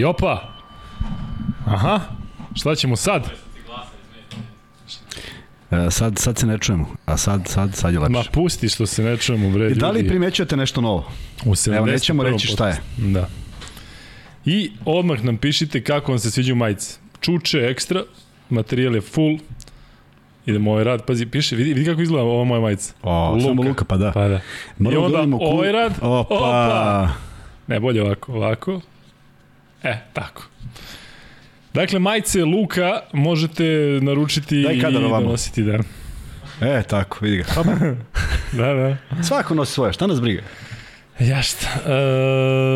I opa! Aha, šta ćemo sad? E, sad, sad se ne čujemo, a sad, sad, sad je lepše. Ma pusti što se ne čujemo, bre. I da li ljudi. primećujete nešto novo? U Evo, nećemo 71. reći šta je. Da. I odmah nam pišite kako vam se sviđaju majice. Čuče ekstra, materijal je full. Idemo ovaj rad, pazi, piše, vidi, vidi kako izgleda ova moja majica. O, Luka. samo Luka, pa da. Pa da. I Moramo da onda ovaj rad, Opa. opa. Ne, bolje ovako, ovako. E, tako. Dakle, majice Luka možete naručiti Daj i donositi, da. E, tako, vidi ga. Da, da. Svako nosi svoje, šta nas briga? Ja šta?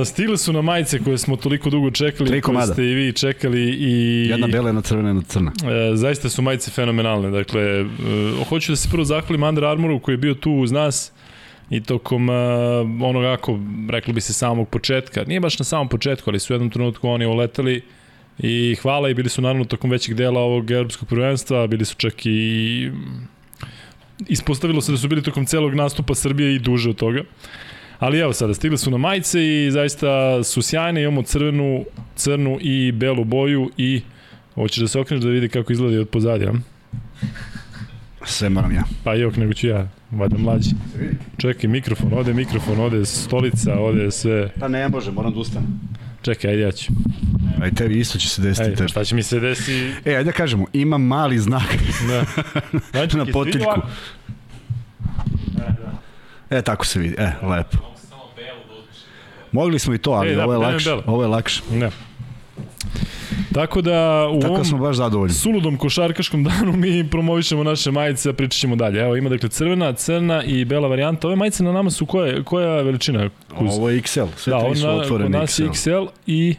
E, stigle su na majice koje smo toliko dugo čekali, Tri koje komada. ste i vi čekali i... Jedna bela, jedna crvena, jedna crna. E, zaista su majice fenomenalne. Dakle, e, hoću da se prvo zahvalim Under Armouru koji je bio tu uz nas i tokom uh, onog ako, rekli bi se samog početka, nije baš na samom početku, ali su u jednom trenutku oni uletali i hvala i bili su naravno tokom većeg dela ovog evropskog prvenstva, bili su čak i ispostavilo se da su bili tokom celog nastupa Srbije i duže od toga. Ali evo sada, stigli su na majice i zaista su sjajne, imamo crvenu, crnu i belu boju i hoćeš da se okreneš da vidi kako izgleda od pozadija. Sve moram ja. Pa jok, nego ću ja, vada mlađi. Čekaj, mikrofon, ode mikrofon, ode stolica, ode sve. Pa ne može, moram da ustanem. Čekaj, ajde ja ću. Aj, tebi isto će se desiti. Ajde, tebi. šta će mi se desi? E, ajde da kažemo, ima mali znak Da. Znači, na potiljku. E, tako se vidi. E, lepo. Mogli smo i to, ali E, da, ovo je da, lakše. Ovo je lakše. Ne. Tako da u Tako ovom da smo baš zadovoljni. suludom košarkaškom danu mi promovišemo naše majice, a pričat ćemo dalje. Evo ima dakle crvena, crna i bela varijanta. Ove majice na nama su koja, koja veličina? Kuz? Ovo je XL, sve da, tri su ona, kod otvorene nas je XL. XL i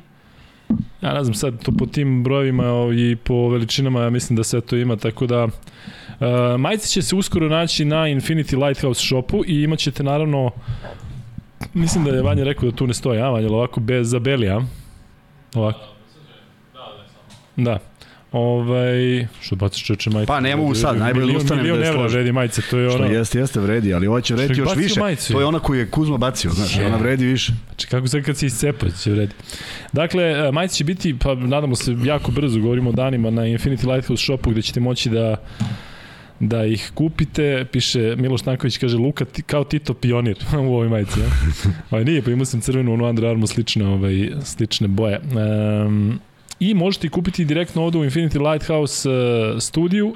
ja ne znam sad to po tim brojevima i po veličinama ja mislim da sve to ima, tako da Uh, majice će se uskoro naći na Infinity Lighthouse shopu i imat ćete naravno mislim da je Vanja rekao da tu ne stoji, a Vanja, ovako bez zabelija. Ovako. Da. Ovaj, što bacaš čeče majice? Pa ne mogu sad, najbolje da Milion- ustanem milion da je složim. vredi majice, to je Što ono... jeste, jeste vredi, ali ovo će Što vredi još više. majicu? To je ona koju je Kuzma bacio, znaš, ona vredi više. Znači kako sad kad se iscepa će vredi. Dakle, e, majice će biti, pa nadamo se jako brzo, govorimo o danima na Infinity Lighthouse shopu gde ćete moći da da ih kupite, piše Miloš Stanković kaže Luka ti, kao Tito pionir u ovoj majici. Ja? ovaj, nije, pa imao sam crvenu, onu Under Armour slične, ovaj, slične boje. Um, I možete kupiti direktno ovde u Infinity Lighthouse uh, studiju.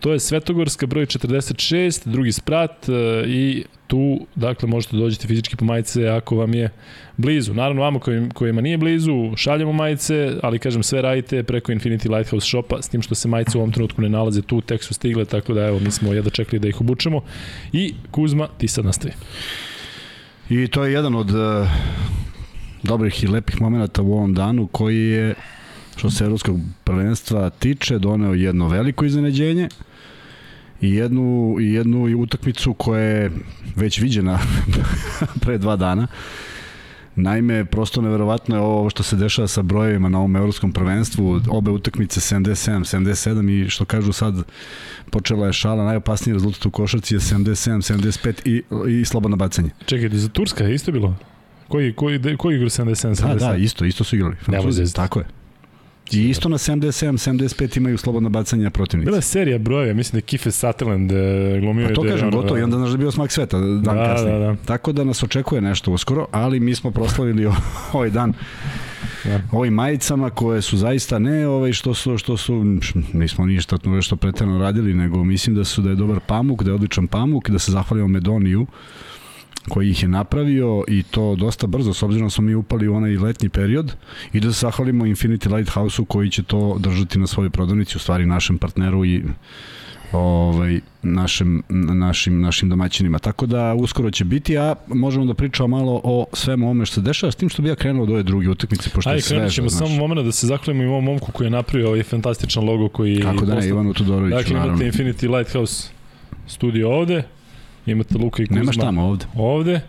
To je Svetogorska broj 46, drugi sprat uh, i tu, dakle, možete dođete fizički po majice ako vam je blizu. Naravno, vama kojim, kojima nije blizu, šaljemo majice, ali kažem, sve radite preko Infinity Lighthouse shopa, s tim što se majice u ovom trenutku ne nalaze tu, tek su stigle, tako da evo, mi smo jedno čekali da ih obučemo. I Kuzma, ti sad nastavi. I to je jedan od uh, dobrih i lepih momenta u ovom danu koji je što se evropskog prvenstva tiče doneo jedno veliko iznenađenje i jednu, i jednu utakmicu koja je već viđena pre dva dana. Naime, prosto neverovatno je ovo što se dešava sa brojevima na ovom evropskom prvenstvu, obe utakmice 77, 77 i što kažu sad počela je šala, najopasniji rezultat u košarci je 77, 75 i, i slobodno bacanje. Čekaj, za Turska je isto bilo? Koji, koji, koji igra 77? Da, 77? da, isto, isto su igrali. Francuzi, tako je. I isto na 77, 75 imaju slobodno bacanje protivnici. Bila je serija brojeva, mislim da je Kiefer Sutherland e, glumio. A to da kažem, gotovo, i onda znaš da je bio smak sveta dan Da, kasnije. da, da. Tako da nas očekuje nešto uskoro, ali mi smo proslavili ovaj dan Da. ovim majicama koje su zaista ne ovaj što su što su nismo ništa tu nešto preterano radili nego mislim da su da je dobar pamuk, da je odličan pamuk, da se zahvalimo Medoniju koji ih je napravio i to dosta brzo s obzirom da smo mi upali u onaj letnji period i da se zahvalimo Infinity Lighthouse-u koji će to držati na svojoj prodavnici, u stvari našem partneru i ovaj našim našim našim domaćinima. Tako da uskoro će biti, a možemo da pričamo malo o svemu ovome što se dešava, s tim što bi ja krenuo od ove druge utakmice pošto Ajde, je sve. krenut ćemo samo momena da se zahvalimo i ovom momku koji je napravio ovaj fantastičan logo koji Kako da ne, Ivanu Todoroviću, Dakle, naravno. imate Infinity Lighthouse studio ovde, imate Luka i Kuzma Nemaš tamo ovde. ovde,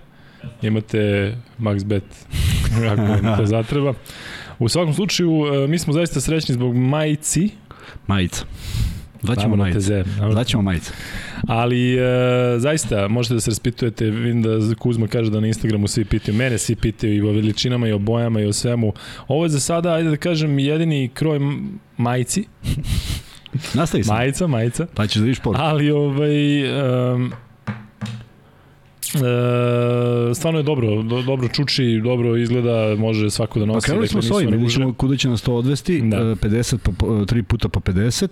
imate MaxBet ako vam to zatreba. U svakom slučaju, e, mi smo zaista srećni zbog majici, Majica. Zvaćemo majice. Zvaćemo majice. Ali, e, zaista, možete da se raspitujete, vidim da Kuzma kaže da na Instagramu svi pitaju, mene svi pitaju i o veličinama i o bojama i o svemu. Ovo je za sada, ajde da kažem, jedini kroj majici. Nastavi se. Majica, majica. Pa ćeš da vidiš poruku. Ali, ovaj, um, E, stvarno je dobro, do, dobro čuči, dobro izgleda, može svako da nosi. Pa krenuli smo s ovim, vidjet ćemo kuda će nas to odvesti, da. 50 po, 3 puta po 50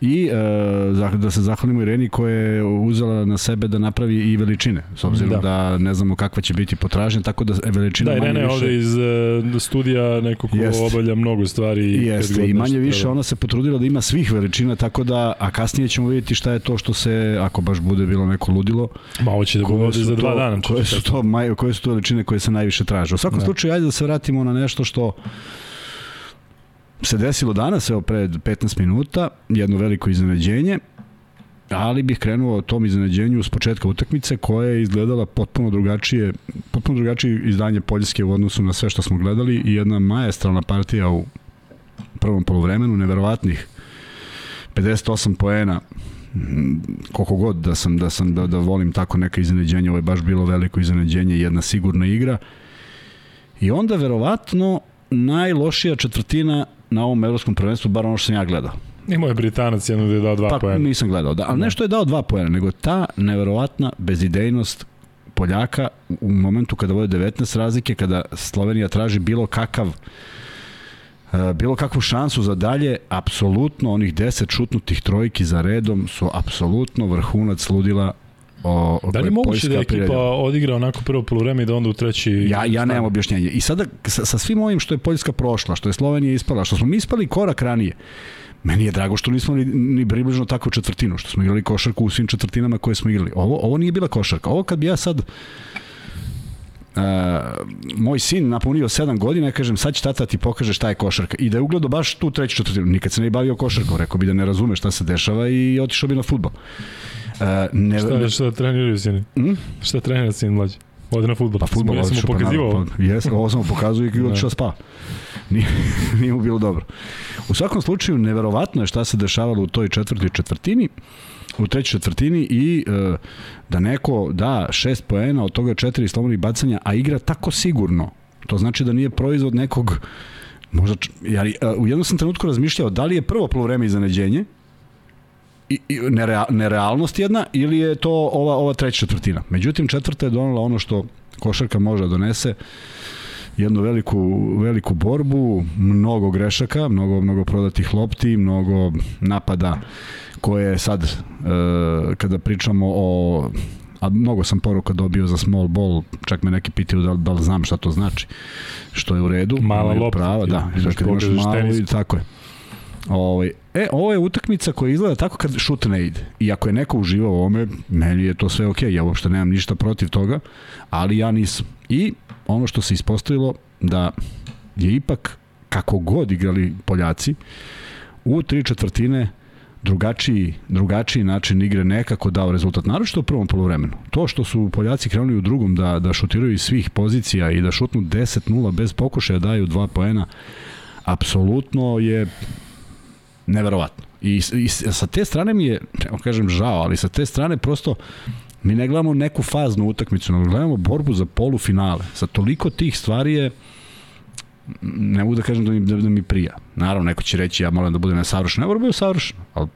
i e, da se zahvalimo Ireni koja je uzela na sebe da napravi i veličine, s obzirom da, da ne znamo kakva će biti potražnja, tako da veličina da, manje Irena je ovde iz uh, studija neko ko Jest. obavlja mnogo stvari. Jeste, i manje više treba. ona se potrudila da ima svih veličina, tako da, a kasnije ćemo vidjeti šta je to što se, ako baš bude bilo neko ludilo, Ma, ovo će da bude za dva dana. Koje su to, maj, koje su to veličine koje se najviše traže. U svakom da. slučaju, ajde da se vratimo na nešto što se desilo danas, evo pred 15 minuta, jedno veliko iznenađenje, ali bih krenuo o tom iznenađenju s početka utakmice koja je izgledala potpuno drugačije, potpuno drugačije izdanje Poljske u odnosu na sve što smo gledali i jedna majestralna partija u prvom polovremenu, neverovatnih 58 poena koliko god da sam da sam da, da volim tako neka iznenađenja, ovo je baš bilo veliko iznenađenje, jedna sigurna igra. I onda verovatno najlošija četvrtina na ovom evropskom prvenstvu, bar ono što sam ja gledao. Imao je Britanac jedno da je dao dva pa, poena. nisam gledao, da, ali nešto je dao dva poena, nego ta neverovatna bezidejnost Poljaka u momentu kada vode 19 razlike, kada Slovenija traži bilo kakav E, bilo kakvu šansu za dalje, apsolutno onih 10 šutnutih trojki za redom su apsolutno vrhunac ludila o, da li moguće da je ekipa odigra onako prvo polovreme i da onda u treći... Ja, ja nemam objašnjenje. I sada sa, sa svim ovim što je Poljska prošla, što je Slovenija ispala, što smo mi ispali korak ranije, meni je drago što nismo ni, ni približno takvu četvrtinu, što smo igrali košarku u svim četvrtinama koje smo igrali. Ovo, ovo nije bila košarka. Ovo kad bi ja sad Uh, moj sin napunio 7 godina, ja kažem sad će tata ti pokaže šta je košarka i da je ugledao baš tu treću četvrtinu, nikad se ne bavio košarkom, rekao bi da ne razume šta se dešava i otišao bi na futbol. Uh, ne, šta, ne, šta treniraju sini? Mm? Šta trenira sin mlađi? Ode na futbol. Pa futbol, sam mu pokazivao. Pa, jes, ovo sam mu pokazuje i otišao da. spa. Nije, nije mu bilo dobro. U svakom slučaju, neverovatno je šta se dešavalo u toj četvrtoj četvrtini u trećoj četvrtini i e, da neko da šest poena, od toga četiri slobodnih bacanja, a igra tako sigurno. To znači da nije proizvod nekog možda, ja, e, u jednom sam trenutku razmišljao da li je prvo polovreme iznenađenje i, i nereal, nerealnost jedna ili je to ova ova treća četvrtina. Međutim četvrta je donela ono što košarka može da donese jednu veliku, veliku borbu, mnogo grešaka, mnogo, mnogo prodatih lopti, mnogo napada koje sad, e, kada pričamo o a mnogo sam poruka dobio za small ball, čak me neki pitaju da, da li znam šta to znači, što je u redu. Mala lopta. Prava, da, da kad imaš malo i tako je. Ovo, ovaj, e, ovo je utakmica koja izgleda tako kad šut ne ide. I ako je neko uživao u ovome, meni je to sve okej, okay. ja uopšte nemam ništa protiv toga, ali ja nisam. I ono što se ispostavilo da je ipak kako god igrali Poljaci, u tri četvrtine drugačiji, drugačiji način igre nekako dao rezultat, naročito u prvom polovremenu. To što su Poljaci krenuli u drugom da, da šutiraju iz svih pozicija i da šutnu 10-0 bez pokušaja daju dva poena, apsolutno je neverovatno. I, I sa te strane mi je, ne kažem žao, ali sa te strane prosto mi ne gledamo neku faznu utakmicu, nego gledamo borbu za polufinale. Sa toliko tih stvari je ne mogu da kažem da mi, da, da mi prija. Naravno, neko će reći ja moram da bude nesavršen. Ne moram da bude savršen, ali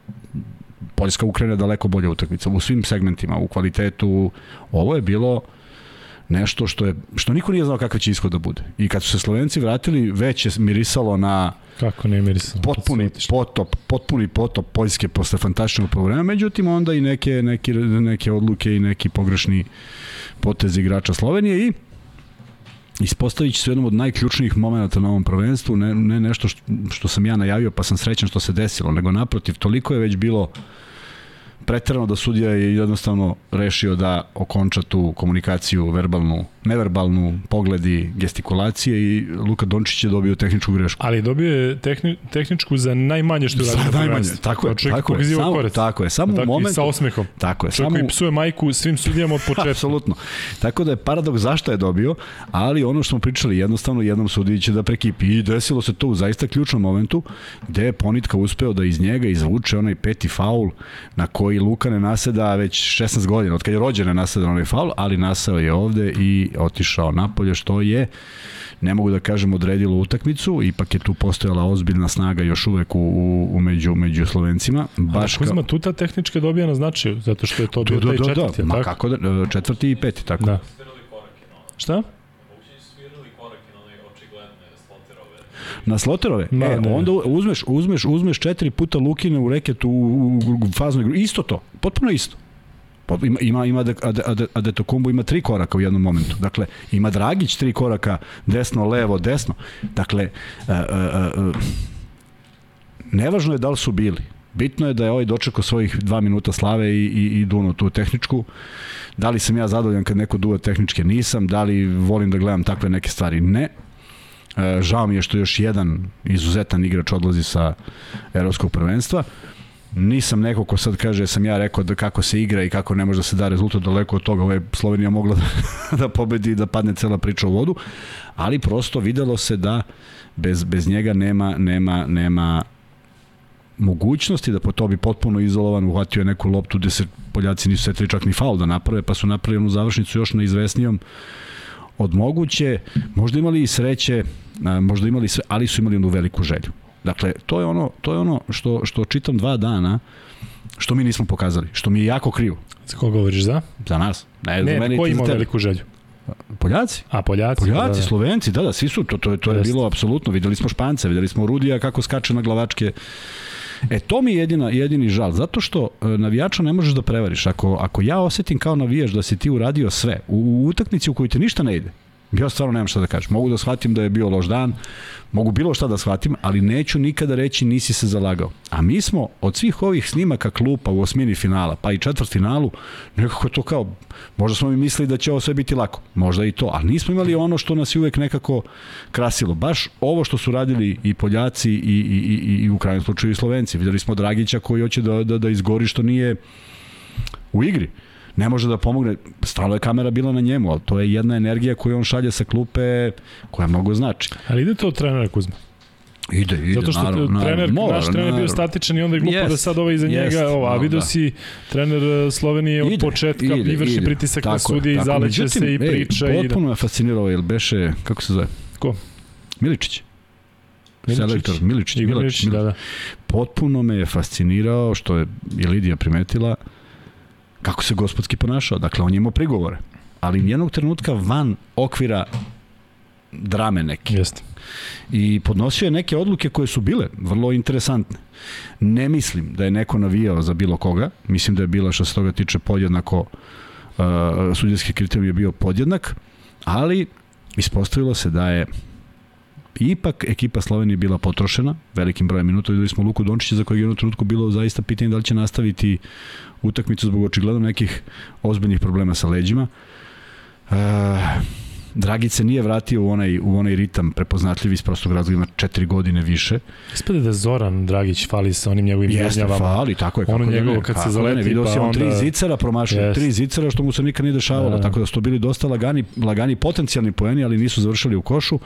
Poljska Ukrajina je daleko bolja utakmica u svim segmentima, u kvalitetu. Ovo je bilo nešto što je što niko nije znao kakav će ishod da bude. I kad su se Slovenci vratili, već je mirisalo na kako ne mirisalo. Potpuni potop, potpuni potop Poljske posle fantastičnog poluvremena, međutim onda i neke neke neke odluke i neki pogrešni potezi igrača Slovenije i ispostavit će se jednom od najključnijih momenta na ovom prvenstvu, ne, ne nešto što, što sam ja najavio pa sam srećan što se desilo, nego naprotiv, toliko je već bilo preterano da sudija je jednostavno rešio da okonča tu komunikaciju verbalnu, neverbalnu, pogledi, gestikulacije i Luka Dončić je dobio tehničku grešku. Ali dobio je tehni, tehničku za najmanje što je radio na najmanje, tako je, tako je, samo, korec. tako je, samo u momentu. Sa osmehom. Tako je, Čovjek samo... psuje majku svim sudijama od početka. Apsolutno. Tako da je paradoks zašto je dobio, ali ono što smo pričali, jednostavno jednom sudiji će da prekipi. I desilo se to u zaista ključnom momentu, gde je Ponitka uspeo da iz njega izvuče onaj peti faul na koji Luka ne naseda već 16 godina, od kad je rođen ne naseda onaj faul, ali nasao je ovde i otišao napolje, što je ne mogu da kažem odredilo utakmicu, ipak je tu postojala ozbiljna snaga još uvek u, u, u među, među Slovencima. Baš Ali Kuzma, tu ta tehnička dobija na značaju, zato što je to bio da, taj da, četvrti, da, ma kako da, četvrti i peti, tako. Da. Šta? Na sloterove. Ma, e, ne. onda uzmeš, uzmeš, uzmeš četiri puta Lukine u reketu u, u faznoj igru. Isto to, potpuno isto. Ima, ima, ima Adetokumbo ima tri koraka u jednom momentu. Dakle, ima Dragić tri koraka, desno, levo, desno. Dakle, uh, uh, uh, nevažno je da li su bili. Bitno je da je ovaj dočekao svojih dva minuta slave i, i, i duno tu tehničku. Da li sam ja zadovoljan kad neko duva tehničke? Nisam. Da li volim da gledam takve neke stvari? Ne. E, žao mi je što još jedan izuzetan igrač odlazi sa evropskog prvenstva. Nisam neko ko sad kaže sam ja rekao da kako se igra i kako ne može da se da rezultat daleko od toga. Ovo je Slovenija mogla da, da pobedi i da padne cela priča u vodu, ali prosto videlo se da bez, bez njega nema, nema, nema mogućnosti da po to bi potpuno izolovan uhvatio neku loptu gde se Poljaci nisu setili čak ni faul da naprave, pa su napravili onu završnicu još na izvesnijom od moguće, možda imali i sreće, možda imali sve, ali su imali jednu veliku želju. Dakle, to je ono, to je ono što, što čitam dva dana, što mi nismo pokazali, što mi je jako krivo. Za koga govoriš za? Za nas. Ne, ne za meni, ko ima veliku želju? Poljaci. A, Poljaci. Poljaci, da, da. Slovenci, da, da, svi su, to, to, to je bilo apsolutno, videli smo Špance, videli smo Rudija kako skače na glavačke. E, to mi je jedina, jedini žal, zato što e, navijača ne možeš da prevariš. Ako, ako ja osetim kao navijač da si ti uradio sve, u, u utakmici u kojoj te ništa ne ide, Ja stvarno nemam šta da kažem. Mogu da shvatim da je bio loš dan, mogu bilo šta da shvatim, ali neću nikada reći nisi se zalagao. A mi smo od svih ovih snimaka klupa u osmini finala, pa i četvrt finalu, nekako to kao, možda smo mi mislili da će ovo sve biti lako, možda i to, ali nismo imali ono što nas je uvek nekako krasilo. Baš ovo što su radili i Poljaci i, i, i, i u krajnjem slučaju i Slovenci. Videli smo Dragića koji hoće da, da, da izgori što nije u igri ne može da pomogne, stalo je kamera bila na njemu, ali to je jedna energija koju on šalje sa klupe koja mnogo znači. Ali ide to od trenera Kuzma? Ide, ide, Zato što naravno, trener, naravno, naš trener naravno. bio statičan i onda je glupo yes, da sad ovaj iza yes, njega, ovo, a vidio da. si trener uh, Slovenije od ide, početka ide, i vrši ide. pritisak tako na sudije i zaleće se i priča. Ej, potpuno me fascinirao, jel beše, kako se zove? Ko? Miličić. Miličić. Selektor Miličić, Miličić, Miličić, da, da. Potpuno me je fascinirao, što je i Lidija primetila, kako se gospodski ponašao. Dakle, on je imao prigovore, ali jednog trenutka van okvira drame neke. Jeste. I podnosio je neke odluke koje su bile vrlo interesantne. Ne mislim da je neko navijao za bilo koga. Mislim da je bila što se toga tiče podjednako uh, sudijski kriterijum je bio podjednak, ali ispostavilo se da je ipak ekipa Slovenije bila potrošena velikim brojem minuta. Videli smo Luku Dončića za kojeg je jednom trenutku bilo zaista pitanje da li će nastaviti utakmicu zbog očigledno nekih ozbiljnih problema sa leđima. Uh, Dragić se nije vratio u onaj, u onaj ritam prepoznatljiv iz prostog razloga ima četiri godine više. Ispade da Zoran Dragić fali sa onim njegovim Jeste, fali, tako je. Ono njegovo kad se zaleti, ne, vidio pa si on onda... tri zicara promašio, yes. tri zicara što mu se nikad nije dešavalo, da. tako da su to bili dosta lagani, lagani potencijalni poeni, ali nisu završili u košu.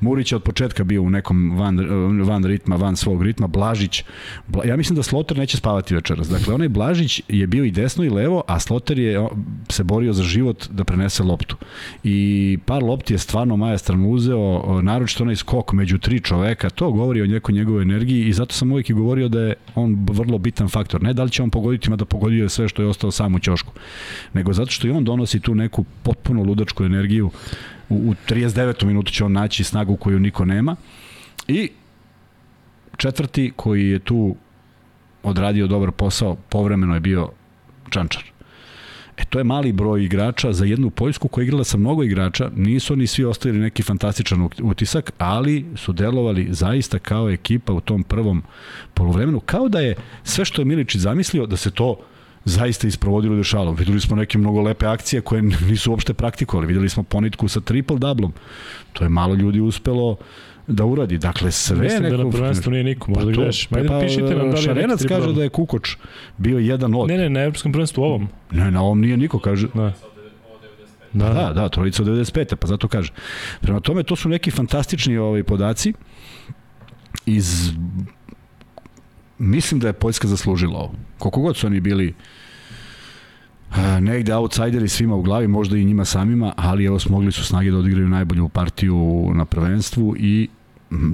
Murić je od početka bio u nekom van, van ritma, van svog ritma. Blažić, Bla, ja mislim da Sloter neće spavati večeras. Dakle, onaj Blažić je bio i desno i levo, a Sloter je se borio za život da prenese loptu. I par lopti je stvarno majastrano uzeo, naročito onaj skok među tri čoveka, to govori o nekoj njegovoj energiji i zato sam uvijek i govorio da je on vrlo bitan faktor. Ne da li će on pogoditi, da pogodio sve što je ostao sam u ćošku, nego zato što i on donosi tu neku potpuno ludačku energiju. U, u 39. minutu će on naći snagu koju niko nema. I četvrti koji je tu odradio dobar posao, povremeno je bio Čančar. E, to je mali broj igrača za jednu Poljsku koja je igrala sa mnogo igrača. Nisu oni svi ostavili neki fantastičan utisak, ali su delovali zaista kao ekipa u tom prvom polovremenu. Kao da je sve što je Miličić zamislio, da se to zaista isprovodilo dešalo. Videli smo neke mnogo lepe akcije koje nisu uopšte praktikovali. Videli smo ponitku sa triple doublom. To je malo ljudi uspelo da uradi. Dakle, sve Mislim neko... da na prvenstvu nije niko, možda pa greš. Ajde, pa, pišite nam da li Šarenac kaže triple da je Kukoč bio jedan od. Ne, ne, na evropskom prvenstvu ovom. Ne, na ovom nije niko, kaže. Da. Da, da, da, trojica od 95. Pa zato kaže. Prema tome, to su neki fantastični ovaj, podaci iz mislim da je Poljska zaslužila ovo. Koliko god su oni bili a, negde outsideri svima u glavi, možda i njima samima, ali evo smogli su snage da odigraju najbolju partiju na prvenstvu i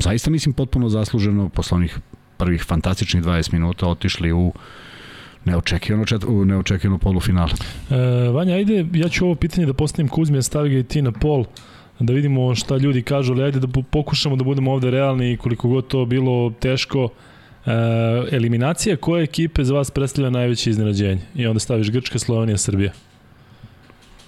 zaista mislim potpuno zasluženo posle onih prvih fantastičnih 20 minuta otišli u neočekivano, čet, u neočekivano polufinale. E, Vanja, ajde, ja ću ovo pitanje da postavim Kuzmi, a stavi ga i ti na pol, da vidimo šta ljudi kažu, ali ajde da po- pokušamo da budemo ovde realni i koliko god to bilo teško. E, eliminacija koje ekipe za vas predstavlja najveće iznenađenje? I onda staviš Grčka, Slovenija, Srbija.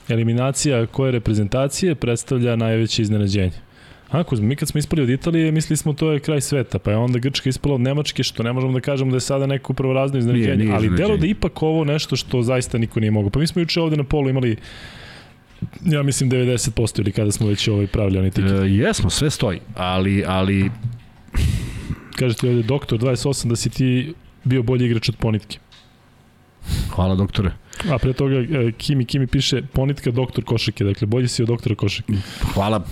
Eliminacija koje reprezentacije predstavlja najveće iznenađenje? A, Kuzma, mi kad smo ispali od Italije, mislili smo to je kraj sveta, pa je onda Grčka ispala od Nemačke, što ne možemo da kažemo da je sada neko prvorazno iznenađenje, ali delo da ipak ovo nešto što zaista niko nije mogao. Pa mi smo juče ovde na polu imali ja mislim 90% ili kada smo već ovaj pravili oni tiket. E, jesmo, sve stoji, ali, ali Kaže ti ovde doktor 28 da si ti bio bolji igrač od Ponitke. hvala doktore. A pre toga e, Kimi Kimi piše Ponitka doktor košake, dakle bolji si od doktora košake. Hvala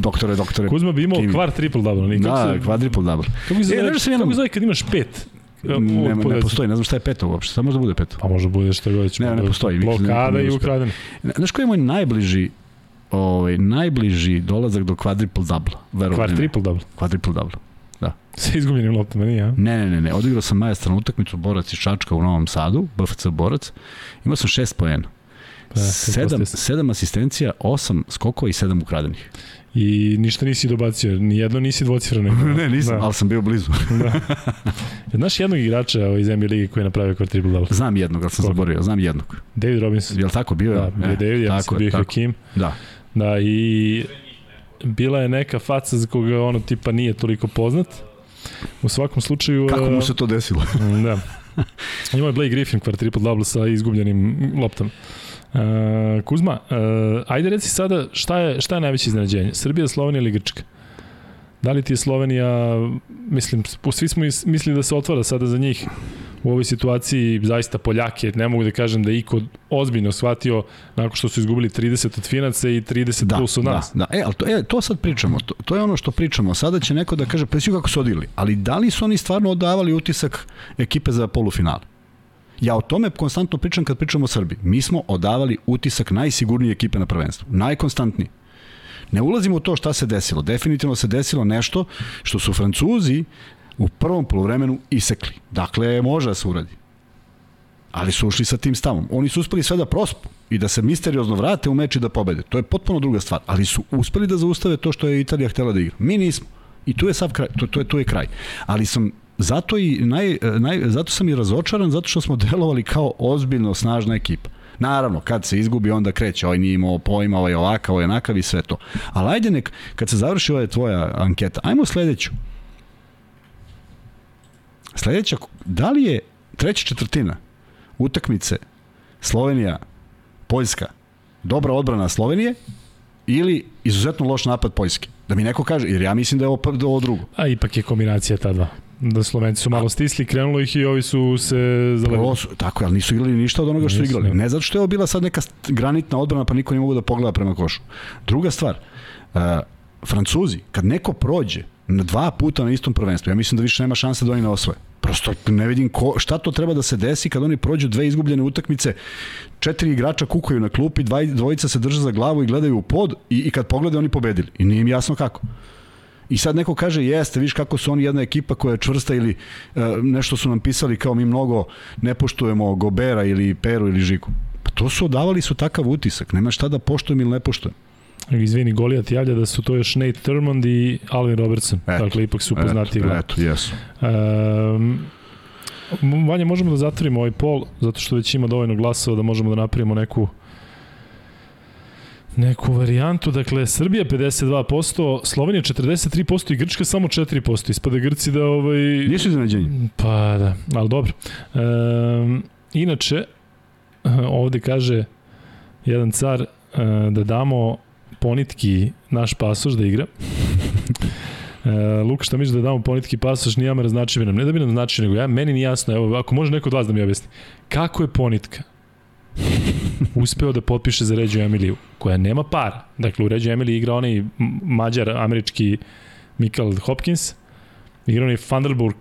doktore, doktore. Kuzma bi imao Kimi. kvar triple double, ne? Kako Da, se, kvadruple double. kako se E, zove, jednom- kako se zove kad imaš pet? Ne, ne postoji, ne znam šta je peto uopšte, samo da bude peto. Pa može bude što god će. Ne, ne postoji, da Blokada i uspe. ukradene. Znaš koji je moj najbliži ovaj, najbliži dolazak do quadruple double? Kvar ne? triple double. Quadruple double. Sa izgubljenim loptama, nije, a? Ne, ne, ne, ne. Odigrao sam majestralnu utakmicu Borac iz Čačka u Novom Sadu, BFC Borac. Imao sam šest poena. Pa, Sedam, sedam asistencija, osam skokova i sedam ukradenih. I ništa nisi dobacio, ni jedno nisi dvocifreno. nisam, Da. ali sam bio blizu. da. Znaš jednog igrača ovaj, iz NBA ligi koji je napravio kvar triple double? Znam jednog, ali sam Koga? zaboravio, znam jednog. David Robinson. Je li tako bio? Da, bio je David, ja mislim tako bio tako. Hakim. Da. Da, i bila je neka faca za koga ono tipa nije toliko poznat. U svakom slučaju... Kako mu e, se to desilo? Da. Imao je Blake Griffin kvar triple double sa izgubljenim loptom. Uh, Kuzma, uh, ajde reci sada šta je, šta je najveće iznenađenje? Srbija, Slovenija ili Grčka? Da li ti je Slovenija, mislim, svi smo is- mislili da se otvara sada za njih u ovoj situaciji zaista Poljake, ne mogu da kažem da je iko ozbiljno shvatio nakon što su izgubili 30 od Finaca i 30 Da, plus od da, nas. da. E, ali to, e, to sad pričamo. To, to je ono što pričamo. Sada će neko da kaže, pa kako su odigrali. Ali da li su oni stvarno odavali utisak ekipe za polufinale? Ja o tome konstantno pričam kad pričamo o Srbiji. Mi smo odavali utisak najsigurnije ekipe na prvenstvu. Najkonstantniji. Ne ulazimo u to šta se desilo. Definitivno se desilo nešto što su Francuzi u prvom polovremenu isekli. Dakle, može da se uradi. Ali su ušli sa tim stavom. Oni su uspeli sve da prospu i da se misteriozno vrate u meč i da pobede. To je potpuno druga stvar. Ali su uspeli da zaustave to što je Italija htela da igra. Mi nismo. I tu je sav kraj, to, to je tu je kraj. Ali sam zato i naj, naj, zato sam i razočaran zato što smo delovali kao ozbiljno snažna ekipa. Naravno, kad se izgubi, onda kreće, ovaj nije imao pojma, ovaj ovakav, ovaj onakav i sve to. Ali ajde nek, kad se završi ova tvoja anketa, ajmo sledeću. Sledeća, da li je treća četvrtina utakmice Slovenija, Poljska, dobra odbrana Slovenije ili izuzetno loš napad Poljske? Da mi neko kaže, jer ja mislim da je ovo, da ovo drugo. A ipak je kombinacija ta dva. Da Slovenci su malo stisli, krenulo ih i ovi su se zaledili. Su, tako je, ali nisu igrali ništa od onoga što su Nisu, igrali. ne. Ne zato što je ovo bila sad neka granitna odbrana pa niko ne mogu da pogleda prema košu. Druga stvar, uh, Francuzi, kad neko prođe na dva puta na istom prvenstvu, ja mislim da više nema šanse da oni ne osvoje. Prosto ne vidim ko, šta to treba da se desi kad oni prođu dve izgubljene utakmice, četiri igrača kukaju na klupi, dva, dvojica se drže za glavu i gledaju u pod i, i kad pogledaju oni pobedili. I nije im jasno kako. I sad neko kaže, jeste, viš kako su oni jedna ekipa koja je čvrsta ili e, nešto su nam pisali kao mi mnogo ne poštujemo Gobera ili Peru ili Žiku. Pa to su odavali su takav utisak, nema šta da poštujem ili ne poštujem. Izvini, Golijat javlja da su to još Nate Thurmond i Alvin Robertson. Eto, dakle, ipak su poznati eto, eto, jesu. Um, Vanja, možemo da zatvorimo ovaj pol, zato što već ima dovoljno glasova da možemo da napravimo neku neku varijantu. Dakle, Srbija 52%, Slovenija 43% i Grčka samo 4%. Ispada Grci da ovaj... Nisu iznenađenji. Pa da, ali dobro. Um, inače, ovde kaže jedan car da damo ponitki naš pasoš da igra. Luka, šta misliš da damo ponitki pasoš, nije me znači nam. Ne da bi nam znači, nego ja, meni nije jasno, evo, ako može neko od vas da mi objasni. Kako je ponitka? Uspeo da potpiše za Ređu Emiliju, koja nema para. Dakle, u Ređu Emiliji igra onaj mađar, američki Mikael Hopkins, igra onaj Thunderburg,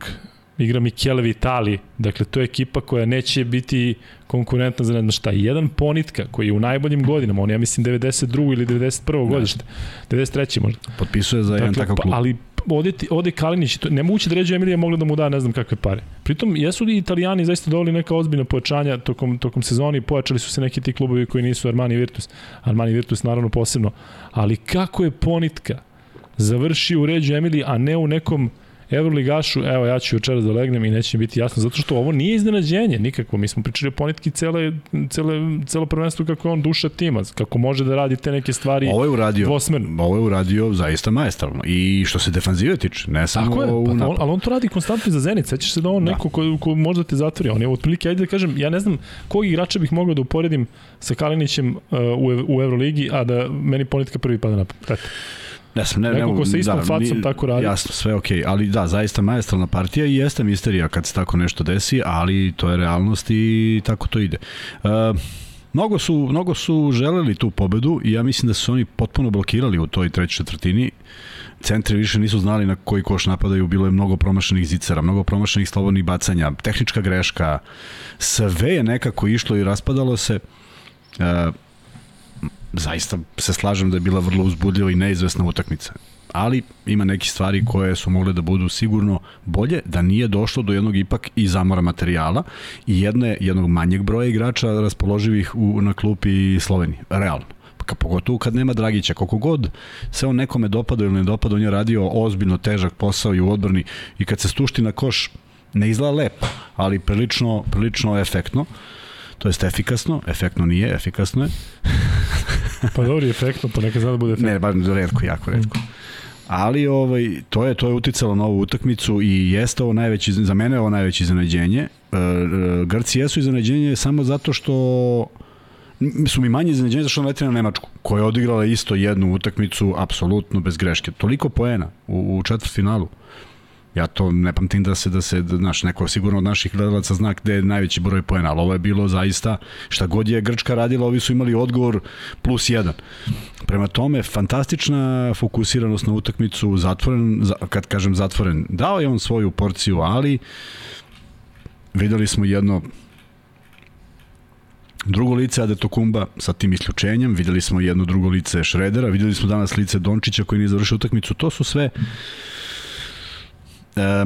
igra Michele Vitali, dakle to je ekipa koja neće biti konkurentna za ne znam šta. Jedan Ponitka koji je u najboljim godinama, on ja mislim 92. ili 91. godište, 93. možda. Potpisuje za dakle, jedan takav klub. Ali ode, ode Kalinić, to, nemoguće da ređe Emilija mogla da mu da ne znam kakve pare. Pritom, jesu li italijani zaista doveli neka ozbiljna pojačanja tokom, tokom sezoni, pojačali su se neki ti klubovi koji nisu Armani Virtus, Armani Virtus naravno posebno, ali kako je Ponitka završio u ređu Emiliji, a ne u nekom Evroligašu, evo ja ću večeras da legnem i neće mi biti jasno, zato što ovo nije iznenađenje nikako. Mi smo pričali o ponitki cele, cele, celo prvenstvo kako je on duša tima, kako može da radi te neke stvari ovo je uradio, dvosmerno. Ovo je uradio zaista majestralno. I što se defanzive tiče, ne samo Tako je, pa, on, ali on to radi konstantno za Zenit. Sećaš se da on da. neko ko, ko možda te zatvori. On je otprilike, ajde da kažem, ja ne znam kog igrača bih mogao da uporedim sa Kalinićem uh, u, u Euroligi, a da meni ponitka prvi pada na pamet. Ne sam, ne, Neko ko se istom da, facom ni, tako radi. Jasno, sve okej, okay. ali da, zaista majestralna partija i jeste misterija kad se tako nešto desi, ali to je realnost i tako to ide. Uh, mnogo su, mnogo su želeli tu pobedu i ja mislim da su oni potpuno blokirali u toj trećoj četvrtini. Centri više nisu znali na koji koš napadaju, bilo je mnogo promašenih zicera, mnogo promašenih slobodnih bacanja, tehnička greška, sve je nekako išlo i raspadalo se. Uh, zaista se slažem da je bila vrlo uzbudljiva i neizvesna utakmica. Ali ima neki stvari koje su mogle da budu sigurno bolje, da nije došlo do jednog ipak i zamora materijala i jedne, jednog manjeg broja igrača raspoloživih u, na klupi Slovenije. Realno pogotovo kad nema Dragića, koliko god se on nekome dopada ili ne dopada, on je radio ozbiljno težak posao i u odbrani i kad se stušti na koš ne izgleda lepo, ali prilično, prilično efektno. To jest efikasno, efektno nije, efikasno je. Pa dobro, efektno, pa neka zna da bude efektno. Ne, bar redko, jako redko. Ali ovaj, to je to je uticalo na ovu utakmicu i jeste ovo najveći, za mene je ovo najveće iznenađenje. E, e, Grci jesu iznenađenje samo zato što su mi manje iznenađenje zašto letri na Nemačku, koja je odigrala isto jednu utakmicu apsolutno bez greške. Toliko poena u, u četvrtfinalu. Ja to ne pamtim da se, da se, da, znaš, neko sigurno od naših gledalaca zna gde je najveći broj poena, ali ovo je bilo zaista, šta god je Grčka radila, ovi su imali odgovor plus jedan. Prema tome, fantastična fokusiranost na utakmicu, zatvoren, kad kažem zatvoren, dao je on svoju porciju, ali videli smo jedno drugo lice Adetokumba sa tim isključenjem, videli smo jedno drugo lice Šredera, videli smo danas lice Dončića koji nije završio utakmicu, to su sve E,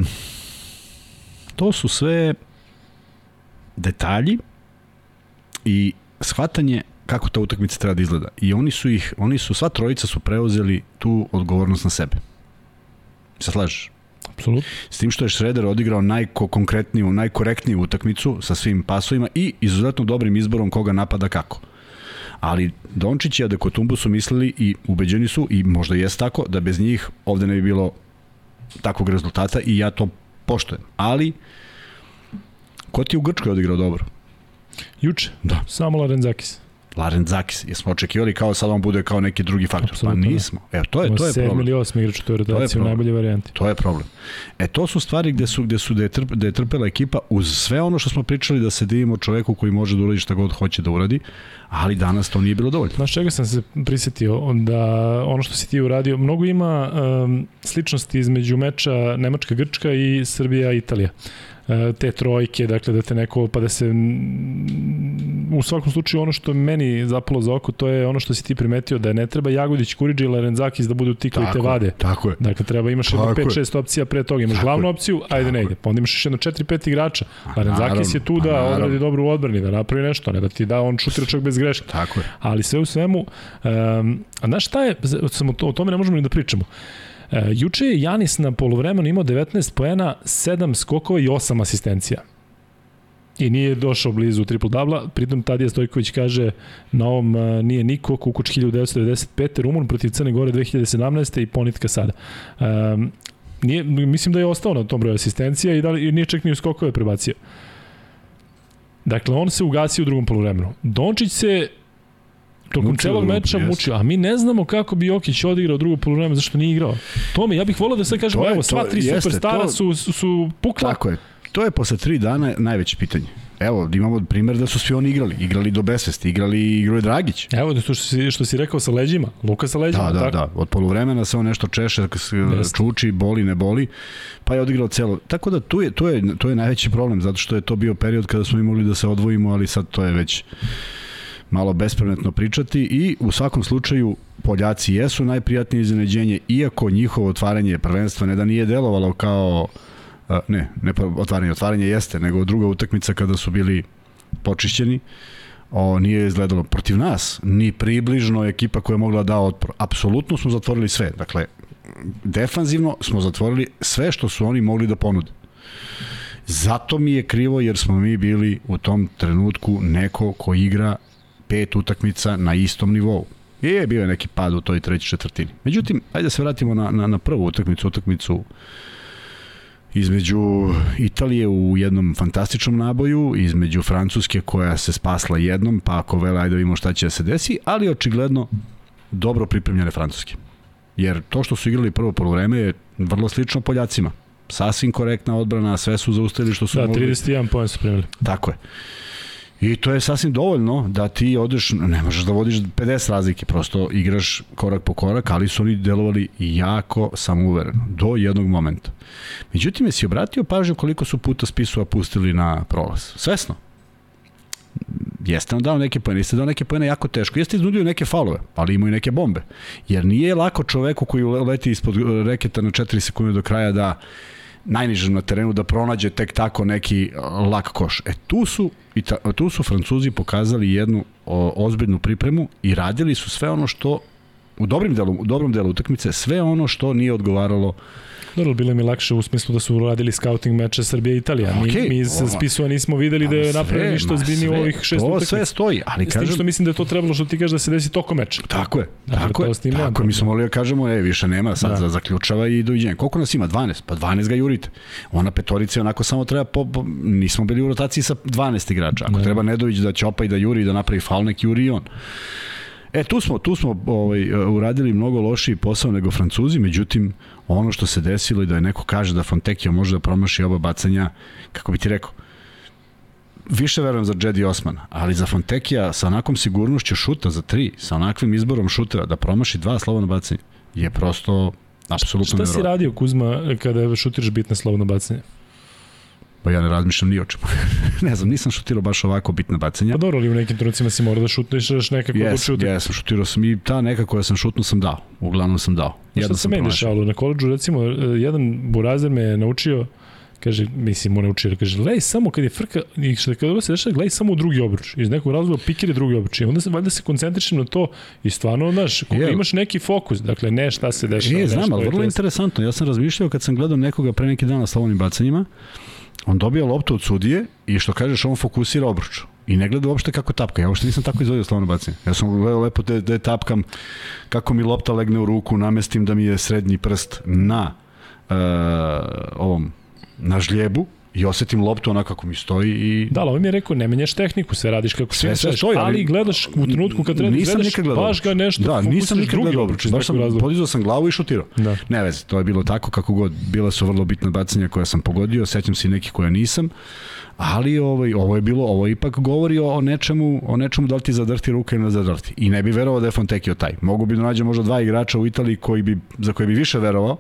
to su sve detalji i shvatanje kako ta utakmica treba da izgleda. I oni su ih, oni su, sva trojica su preuzeli tu odgovornost na sebe. Se slažeš? Apsolutno. S tim što je Šreder odigrao najkonkretniju, najkorektniju utakmicu sa svim pasovima i izuzetno dobrim izborom koga napada kako. Ali Dončić i Adekotumbu su mislili i ubeđeni su, i možda jest tako, da bez njih ovde ne bi bilo takvog rezultata i ja to poštojem. Ali, ko ti u Grčkoj odigrao dobro? Juče? Da. Samo Larenzakis. Larenzakis. Jesmo očekivali kao sad on bude kao neki drugi faktor. Absolutno, pa nismo. Evo, to je, to je problem. 7 ili 8 igrač u toj rotaciji u najbolje varijanti. To je problem. E, to su stvari gde su, gde su da je, trp, da je trpela ekipa uz sve ono što smo pričali da se divimo čoveku koji može da uradi šta god hoće da uradi, ali danas to nije bilo dovoljno. Znaš čega sam se prisetio? Da ono što si ti uradio, mnogo ima um, sličnosti između meča Nemačka-Grčka i Srbija-Italija. E, te trojke, dakle da te neko, pa da se u svakom slučaju ono što meni zapalo za oko, to je ono što si ti primetio, da ne treba Jagodić, Kuriđi ili Renzakis da budu ti koji te vade. Tako je. Dakle, treba imaš jedno 5-6 opcija pre toga, imaš tako glavnu opciju, ajde ne ide, pa onda imaš još jedno 4-5 igrača. A Renzakis je tu da odradi dobro u odbrani, da napravi nešto, ne da ti da on šutira čak bez greške. Tako je. Ali sve u svemu, um, a znaš šta je, samo o tome ne možemo ni da pričamo. E, juče je Janis na polovremenu imao 19 poena, 7 skokova i 8 asistencija. I nije došao blizu triple dubla, pritom Tadija Stojković kaže na ovom uh, nije niko, Kukuč 1995. Rumun protiv Crne Gore 2017. i Ponitka sada. Um, nije, mislim da je ostao na tom broju asistencija i, da li, nije čak ni u skokove prebacio. Dakle, on se ugasi u drugom polovremenu. Dončić se tokom Mučio celog meča jeste. mučio, a mi ne znamo kako bi Jokić odigrao drugo polovreme zašto nije igrao. Tome, ja bih volao da sve kažemo, To je- evo, sva to- tri jeste, superstara to- su, su, su pukla. Tako je. To je posle tri dana najveće pitanje. Evo, imamo primer da su svi oni igrali. Igrali do besvesti, igrali igrao je Dragić. Evo, to što si, što si rekao sa leđima, Luka sa leđima, Da, da, tako? da. Od poluvremena se on nešto češe, Jeste. čuči, boli, ne boli, pa je odigrao celo. Tako da tu je, to, je, to je najveći problem, zato što je to bio period kada smo mi mogli da se odvojimo, ali sad to je već malo bespremetno pričati i u svakom slučaju Poljaci jesu najprijatnije iznenađenje, iako njihovo otvaranje prvenstva ne da nije delovalo kao ne, ne otvaranje, otvaranje jeste, nego druga utakmica kada su bili počišćeni, o, nije izgledalo protiv nas, ni približno ekipa koja je mogla da otpor. Apsolutno smo zatvorili sve. Dakle, defanzivno smo zatvorili sve što su oni mogli da ponude. Zato mi je krivo jer smo mi bili u tom trenutku neko ko igra pet utakmica na istom nivou. I je bio je neki pad u toj trećoj četvrtini. Međutim, ajde da se vratimo na, na, na prvu utakmicu, utakmicu između Italije u jednom fantastičnom naboju, između Francuske koja se spasla jednom, pa ako vele, ajde da vidimo šta će da se desi, ali očigledno dobro pripremljene Francuske. Jer to što su igrali prvo polovreme je vrlo slično Poljacima. Sasvim korektna odbrana, sve su zaustavili što su Da, mogli. 31 poen su primili. Tako je. I to je sasvim dovoljno da ti odeš, ne možeš da vodiš 50 razlike, prosto igraš korak po korak, ali su oni delovali jako samouvereno, do jednog momenta. Međutim, jesi obratio pažnju koliko su puta spisua pustili na prolaz? Svesno. Jeste nam dao neke pojene, jeste dao neke pojene jako teško, jeste iznudio neke faulove, ali imaju neke bombe. Jer nije lako čoveku koji leti ispod eh, reketa na 4 sekunde do kraja da najnižem na terenu da pronađe tek tako neki uh, lak koš. E tu su i ta, tu su Francuzi pokazali jednu o, ozbiljnu pripremu i radili su sve ono što u dobrim delu, u dobrom delu utakmice sve ono što nije odgovaralo Dobro, bilo mi lakše u smislu da su uradili scouting meče Srbije i Italija. Mi, Okej, mi iz spisua nismo videli da je napravljeno ništa ozbiljnije u ovih šest To utakmica. sve stoji, ali S tim kažem što mislim da je to trebalo što ti kažeš da se desi tokom meča. Tako je, Dakle, tako to je, tako je, mi smo mogli da kažemo, e, više nema, sad Da. da. zaključava i doviđenja. Koliko nas ima? 12? Pa 12 ga jurite. Ona petorica je onako samo treba, po, po, nismo bili u rotaciji sa 12 igrača. Ako Ne. treba Nedović da ćopa i da juri i da napravi faul, nek juri i on. E, tu smo, tu smo ovaj, uradili mnogo lošiji posao nego Francuzi, međutim, ono što se desilo i da je neko kaže da Fontekio može da promaši oba bacanja, kako bi ti rekao, više verujem za Jedi Osmana, ali za Fontekija sa onakvom sigurnošću šuta za tri, sa onakvim izborom šutera da promaši dva slobodna bacanja, je prosto apsolutno Šta si radio, Kuzma, kada šutiraš bitne slobodno bacanje? Pa ja ne razmišljam ni o čemu. ne znam, nisam šutirao baš ovako bitna bacanja. Pa dobro, ali u nekim trenucima si mora da šutneš još nekako yes, odlučio. jesam, šutirao sam i ta neka koja sam šutnuo sam dao. Uglavnom sam dao. Šta Jedno se sam meni dešavalo? Na koleđu, recimo, e, jedan burazer me je naučio kaže, mislim, mu naučio, kaže, lej samo kad je frka, i što kada se dešava, gledaj samo u drugi obruč. Iz nekog razloga pikir je drugi obruč. I onda se, valjda se koncentrišem na to i stvarno, znaš, Je. imaš neki fokus, dakle, ne šta se dešava. E, ne znam, šta ali je vrlo interesantno. Ja sam razmišljao kad sam gledao nekoga pre neki dan na slobodnim bacanjima, on dobija loptu od sudije i što kažeš, on fokusira obruč. I ne gleda uopšte kako tapka. Ja uopšte nisam tako izvodio slobodno bacanje. Ja sam gledao lepo da, da je tapkam kako mi lopta legne u ruku, namestim da mi je srednji prst na uh, ovom na žljebu i osetim loptu onako kako mi stoji i Da, ali on mi je rekao, ne menjaš tehniku, sve radiš kako Sve, sve, stoji, ali- ali gledaš u trenutku kad treba nisam gledaš, nikad gledao baš ga nešto Da, nisam nikad gledao obruč Baš sam podizao sam glavu i šutirao. Da. Ne veze, to je bilo tako kako god. Bila su vrlo bitna bacanja koja sam pogodio, sećam se i nekih koja nisam. Ali ovaj, ovo je bilo, ovo ipak govori o, nečemu, o nečemu da li ti zadrti ruka ili ne zadrti. I ne bi verovao da je Fontekio taj. Mogu bi da nađem možda dva igrača u Italiji koji bi, za koje bi više verovao,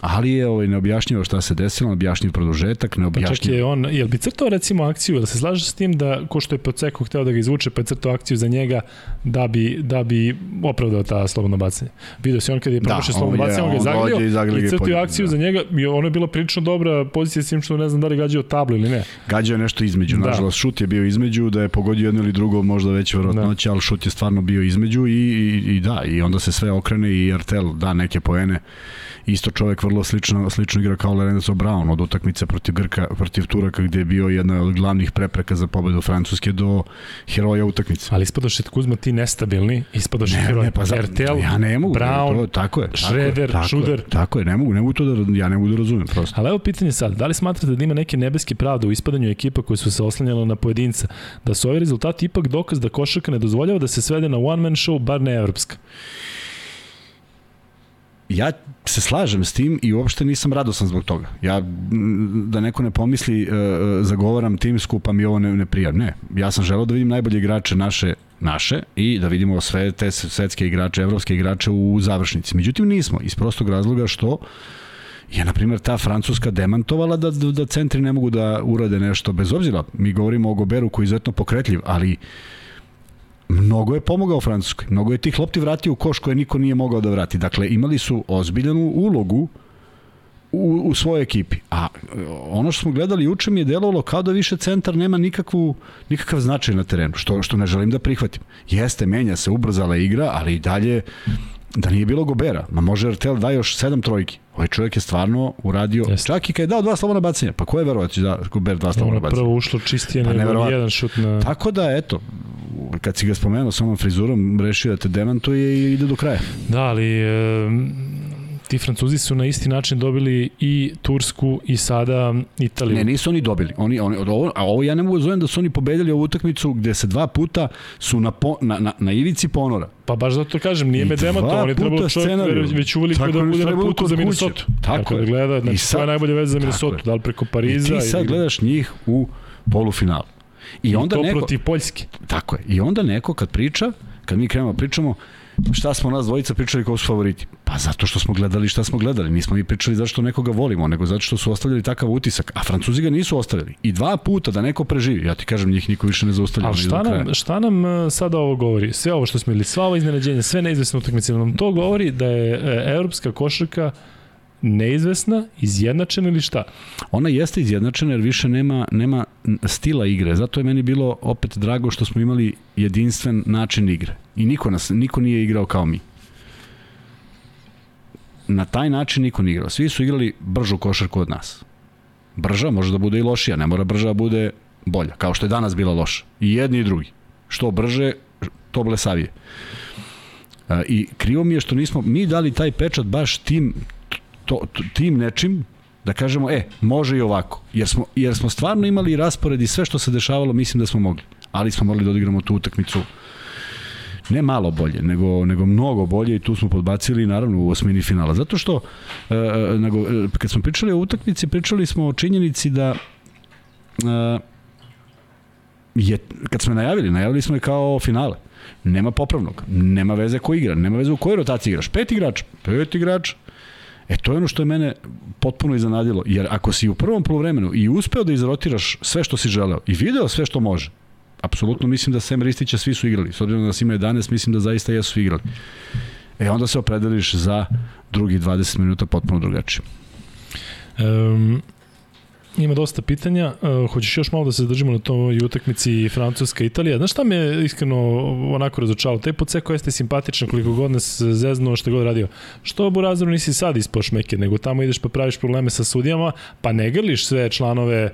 ali je ovaj, neobjašnjivo šta se desilo, neobjašnjiv produžetak, Pa čak je on, jel bi crtao recimo akciju, jel se slažeš s tim da, ko što je Poceko hteo da ga izvuče, pa je crtao akciju za njega da bi, da bi opravdao ta slobodno bacanje. Vidio si on kad je promašio on slobodno je- bacanje, on ga je dođe i zaglio i crtao akciju da. za njega i ono je bila prilično dobra pozicija s tim što ne znam da li gađao tablu ili ne. Gađao je nešto između, Da. nažalost šut je bio između, da je pogodio jedno ili drugo možda već verovatnoće, da. ali šut je stvarno bio između i, i, i da, i onda se sve okrene i Artel da neke poene, isto čovek vrlo slično, slično igra kao Lorenzo Brown od utakmice protiv Grka, protiv Turaka gde je bio jedna od glavnih prepreka za pobedu Francuske do heroja utakmice. Ali ispadoše Kuzma ti nestabilni, ispadoše Ne, heroj. ne, pa za, Ertel, ja ne mogu, Brown, to, tako je, tako Schroeder, je, tako Šuder. Je, tako je, ne mogu, ne mogu to da, ja ne mogu da razumem prosto. Ali evo pitanje sad, da li smatrate da ima neke nebeske pravde u ispadanju ekipa koje su se oslanjale na pojedinca, da su ovi rezultati ipak dokaz da košarka ne dozvoljava da se svede na one man show, bar ne evropska? Ja se slažem s tim i uopšte nisam radosan zbog toga. Ja, da neko ne pomisli, uh, zagovaram timsku, pa mi ovo ne, ne prija. Ne, ja sam želeo da vidim najbolje igrače naše naše i da vidimo sve te svetske igrače, evropske igrače u završnici. Međutim, nismo, iz prostog razloga što je, na primjer, ta Francuska demantovala da, da, da centri ne mogu da urade nešto bez obzira. Mi govorimo o Goberu koji je izuzetno pokretljiv, ali mnogo je pomogao Francuskoj. Mnogo je tih lopti vratio u koš koje niko nije mogao da vrati. Dakle, imali su ozbiljenu ulogu u, u svojoj ekipi. A e, ono što smo gledali juče mi je delovalo kao da više centar nema nikakvu, nikakav značaj na terenu, što, što ne želim da prihvatim. Jeste, menja se, ubrzala igra, ali i dalje da nije bilo Gobera. Ma može Artel da još sedam trojki. Ovaj čovjek je stvarno uradio, Jeste. čak i kad je dao dva slobodna bacanja. Pa ko je verovao da Gober dva slobodna Ono bacanja? prvo ušlo čistije Pa nego jedan šut na... Tako da, eto, kad si ga spomenuo sa onom frizurom, rešio da te demantuje i ide do kraja. Da, ali e, ti Francuzi su na isti način dobili i Tursku i sada Italiju. Ne, nisu oni dobili. Oni, oni, ovo, a ovo ja ne mogu da zovem da su oni pobedili ovu utakmicu gde se dva puta su na, po, na, na, na ivici ponora. Pa baš zato kažem, nije I me demanto, dva on je trebalo puta čovjek već, uveliko Tako da bude na putu za. Minnesota. Tako Tako da je. gleda, I znači sad- koja je najbolja veza za Minnesota, da li preko I Pariza ti sad ili... gledaš njih u polufinalu. I I onda to neko, protiv Poljske. Tako je. I onda neko kad priča, kad mi krenemo da pričamo, šta smo nas dvojica pričali kao su favoriti? Pa zato što smo gledali šta smo gledali. Nismo mi pričali zašto nekoga volimo, nego zato što su ostavljali takav utisak. A Francuzi ga nisu ostavili. I dva puta da neko preživi. Ja ti kažem, njih niko više ne zaustavlja. Ali šta nam, šta nam e, sada ovo govori? Sve ovo što smo ili sva ova iznenađenja, sve neizvesne utakmice, nam to govori da je e, evropska košarka neizvesna, izjednačena ili šta? Ona jeste izjednačena jer više nema, nema stila igre. Zato je meni bilo opet drago što smo imali jedinstven način igre. I niko, nas, niko nije igrao kao mi. Na taj način niko nije igrao. Svi su igrali bržu košarku od nas. Brža može da bude i lošija, ne mora brža da bude bolja, kao što je danas bila loša. I jedni i drugi. Što brže, to blesavije. E, I krivo mi je što nismo mi dali taj pečat baš tim to, to, tim nečim da kažemo, e, može i ovako. Jer smo, jer smo stvarno imali raspored i sve što se dešavalo, mislim da smo mogli. Ali smo morali da odigramo tu utakmicu ne malo bolje, nego, nego mnogo bolje i tu smo podbacili naravno u osmini finala. Zato što e, nego, e, kad smo pričali o utakmici, pričali smo o činjenici da e, je, kad smo najavili, najavili smo je kao finale. Nema popravnog, nema veze ko igra, nema veze u kojoj rotaciji igraš. Pet igrača, pet igrača. E to je ono što je mene potpuno iznenadilo, jer ako si u prvom polovremenu i uspeo da izrotiraš sve što si želeo i video sve što može, apsolutno mislim da Sem Ristića svi su igrali. S obzirom da nas ima 11, mislim da zaista jesu igrali. E onda se opredeliš za drugi 20 minuta potpuno drugačije. Um, ima dosta pitanja. Uh, hoćeš još malo da se zadržimo na toj utakmici Francuska-Italija. Znaš šta me iskreno onako razočao? Taj Poceko jeste simpatičan koliko god nas zeznuo što god radio. Što Burazeru nisi sad ispao šmeke, nego tamo ideš pa praviš probleme sa sudijama, pa ne grliš sve članove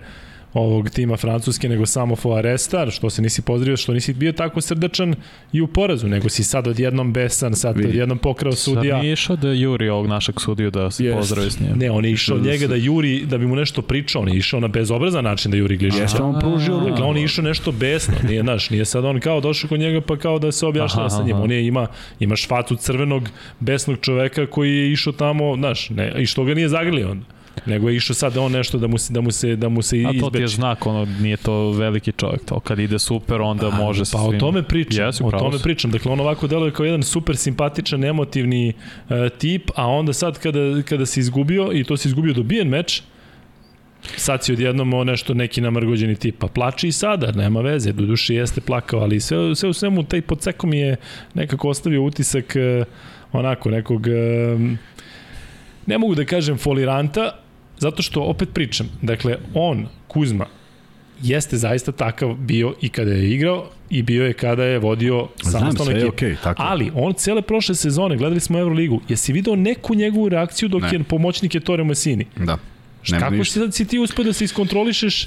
ovog tima Francuske, nego samo Foarestar, što se nisi pozdravio, što nisi bio tako srdačan i u porazu, nego si sad odjednom besan, sad Vidi. odjednom pokrao sudija. Sad nije išao da juri ovog našeg sudiju da se Jest. pozdravi s njim. Ne, on je išao Da njega se- da juri, da bi mu nešto pričao, on je išao na bezobrazan način da juri Glišića. Jeste on pružio ruku. Dakle, on je išao nešto besno, nije, znaš, nije sad on kao došao kod njega pa kao da se objašnjava Aha, sa njim. On je, ima, imaš facu crvenog, besnog čoveka koji je išao tamo, znaš, ne, i što ga nije zagrlio onda. Nego je išao sad on nešto da mu se, da mu se, da mu se A to ti je znak, ono, nije to veliki čovjek, to kad ide super, onda A, može pa sa o svim... tome pričam, Jesi, o tome si. pričam. Dakle, on ovako deluje kao jedan super simpatičan, emotivni uh, tip, a onda sad kada, kada se izgubio, i to se izgubio dobijen meč, sad si odjednom o nešto neki namrgođeni tip, pa plači i sada, nema veze, do duše jeste plakao, ali sve, sve u svemu taj podseko mi je nekako ostavio utisak uh, onako nekog um, ne mogu da kažem foliranta, zato što opet pričam, dakle on, Kuzma, jeste zaista takav bio i kada je igrao i bio je kada je vodio samostalno ekipu. okej, tako. Ali on cele prošle sezone, gledali smo Euroligu, jesi video neku njegovu reakciju dok Ne. je pomoćnik je Tore Masini? Da. Šta, kako si si ti uspio da se iskontrolišeš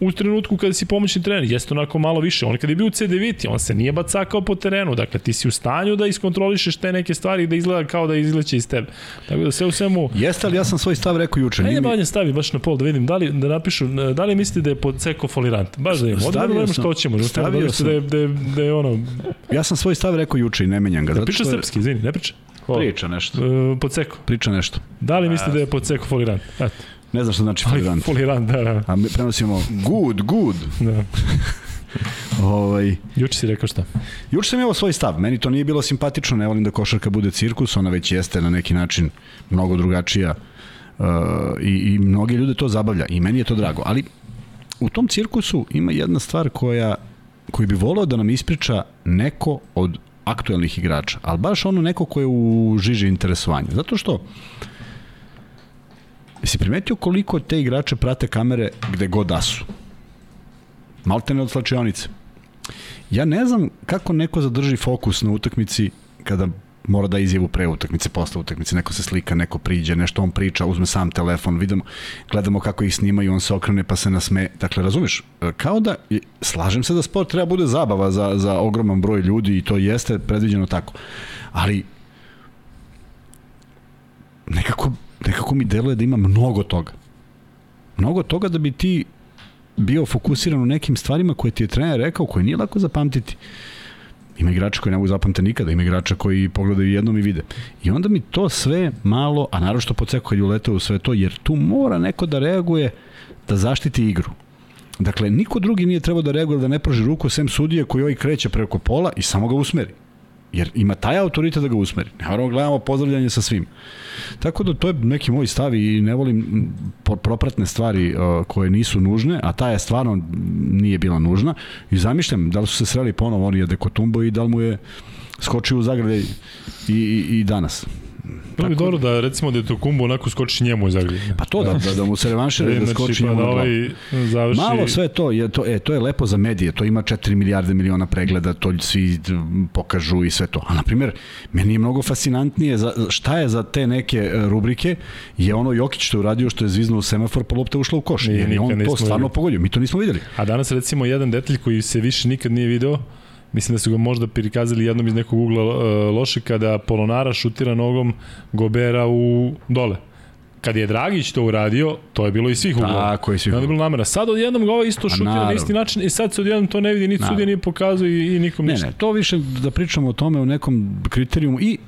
u trenutku kada si pomoćni trener, jeste onako malo više. On kada je bio u C9, on se nije bacakao po terenu, dakle ti si u stanju da iskontrolišeš te neke stvari i da izgleda kao da izleće iz tebe. Tako da sve u svemu, Jeste, ali ja sam svoj stav rekao juče. Ajde Banja stavi baš na pol da vidim da li da napišu da li mislite da je pod ceko folirant. Baš da imamo. Da vidimo što hoćemo. Da stavio stavio sam. da je, da je, da je ono Ja sam svoj stav rekao juče i ne menjam ga. da priča što je- srpski, izvini, ne priča. Hvala. Priča nešto. E, pod seko. Priča nešto. Da li mislite da je pod seko folirant? Eto. Ne znam što znači folirant. folirant, da, da. A mi prenosimo good, good. da. Ovaj, Juče si rekao šta? Juče sam imao svoj stav, meni to nije bilo simpatično, ne volim da košarka bude cirkus, ona već jeste na neki način mnogo drugačija uh, i, i mnoge ljude to zabavlja i meni je to drago, ali u tom cirkusu ima jedna stvar koja koji bi voleo da nam ispriča neko od aktuelnih igrača, ali baš ono neko ko je u žiži interesovanja, zato što Jesi primetio koliko te igrače prate kamere gde god da su? Maltene od slačionice. Ja ne znam kako neko zadrži fokus na utakmici kada mora da izjavu pre utakmice, posle utakmice, neko se slika, neko priđe, nešto on priča, uzme sam telefon, vidimo, gledamo kako ih snimaju, on se okrene pa se nasme. Dakle, razumeš, kao da, slažem se da sport treba bude zabava za, za ogroman broj ljudi i to jeste predviđeno tako, ali nekako, nekako mi deluje da ima mnogo toga. Mnogo toga da bi ti bio fokusiran u nekim stvarima koje ti je trener rekao, koje nije lako zapamtiti. Ima igrača koji ne mogu zapamte nikada, ima igrača koji pogledaju jednom i vide. I onda mi to sve malo, a naravno što poceku kad je uletao u sve to, jer tu mora neko da reaguje da zaštiti igru. Dakle, niko drugi nije trebao da reaguje da ne proži ruku sem sudije koji ovaj kreće preko pola i samo ga usmeri. Jer ima taj autoritet da ga usmeri. Moramo gledamo pozdravljanje sa svim. Tako da to je neki moj stav i ne volim propratne stvari uh, koje nisu nužne, a ta je stvarno nije bila nužna. I zamišljam da li su se sreli ponovo oni Adekotumbo i da li mu je skočio u zagrade i, i, i danas. Bilo bi dobro da recimo da je to kumbo onako skoči njemu iz Zagreba. Pa to da, da, da mu se revanšira da skoči pa njemu da na glavu. ovaj završi... Malo sve to, je, to, e, to je lepo za medije, to ima 4 milijarde miliona pregleda, to svi pokažu i sve to. A na primjer, meni je mnogo fascinantnije za, šta je za te neke e, rubrike, je ono Jokić što je uradio što je zviznuo semafor, pa lopta ušla u koš. Nije, Jer on to stvarno videli. pogodio. Mi to nismo videli. A danas recimo jedan detalj koji se više nikad nije video, mislim da su ga možda prikazali jednom iz nekog ugla uh, loše, kada Polonara šutira nogom Gobera u dole. Kad je Dragić to uradio, to je bilo iz svih uglova. Tako je svi. I onda je bilo namera. Sad odjednom ga ovo isto šutira na isti način i sad se odjednom to ne vidi, niti sudija nije pokazao i, i nikom Ne, ništa. ne, to više da pričamo o tome u nekom kriterijumu i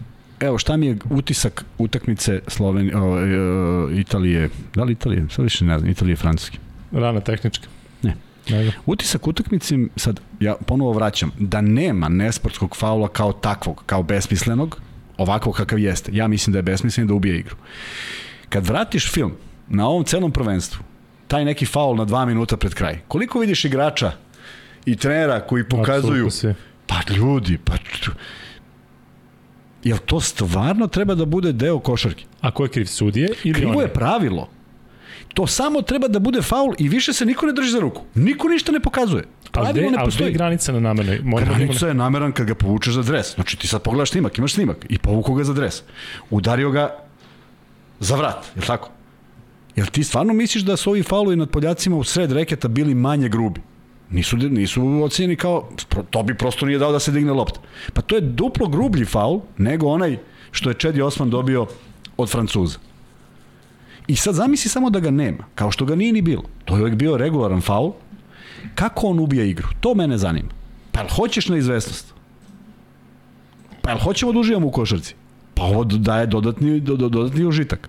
Evo šta mi je utisak utakmice Slovenije, e, Italije, da li Italije, sad više ne znam, Italije, Francuske. Rana tehnička. Ne. Nego. Utisak utakmice, sad ja ponovo vraćam, da nema nesportskog faula kao takvog, kao besmislenog, ovakvog kakav jeste. Ja mislim da je besmislen da ubije igru. Kad vratiš film na ovom celom prvenstvu, taj neki faul na dva minuta pred kraj, koliko vidiš igrača i trenera koji pokazuju, pa ljudi, pa Jel to stvarno treba da bude deo košarke? A ko je kriv sudije? Ili Krivo oni? je pravilo. To samo treba da bude faul i više se niko ne drži za ruku. Niko ništa ne pokazuje. Ali Pravilo ne ali postoji. granica na namernoj? Moramo imamo Granica je nameran kad ga povučeš za dres. Znači ti sad pogledaš snimak, imaš snimak i povuku ga za dres. Udario ga za vrat, je li tako? Jel ti stvarno misliš da su ovi faulovi nad Poljacima u sred reketa bili manje grubi? Nisu, nisu ocenjeni kao, to bi prosto nije dao da se digne lopta. Pa to je duplo grublji faul nego onaj što je Čedi Osman dobio od Francuza. I sad zamisli samo da ga nema, kao što ga nije ni bilo. To je uvek bio regularan faul. Kako on ubija igru? To mene zanima. Pa jel hoćeš na izvesnost? Pa jel hoćemo da uživamo u košarci? Pa ovo daje dodatni, do, do, dodatni užitak.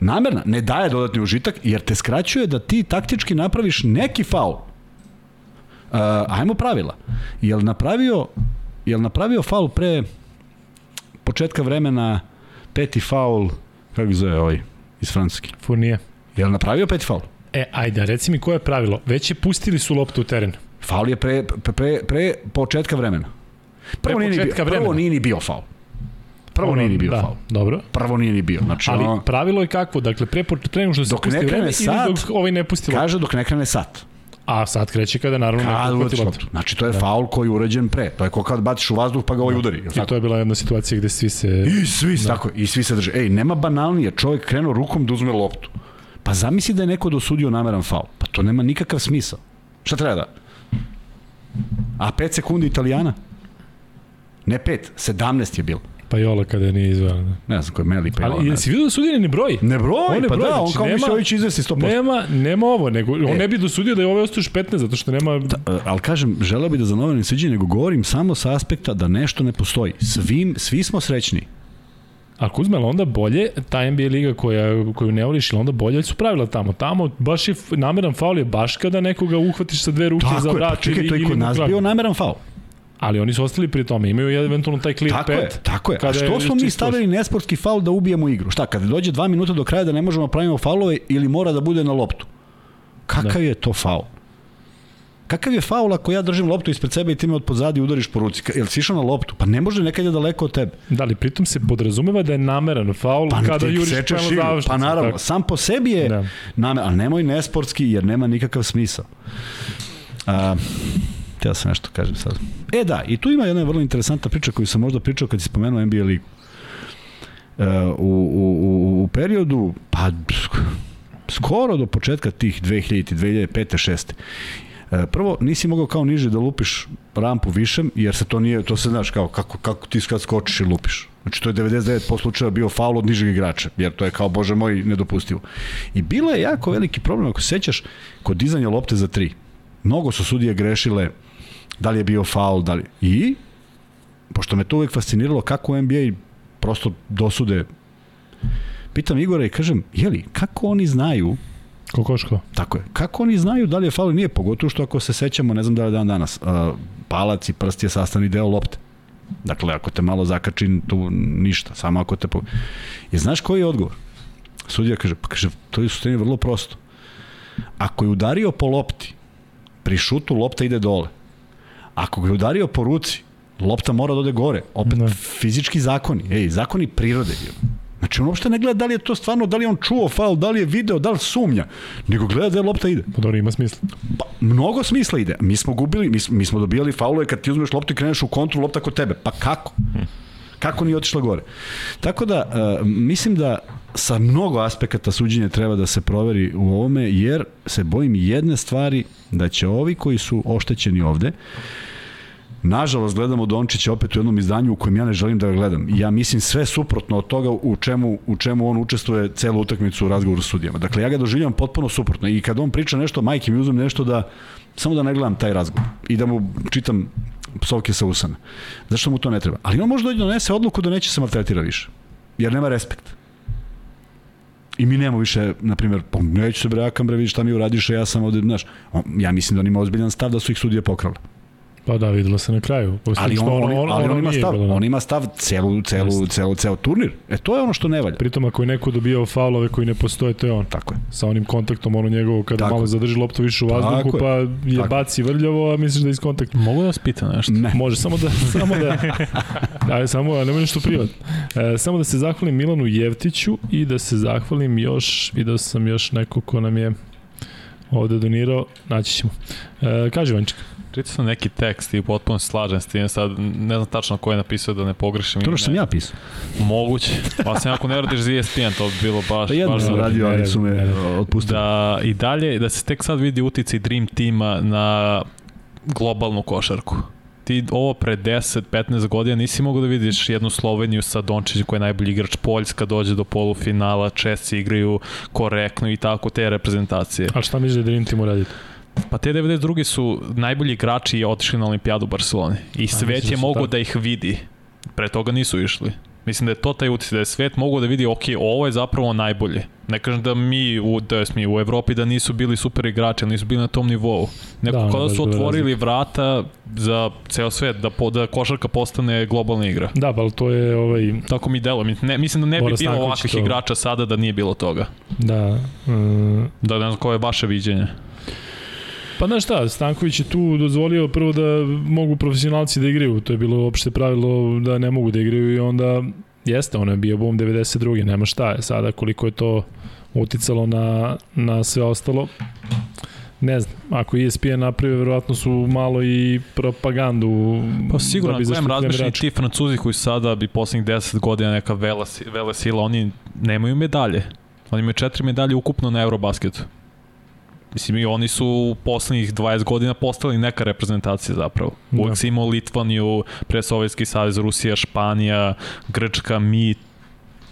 Namerna, ne daje dodatni užitak jer te skraćuje da ti taktički napraviš neki faul. Uh, ajmo pravila. Jel napravio, jel napravio faul pre početka vremena peti faul, kako zove ovaj, iz Francuske? Furnije. Jel napravio peti faul? E, ajde, reci mi koje je pravilo. Već je pustili su loptu u teren. Faul je pre, pre, pre, pre početka vremena. Prvo, Pre nije, ni bio, početka prvo vremena. nije ni bio faul. Prvo nije ni bio da, faul. Dobro. Prvo nije ni bio. Znači, Ali ono, pravilo je kakvo? Dakle, pre, pre nego što se Dok pusti vreme sat, ili dok ovaj ne pusti loptu? kaže dok ne krene sat. A sad kreće kada naravno Kad neko uhvati loptu. Znači, to je faul koji je urađen pre. To je kao kad baciš u vazduh pa ga ovaj udari. jel I tako? to je bila jedna situacija gde svi se... I svi, da. tako, i svi se drže. Ej, nema banalnije, čovjek krenuo rukom da uzme loptu. Pa zamisli da je neko dosudio nameran faul. Pa to nema nikakav smisao. Šta treba da? A 5 sekundi Italijana? Ne 5, 17 je bilo. Pa Jola kada nije izvela. Da. Ne znam ko je Meli pa Ali jesi vidio da sudije ne broji? Ne broj, On ne pa broji, da, on znači kao nema- Mišović izvesti 100%. Nema, nema ovo, nego on E. ne bi dosudio da je ostao još 15, zato što nema... E, ali kažem, želeo bi da za novo ne siđe, nego govorim samo sa aspekta da nešto ne postoji. Svim, svi smo srećni. A Kuzma, ali onda bolje, ta NBA liga koja, koju ne voliš, onda bolje su pravila tamo. Tamo baš je nameran faul je baš kada nekoga uhvatiš sa dve ruke za Tako je, vrat pa čekaj, to je kod nas bio nameran faul. Ali oni su ostali pri tome, imaju eventualno taj clear Tako pet. je, tako je. A što smo mi stavili nesportski faul da ubijemo igru? Šta, kada dođe dva minuta do kraja da ne možemo da pravimo faulove ili mora da bude na loptu? Kakav da. je to faul? Kakav je faul ako ja držim loptu ispred sebe i ti me od pozadi udariš po ruci? Jel si išao na loptu? Pa ne može nekad je daleko od tebe. Da li pritom se podrazumeva da je nameran faul Pa kada ti juriš prema završnicu. Pa naravno, tako. sam po sebi je Da. da. namer, ali nemoj nesportski jer nema nikakav smisao. A, Teo sam nešto kažem sad. E da, i tu ima jedna vrlo interesantna priča koju sam možda pričao kad si spomenuo NBA ligu. E, u, u, u, u periodu, pa skoro do početka tih 2000, 2005. 6. E, prvo, nisi mogao kao niže da lupiš rampu višem, jer se to nije, to se znaš kao kako, kako ti kad skočiš i lupiš. Znači to je 99% slučajeva bio faul od nižeg igrača, jer to je kao, bože moj, nedopustivo. I bilo je jako veliki problem, ako se sećaš, kod dizanja lopte za tri. Mnogo su sudije grešile da li je bio faul, da li... I, pošto me to uvek fasciniralo kako NBA prosto dosude pitam Igora i kažem, jeli, kako oni znaju Kokoško. Tako je. Kako oni znaju da li je faul ili nije, pogotovo što ako se sećamo, ne znam da li je dan danas, uh, palac i prst je sastavni deo lopte. Dakle, ako te malo zakači, tu ništa, samo ako te... Po... I znaš koji je odgovor? Sudija kaže, pa kaže, to je suštini vrlo prosto. Ako je udario po lopti, pri šutu lopta ide dole. Ako ga je udario po ruci, lopta mora da ode gore. Opet, Da. ne. fizički zakoni, ej, zakoni prirode. Znači, on uopšte ne gleda da li je to stvarno, da li je on čuo faul, da li je video, da li sumnja, nego gleda da je lopta ide. Pa dobro, ima smisla. Pa, mnogo smisla ide. Mi smo gubili, mi, mi smo dobijali faulove kad ti uzmeš loptu i kreneš u kontru, lopta kod tebe. Pa kako? Kako nije otišla gore? Tako da, uh, mislim da sa mnogo aspekata suđenja treba da se proveri u ovome, jer se bojim jedne stvari, da će ovi koji su oštećeni ovde, Nažalost, gledamo Dončića opet u jednom izdanju u kojem ja ne želim da ga gledam. Ja mislim sve suprotno od toga u čemu, u čemu on učestvuje celu utakmicu u razgovoru s sudijama. Dakle, ja ga doživljam potpuno suprotno. I kad on priča nešto, majke mi uzmem nešto da, samo da ne gledam taj razgovor. I da mu čitam psovke sa usana. Zašto mu to ne treba? Ali on može da donese odluku da neće se maltretira više. Jer nema respekt. I mi nemamo više, na primjer, pa neću se bre, akam bre, vidi šta mi uradiš, ja sam ovde, znaš, ja mislim da on ima ozbiljan stav da su ih sudije pokrale. Pa da, videlo se na kraju. Ali on, on, on, ali on ima nije stav, bilo, da. on ima stav celu, celu, celu, celu turnir. E to je ono što ne valja. Pritom ako je neko dobijao faulove koji ne postoje, to je on. Tako je. Sa onim kontaktom, ono njegovo, kada Tako. malo zadrži loptu više u vazduhu, Tako je. pa je Tako. baci vrljavo, a misliš da je iz kontakta. Mogu da vas pitam nešto? Ne. Može, samo da, samo da, ajde, samo, a nema nešto privat. E, samo da se zahvalim Milanu Jevtiću i da se zahvalim još, video sam još neko ko nam je ovde donirao, naći ćemo. E, kaže Vanček, Čitao sam neki tekst i potpuno se slažem s tim, sad ne znam tačno ko je napisao da ne pogrešim. To što sam ja pisao. Moguće. Pa sam ako ne radiš za ESPN, to bi bilo baš... Pa jedno baš sam radio, ali su me otpustili. Da, i dalje, da se tek sad vidi uticaj Dream tima na globalnu košarku. Ti ovo pre 10-15 godina nisi mogao da vidiš jednu Sloveniju sa Dončićem koji je najbolji igrač, Poljska dođe do polufinala, Česi igraju korektno i tako te reprezentacije. a šta misliš da Dream Team uraditi? Pa te 92. su najbolji igrači otišli na olimpijadu u Barceloni. I svet mislim da je mogao tako. da ih vidi. Pre toga nisu išli. Mislim da je to taj uticaj, da je svet mogao da vidi, ok, ovo je zapravo najbolje. Ne kažem da mi, u, da mi u Evropi da nisu bili super igrači, nisu bili na tom nivou. Neko Da, da, da baš su otvorili vrata za ceo svet, da, po, da košarka postane globalna igra. Da, pa to je ovaj, Tako mi delo. Ne, mislim da ne bi bilo Stanković ovakvih to. igrača sada da nije bilo toga. da, mm, Da ne znam koje je vaše viđenje. Pa znaš šta, Stanković je tu dozvolio prvo da mogu profesionalci da igraju, to je bilo opšte pravilo da ne mogu da igraju i onda Jeste, ono je bio boom 92. Nema šta je sada koliko je to uticalo na, na sve ostalo. Ne znam, ako ESPN napravio, verovatno su malo i propagandu. Pa sigurno, da bi da kojem razmišljaju ti francuzi koji sada bi poslednjih 10 godina neka vela, vele sila, oni nemaju medalje. Oni imaju četiri medalje ukupno na Eurobasketu. Mislim, i oni su u poslednjih 20 godina postali neka reprezentacija zapravo. Uvijek Da. si imao Litvaniju, pre Sovjetski savez, Rusija, Španija, Grčka, mi,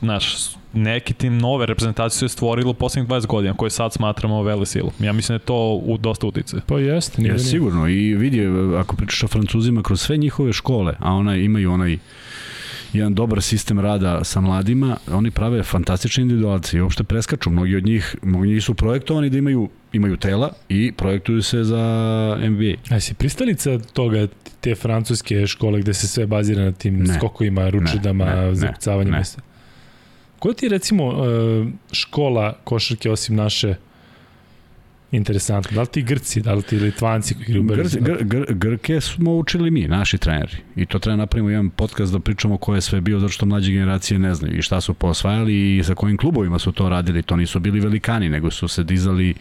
znaš, neki tim nove reprezentacije su je stvorilo u poslednjih 20 godina, koje sad smatramo vele silu. Ja mislim da je to u dosta utice. Pa jeste, nije Je, da nije. sigurno i vidi, ako pričaš o Francuzima kroz sve njihove škole, a ona imaju onaj jedan dobar sistem rada sa mladima, oni prave fantastične individualce i uopšte preskaču. Mnogi od njih, mnogi njih su projektovani da imaju, imaju tela i projektuju se za NBA. A si pristalica toga, te francuske škole gde se sve bazira na tim Ne. skokovima, ručidama, Ne, ne, zakucavanjem? ne. Ne. Koja ti je recimo e, škola košarke osim naše interesantna? Da li ti Grci, da li ti Litvanci koji igraju Gr, brzo? gr, gr, Grke smo učili mi, naši treneri. I to treba napravimo jedan podcast da pričamo ko je sve bio, zato što mlađe generacije ne znaju i šta su posvajali i sa kojim klubovima su to radili. To nisu bili velikani, nego su se dizali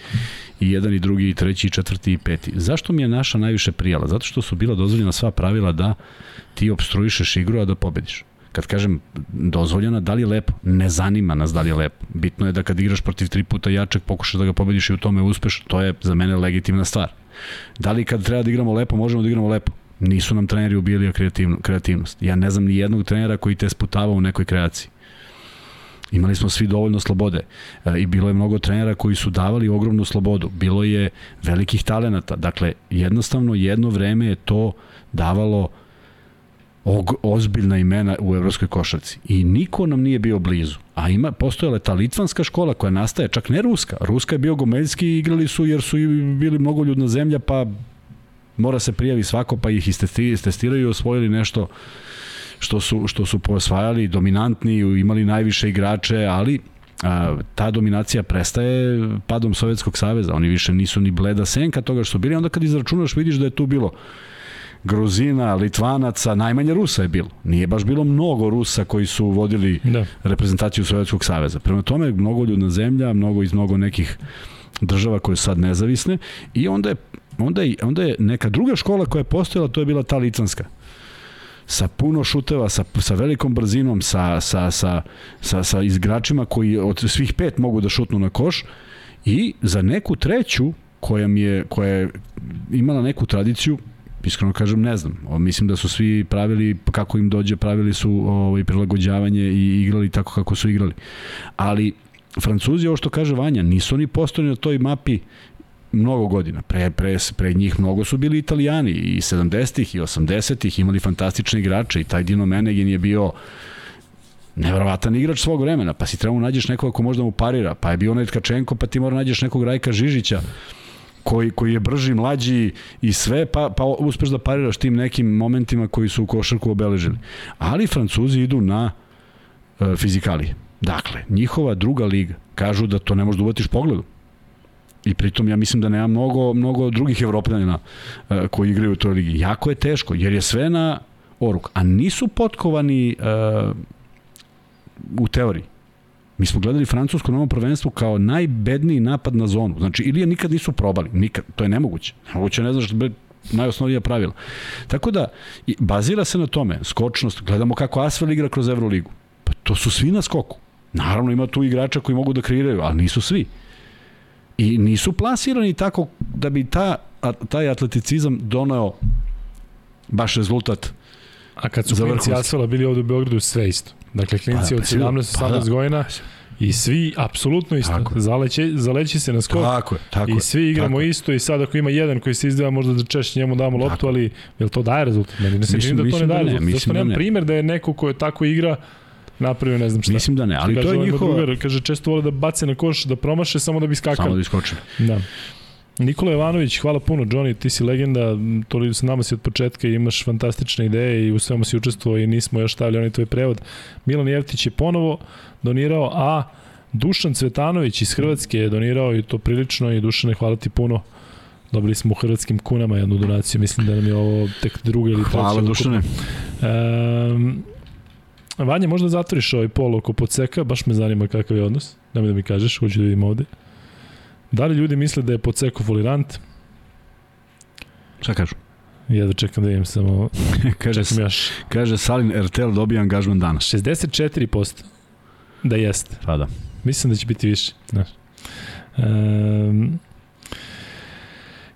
i jedan i drugi i treći i četvrti i peti. Zašto mi je naša najviše prijala? Zato što su bila dozvoljena sva pravila da ti obstruišeš igru, a da pobediš. Kad kažem dozvoljena, da li je lepo? Ne zanima nas da li je lepo. Bitno je da kad igraš protiv tri puta jačeg, pokušaš da ga pobediš i u tome uspeš, to je za mene legitimna stvar. Da li kad treba da igramo lepo, možemo da igramo lepo? Nisu nam treneri kreativno, kreativnost. Ja ne znam ni jednog trenera koji te sputava u nekoj kreaciji. Imali smo svi dovoljno slobode e, i bilo je mnogo trenera koji su davali ogromnu slobodu. Bilo je velikih talenata. Dakle, jednostavno jedno vreme je to davalo og, ozbiljna imena u evropskoj košarci. I niko nam nije bio blizu. A ima, postojala je ta litvanska škola koja nastaje, čak ne ruska. Ruska je bio gomeljski igrali su jer su bili mnogoljudna zemlja, pa mora se prijavi svako, pa ih istesti- istestiraju i osvojili nešto što su, što su posvajali, dominantni, imali najviše igrače, ali a, ta dominacija prestaje padom Sovjetskog saveza. Oni više nisu ni bleda senka toga što su bili. Onda kad izračunaš vidiš da je tu bilo Gruzina, Litvanaca, najmanje Rusa je bilo. Nije baš bilo mnogo Rusa koji su vodili Da. reprezentaciju Sovjetskog saveza. Prema tome, mnogo ljudna zemlja, mnogo iz mnogo nekih država koje su sad nezavisne i onda je, onda je, onda je neka druga škola koja je postojala, to je bila ta litvanska sa puno šuteva, sa, sa velikom brzinom, sa, sa, sa, sa, sa izgračima koji od svih pet mogu da šutnu na koš i za neku treću koja, mi je, koja je imala neku tradiciju, iskreno kažem ne znam, mislim da su svi pravili kako im dođe, pravili su ovaj, prilagođavanje i igrali tako kako su igrali. Ali Francuzi, ovo što kaže Vanja, nisu oni postojani na toj mapi mnogo godina. Pre, pre, pre njih mnogo su bili italijani i 70-ih i 80-ih imali fantastične igrače i taj Dino Menegin je bio neverovatan igrač svog vremena, pa si trebamo nađeš nekoga ko možda mu parira, pa je bio onaj Tkačenko, pa ti mora nađeš nekog Rajka Žižića koji, koji je brži, mlađi i sve, pa, pa uspeš da pariraš tim nekim momentima koji su u košarku obeležili. Ali Francuzi idu na e, fizikalije. Dakle, njihova druga liga, kažu da to ne možeš da uvatiš pogledom. I pritom ja mislim da nema mnogo, mnogo drugih evropljana e, koji igraju u toj ligi. Jako je teško, jer je sve na oruk. A nisu potkovani e, u teoriji. Mi smo gledali Francusko na ovom prvenstvu kao najbedniji napad na zonu. Znači, ili je nikad nisu probali. Nikad. To je nemoguće. Nemoguće ne znaš najosnovnija pravila. Tako da, bazira se na tome, skočnost, gledamo kako Asvel igra kroz Euroligu. Pa to su svi na skoku. Naravno ima tu igrača koji mogu da kreiraju, ali nisu svi. I nisu plasirani tako da bi ta, a, taj atleticizam doneo baš rezultat A kad su klinci. Asfala bili ovde u Beogradu, sve isto. Dakle, klinci Pa, od pa sigurno. 17 Pa da. 18 godina i svi apsolutno isto. Tako. Zaleće, zaleći se na skok. Tako je, tako I svi igramo tako isto i sad ako ima jedan koji se izdeva možda da češće njemu damo loptu, Tako. ali jel to daje rezultat? Meni ne se čini da to ne da daje rezultat. Zašto da nemam ne. primer da je neko ko je tako igra napravio ne znam šta. Mislim da ne, ali kaže, to je ovaj njihova... Drugar, kaže, često vole da bace na koš, da promaše samo da bi skakali. Samo da iskočili. Da. Nikola Jovanović, hvala puno. Johnny, ti si legenda, m, to sa nama si od početka i imaš fantastične ideje i u svemu si učestvovao i nismo još stavili onaj tvoj prevod. Milan Jevtić je ponovo donirao, a Dušan Cvetanović iz Hrvatske je donirao i to prilično i Dušane, hvala ti puno. Dobili smo u hrvatskim kunama jednu donaciju, mislim da nam je ovo tek druga ili treća. Hvala. Dušane. Um, Vanja, možda zatvoriš ovaj pol oko podseka, baš me zanima kakav je odnos. Nemoj da mi kažeš, hoću da vidim ovde. Da li ljudi misle da je podseko folirant? Šta kažu? Ja da čekam da vidim samo, kaže, čekam još. kaže Salin RTL dobija angažman danas. 64% da jeste. Pa da. Mislim da će biti više. Znaš. Um,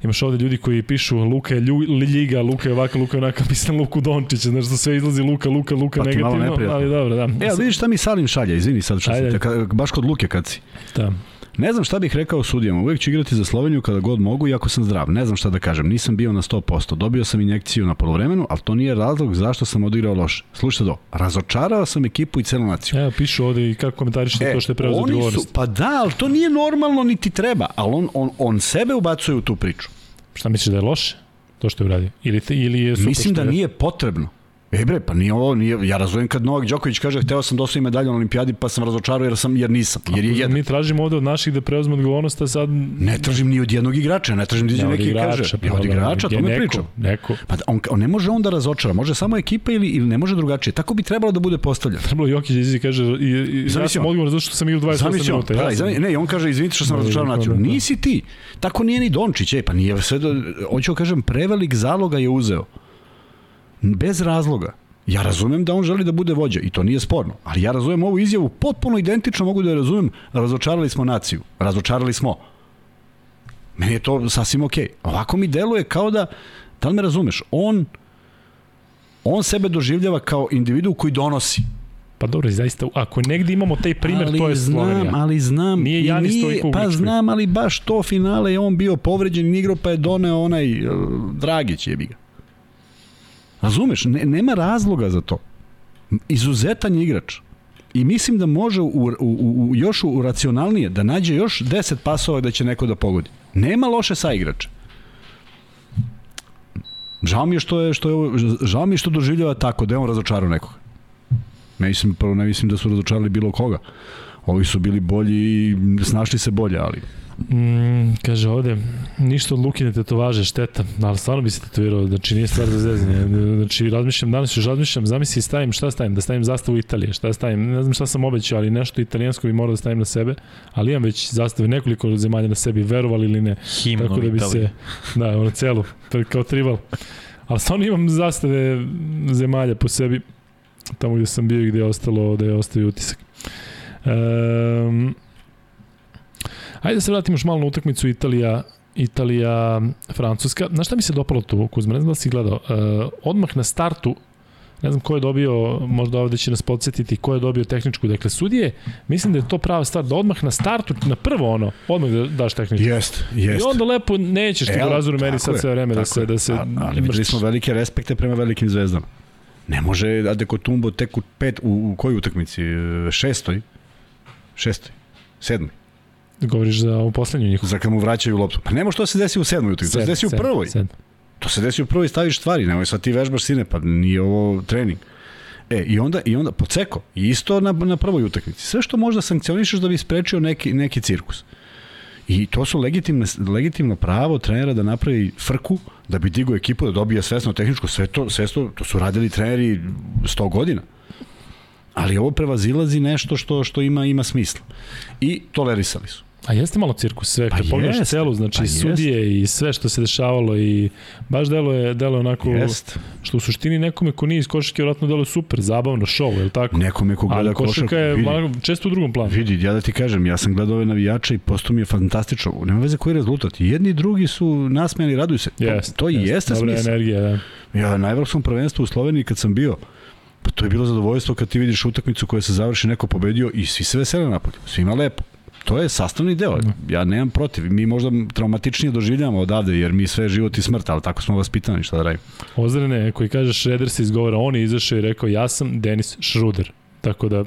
imaš ovde ljudi koji pišu Luka je lju, Ljiga, Luka je ovakav, Luka je onakav, mislim Luku Dončića, znaš što sve izlazi Luka, Luka, Luka Pa negativno, ali dobro, da. E, ali vidiš šta mi Salim šalje, izvini sad što sam te, baš kod Luke kad si. Da. Ne znam šta bih rekao sudijama, uvek ću igrati za Sloveniju kada god mogu i ako sam zdrav. Ne znam šta da kažem, nisam bio na 100%. Dobio sam injekciju na polovremenu, ali to nije razlog zašto sam odigrao loše. Slušajte do, razočarao sam ekipu i celu naciju. Evo, pišu ovde i kako komentarišete to što je preuzeo E, odgovornost. su, pa da, ali to nije normalno niti treba, ali on, on, on sebe ubacuje u tu priču. Šta misliš da je loše? To što je uradio? Ili, ili je super Mislim da je- nije potrebno. E bre, pa nije ovo, nije, ja razumem kad Novak Đoković kaže hteo sam da osvojim medalju na olimpijadi pa sam razočarao jer, sam, jer nisam, jer je jedan. Mi tražimo ovde od naših da preuzme odgovornost, a sad... Ne tražim ni od jednog igrača, ne tražim da iđe Ne, od neki i kaže. igrača, pa Ja od dobro, igrača, to neko, pričam. Neko. Pa on, on ne može on da razočara, može samo ekipa ili, ili ne može drugačije. Tako bi trebalo da bude postavljeno. Trebalo Jokić da iziđe i kaže i, i, ja sam on. odgovoran zato što sam igrao 28 Zamisli on, minuta. pa, Ja da, sam, ne, on kaže izvinite što sam razočarao da, naciju. da, da. Nisi ti. Tako nije ni Dončić, ej, pa nije sve da, hoću da kažem, prevelik zaloga je uzeo. Bez razloga. Ja razumem da on želi da bude vođa i to nije sporno, ali ja razumem ovu izjavu potpuno identično mogu da je razumem, razočarali smo naciju, razočarali smo. Meni je to sasvim okej. Ovako mi deluje kao da, da li me razumeš, on on sebe doživljava kao individu koji donosi. Pa dobro, zaista, ako negde imamo taj primer, ali to je znam, Slovenija. ali znam. Nije i Janis toliko u Pa znam, ali baš to finale je on bio povređen i igrao pa je doneo onaj uh, Dragić jebi ga. Razumeš? Ne, nema razloga za to. Izuzetan je igrač. I mislim da može u, u, u, još u racionalnije da nađe još 10 pasova da će neko da pogodi. Nema loše sa igrača. Žao mi je što je što je žao mi je što doživljava tako da je on razočarao nekoga. Ne mislim prvo ne mislim da su razočarali bilo koga. Ovi su bili bolji i snašli se bolje, ali Mm, kaže ovde, ništa od Lukine tetovaže, šteta, ali stvarno bi se tetovirao, znači nije stvar za zezanje. Znači razmišljam, danas još razmišljam, zamisli stavim, šta stavim, da stavim zastavu Italije, šta stavim, ne znam šta sam obećao, ali nešto italijansko bi morao da stavim na sebe, ali imam već zastave nekoliko zemalja na sebi, verovali ili ne, Himno tako da bi Italije. se, da, ono celu, kao tribal. Ali stvarno imam zastave zemalja po sebi, tamo gde sam bio i gde je ostalo, da je ostavio utisak. Um, Ajde da se vratimo još malo na utakmicu Italija, Italija, Francuska. Znaš šta mi se dopalo tu, Kuzma, ne znam da si gledao. Uh, odmah na startu, ne znam ko je dobio, možda ovde će nas podsjetiti, ko je dobio tehničku. Dakle, sudije, mislim da je to prava stvar, da odmah na startu, na prvo ono, odmah da daš tehničku. jest, I jest. onda lepo nećeš ti E, u ali, razvoru meri tako sad sve vreme da se, da se A, ali videli smo velike respekte prema velikim zvezdama. Ne može Adeko Tumbo tek u pet, u, u kojoj utakmici? E, Šestoj? Šestoj? Sedmoj? Govoriš za ovu poslednju njihovu. Za kad mu vraćaju loptu. Pa ne može to da se desi u sedmoj utakmici, to se desi u prvoj. Sedam. To se desi u prvoj staviš stvari, nemoj sad ti vežbaš sine, pa nije ovo trening. E, i onda, i onda poceko, i isto na, na prvoj utakmici. Sve što možda sankcionišeš da bi sprečio neki, neki cirkus. I to su legitimne, legitimno pravo trenera da napravi frku, da bi digao ekipu, da dobije svesno tehničko, sve to, sve to, to su radili treneri 100 godina. Ali ovo prevazilazi nešto što što ima ima smisla. I tolerisali su. A jeste malo cirkus sve, Pa kad pogledaš celu, znači pa sudije i sve što se dešavalo i baš delo je, delo onako, Jest. što u suštini nekome ko nije iz košarke vjerojatno delo super, zabavno, show, je li tako? Nekome ko gleda Ali košarku, košarka je vidi. malo, često u drugom planu. Vidi, ja da ti kažem, ja sam gledao ove navijače i posto mi je fantastično. Nema veze koji je rezultat. Jedni i drugi su nasmejani, raduju se. To, Jest, to i jest. jeste Dobra smisla. energija, da. Ja na evropskom prvenstvu u Sloveniji kad sam bio, pa to je bilo zadovoljstvo kad ti vidiš utakmicu koja se završi, neko pobedio i svi se vesele napolju. Svima lepo. To je sastavni deo. Ja nemam protiv. Mi možda traumatičnije doživljamo odavde, jer mi sve je život i smrt, ali tako smo vas pitani šta da radimo. Ozrene, koji kaže Šreder se izgovara, on je izašao i rekao ja sam Denis Šruder. Tako da,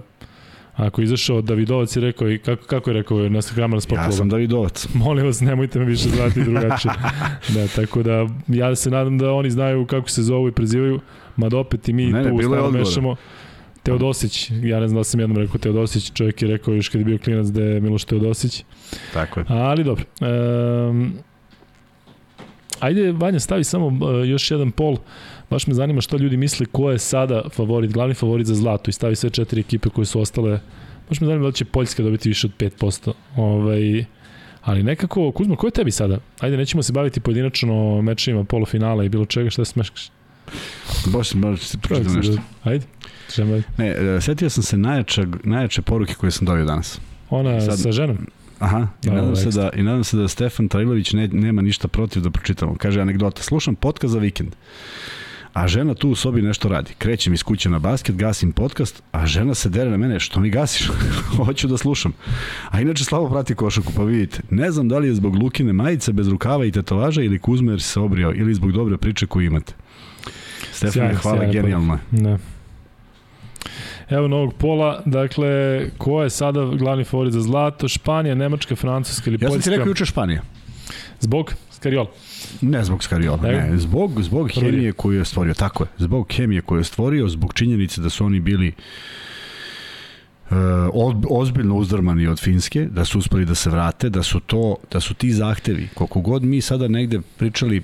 ako je izašao Davidovac i rekao, i kako, kako je rekao na Instagramu na sport Ja sam Davidovac. molim vas, nemojte me više zvati drugačije. da, tako da, ja se nadam da oni znaju kako se zovu i prezivaju, mada opet i mi Ne, ne, tu stvarno odgovora. mešamo. Teodosić, ja ne znam da sam jednom rekao Teodosić, čovjek je rekao još kad je bio klinac da je Miloš Teodosić, Tako je. ali dobro. Um, Ajde, Vanja, stavi samo uh, još jedan pol. Baš me zanima šta ljudi misle ko je sada favorit, glavni favorit za zlato i stavi sve četiri ekipe koje su ostale. Baš me zanima da li će Poljska dobiti više od 5%. Ovaj, ali nekako, Kuzma, ko je tebi sada? Ajde, nećemo se baviti pojedinačno mečima polufinala i bilo čega, šta se smeškaš? Baš, baš se pročitam nešto. Ajde, čemu Ne, e, setio sam se najjače, najjače poruke koje sam dobio danas. Ona Sad, sa ženom? Aha, i nadam, se da, i nadam se da Stefan Trajlović ne, nema ništa protiv da pročitamo. Kaže anegdota, slušam podcast za vikend, a žena tu u sobi nešto radi. Krećem iz kuće na basket, gasim podcast, a žena se dere na mene, što mi gasiš? Hoću da slušam. A inače slabo prati košarku, pa vidite. Ne znam da li je zbog Lukine majice bez rukava i tetovaža ili Kuzmer se obrio ili zbog dobre priče koju imate. Stefan, hvala, genijalno. Ne. Evo novog pola, dakle, ko je sada glavni favorit za zlato? Španija, Nemačka, Francuska ili Poljska? Ja sam ti rekao juče Španija. Zbog Skariola? Ne zbog Skariola, ne. Zbog, zbog hemije koju je stvorio, tako je. Zbog hemije koju je stvorio, zbog činjenice da su oni bili uh, ozbiljno uzdrmani od Finske, da su uspeli da se vrate, da su to, da su ti zahtevi, koliko god mi sada negde pričali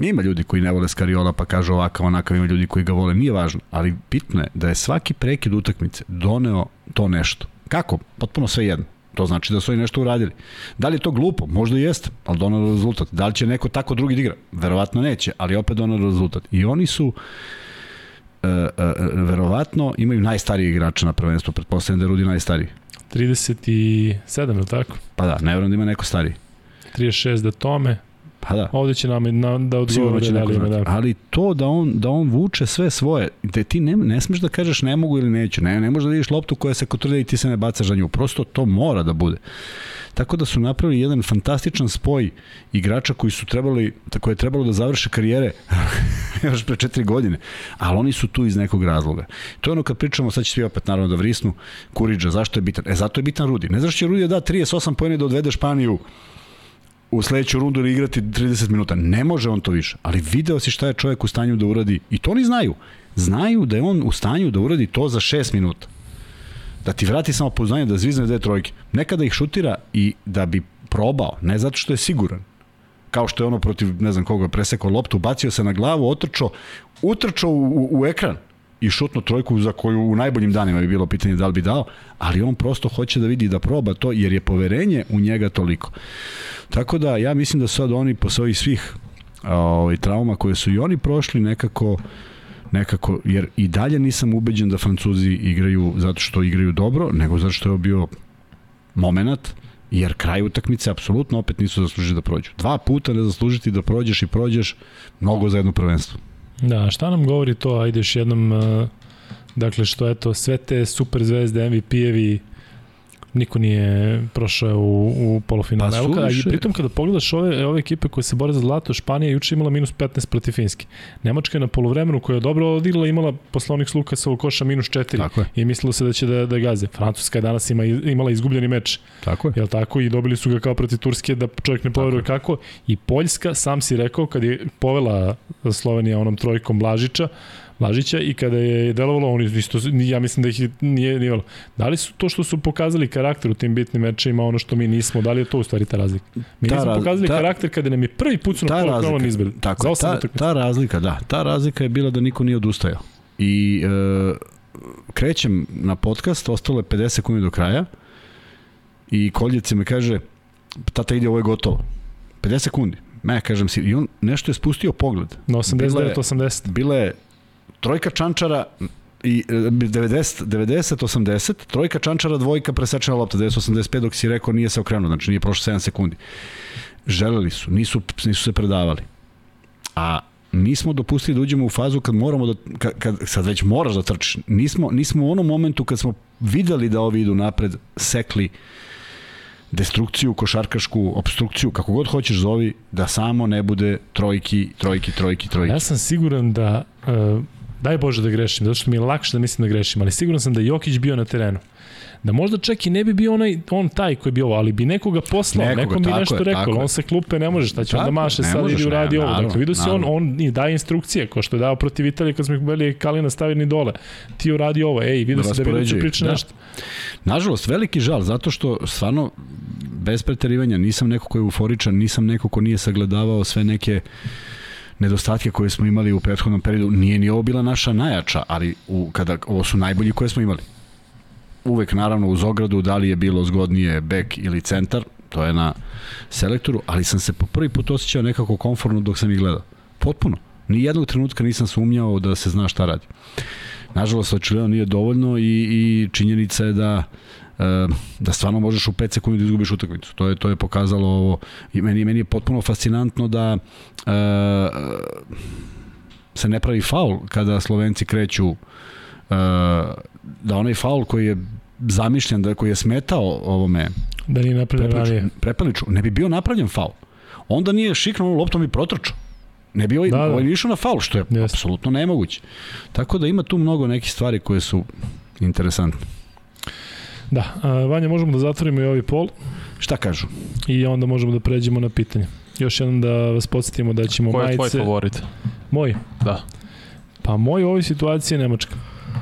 Ima ljudi koji ne vole Skariola pa kažu ovakav, onakav, ima ljudi koji ga vole, nije važno, ali bitno je da je svaki prekid utakmice doneo to nešto. Kako? Potpuno sve jedno. To znači da su oni nešto uradili. Da li je to glupo? Možda i jeste, ali donalo rezultat. Da li će neko tako drugi da igra? Verovatno neće, ali opet donalo rezultat. I oni su e, e, verovatno imaju najstariji igrača na prvenstvu, pretpostavljam da je Rudi najstariji. 37, je tako? Pa da, ne vjerujem da ima neko stariji. 36 da tome, Pa da. Ovde će nam na, da odgovore da li ima da. Ali to da on, da on vuče sve svoje, da ti ne, ne smeš da kažeš ne mogu ili neću, ne, ne možeš da vidiš loptu koja se kotrde i ti se ne bacaš za nju. Prosto to mora da bude. Tako da su napravili jedan fantastičan spoj igrača koji su trebali, tako je trebalo da završe karijere još pre četiri godine, ali oni su tu iz nekog razloga. To je ono kad pričamo, sad će svi opet naravno da vrisnu, Kuriđa, zašto je bitan? E, zato je bitan Rudi. Ne znaš će Rudi da da 38 pojene da odvede Španiju u sledeću rundu ili igrati 30 minuta. Ne može on to više. Ali video si šta je čovjek u stanju da uradi. I to oni znaju. Znaju da je on u stanju da uradi to za 6 minuta. Da ti vrati samo poznanje da zvizne dve trojke. Nekada ih šutira i da bi probao, ne zato što je siguran. Kao što je ono protiv, ne znam koga, presekao loptu, bacio se na glavu, otrčao, utrčao u, u, u ekran i šutno trojku za koju u najboljim danima bi bilo pitanje da li bi dao, ali on prosto hoće da vidi da proba to jer je poverenje u njega toliko. Tako da ja mislim da sad oni posle ovih svih ovaj, trauma koje su i oni prošli nekako nekako, jer i dalje nisam ubeđen da Francuzi igraju zato što igraju dobro, nego zato što je bio moment, jer kraj utakmice apsolutno opet nisu zaslužili da prođu. Dva puta ne zaslužiti da prođeš i prođeš mnogo za jedno prvenstvo. Da, šta nam govori to, ajde još jednom, uh, dakle što eto, sve te super zvezde, MVP-evi, niko nije prošao u, u polufinale. Pa Evo kada, i pritom kada pogledaš ove, ove ekipe koje se bore za zlato, Španija juče imala minus 15 protiv Finjske. Nemačka je na poluvremenu koja je dobro odigrala imala poslovnik sluka sa koša minus 4 i mislilo se da će da, da gaze. Francuska je danas ima, imala izgubljeni meč. Tako je. Jel tako? I dobili su ga kao protiv Turske da čovjek ne poveruje kako. I Poljska, sam si rekao, kad je povela Slovenija onom trojkom Blažića, Lažića i kada je delovalo, oni isto, ja mislim da ih nije nivalo. Da li su to što su pokazali karakter u tim bitnim mečima, ono što mi nismo, da li je to u stvari ta razlika? Mi ta nismo pokazali ta, karakter kada nam je prvi put su na pola krona izbili. Tako, ta, ta razlika, da, ta razlika je bila da niko nije odustajao. I e, krećem na podcast, ostalo je 50 sekundi do kraja i Koljice me kaže, tata ide, ovo je gotovo. 50 sekundi. Me, kažem si, i on nešto je spustio pogled. Na 89-80. Bila je trojka čančara i 90 90 80 trojka čančara dvojka presečena lopta 90 85 dok si rekao nije se okrenuo znači nije prošlo 7 sekundi. Želeli su nisu nisu se predavali. A nismo dopustili da uđemo u fazu kad moramo da kad, kad sad već moraš da trčiš. Nismo nismo u onom momentu kad smo videli da ovi idu napred sekli destrukciju, košarkašku, obstrukciju, kako god hoćeš zovi, da samo ne bude trojki, trojki, trojki, trojki. Ja sam siguran da uh, Daj Bože da grešim, zato što mi je lakše da mislim da grešim, ali siguran sam da Jokić bio na terenu. Da možda čak i ne bi bio onaj, on taj koji bi ovo, ali bi nekoga poslao, Nekoga, nekom bi nešto je, rekao, on se klupe ne može, šta će Tako onda maše sad možeš, ili uradi ne, ovo. naravno, Dakle, vidio se on, on i daje instrukcije, kao što je dao protiv Italije kad smo ih bili Kalina stavili dole. Ti uradi ovo, ej, vidio se da Vidović priča Da. nešto. Nažalost, veliki žal, zato što stvarno, bez preterivanja, nisam neko ko je euforičan, nisam neko ko nije sagledavao sve neke nedostatke koje smo imali u prethodnom periodu. Nije ni ovo bila naša najjača, ali u, kada, ovo su najbolji koje smo imali. Uvek, naravno, uz ogradu, da li je bilo zgodnije bek ili centar, to je na selektoru, ali sam se po prvi put osjećao nekako konforno dok sam ih gledao. Potpuno. Ni jednog trenutka nisam sumnjao da se zna šta radi. Nažalost, očigledno nije dovoljno i, i činjenica je da e, da stvarno možeš u 5 sekundi da izgubiš utakmicu. To je to je pokazalo ovo i meni meni je potpuno fascinantno da e, se ne pravi faul kada Slovenci kreću e, da onaj faul koji je zamišljen da koji je smetao ovome Da nije napravljeno ranije. Prepeliču, Prepeliču, ne bi bio napravljen faul. Onda nije šiknuo loptom i protrčao. Ne bi ovaj, Da, da, ovaj išao na faul, što je Jeste. apsolutno nemoguće. Tako da ima tu mnogo nekih stvari koje su interesantne. Da, a, Vanja, možemo da zatvorimo i ovaj pol Šta kažu? i onda možemo da pređemo na pitanje. Još jednom da vas podsjetimo da ćemo Ko je tvoj majice... favorit? Moj? Da. Pa moj u ovoj situaciji je Nemačka.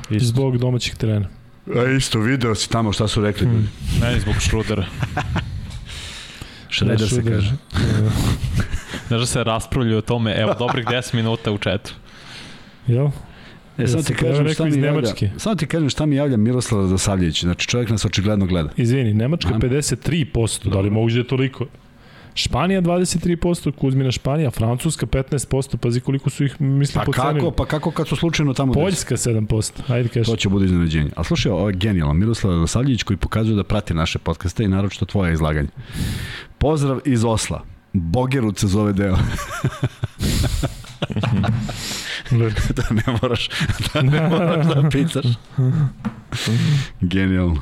Isto. Zbog domaćih terena. A isto, video si tamo šta su rekli. Hmm. Meni zbog Šrudera. Šreder se Šuder. kaže. Znaš da se raspravljaju o tome, evo, dobrih 10 minuta u četu. Jel? E, Jel ti kažem šta mi javlja. Samo ti kažem šta mi javlja Miroslav Dosavljević. Znači čovjek nas očigledno gleda. Izvini, Nemačka Aha. 53%, da li moguće da je toliko? Španija 23%, Kuzmina Španija, Francuska 15%, pazi koliko su ih, mislim, Pa pocenili. kako, pa kako kad su slučajno tamo? Poljska 7%, ajde kaži. To će bude iznenađenje. A slušaj, ovo je genijalno. Miroslav Dosavljević koji pokazuje da prati naše podcaste i naročito tvoje izlaganje. Pozdrav iz Osla. Bogerut se zove deo. da ne moraš, da ne moraš da pitaš. Genijalno.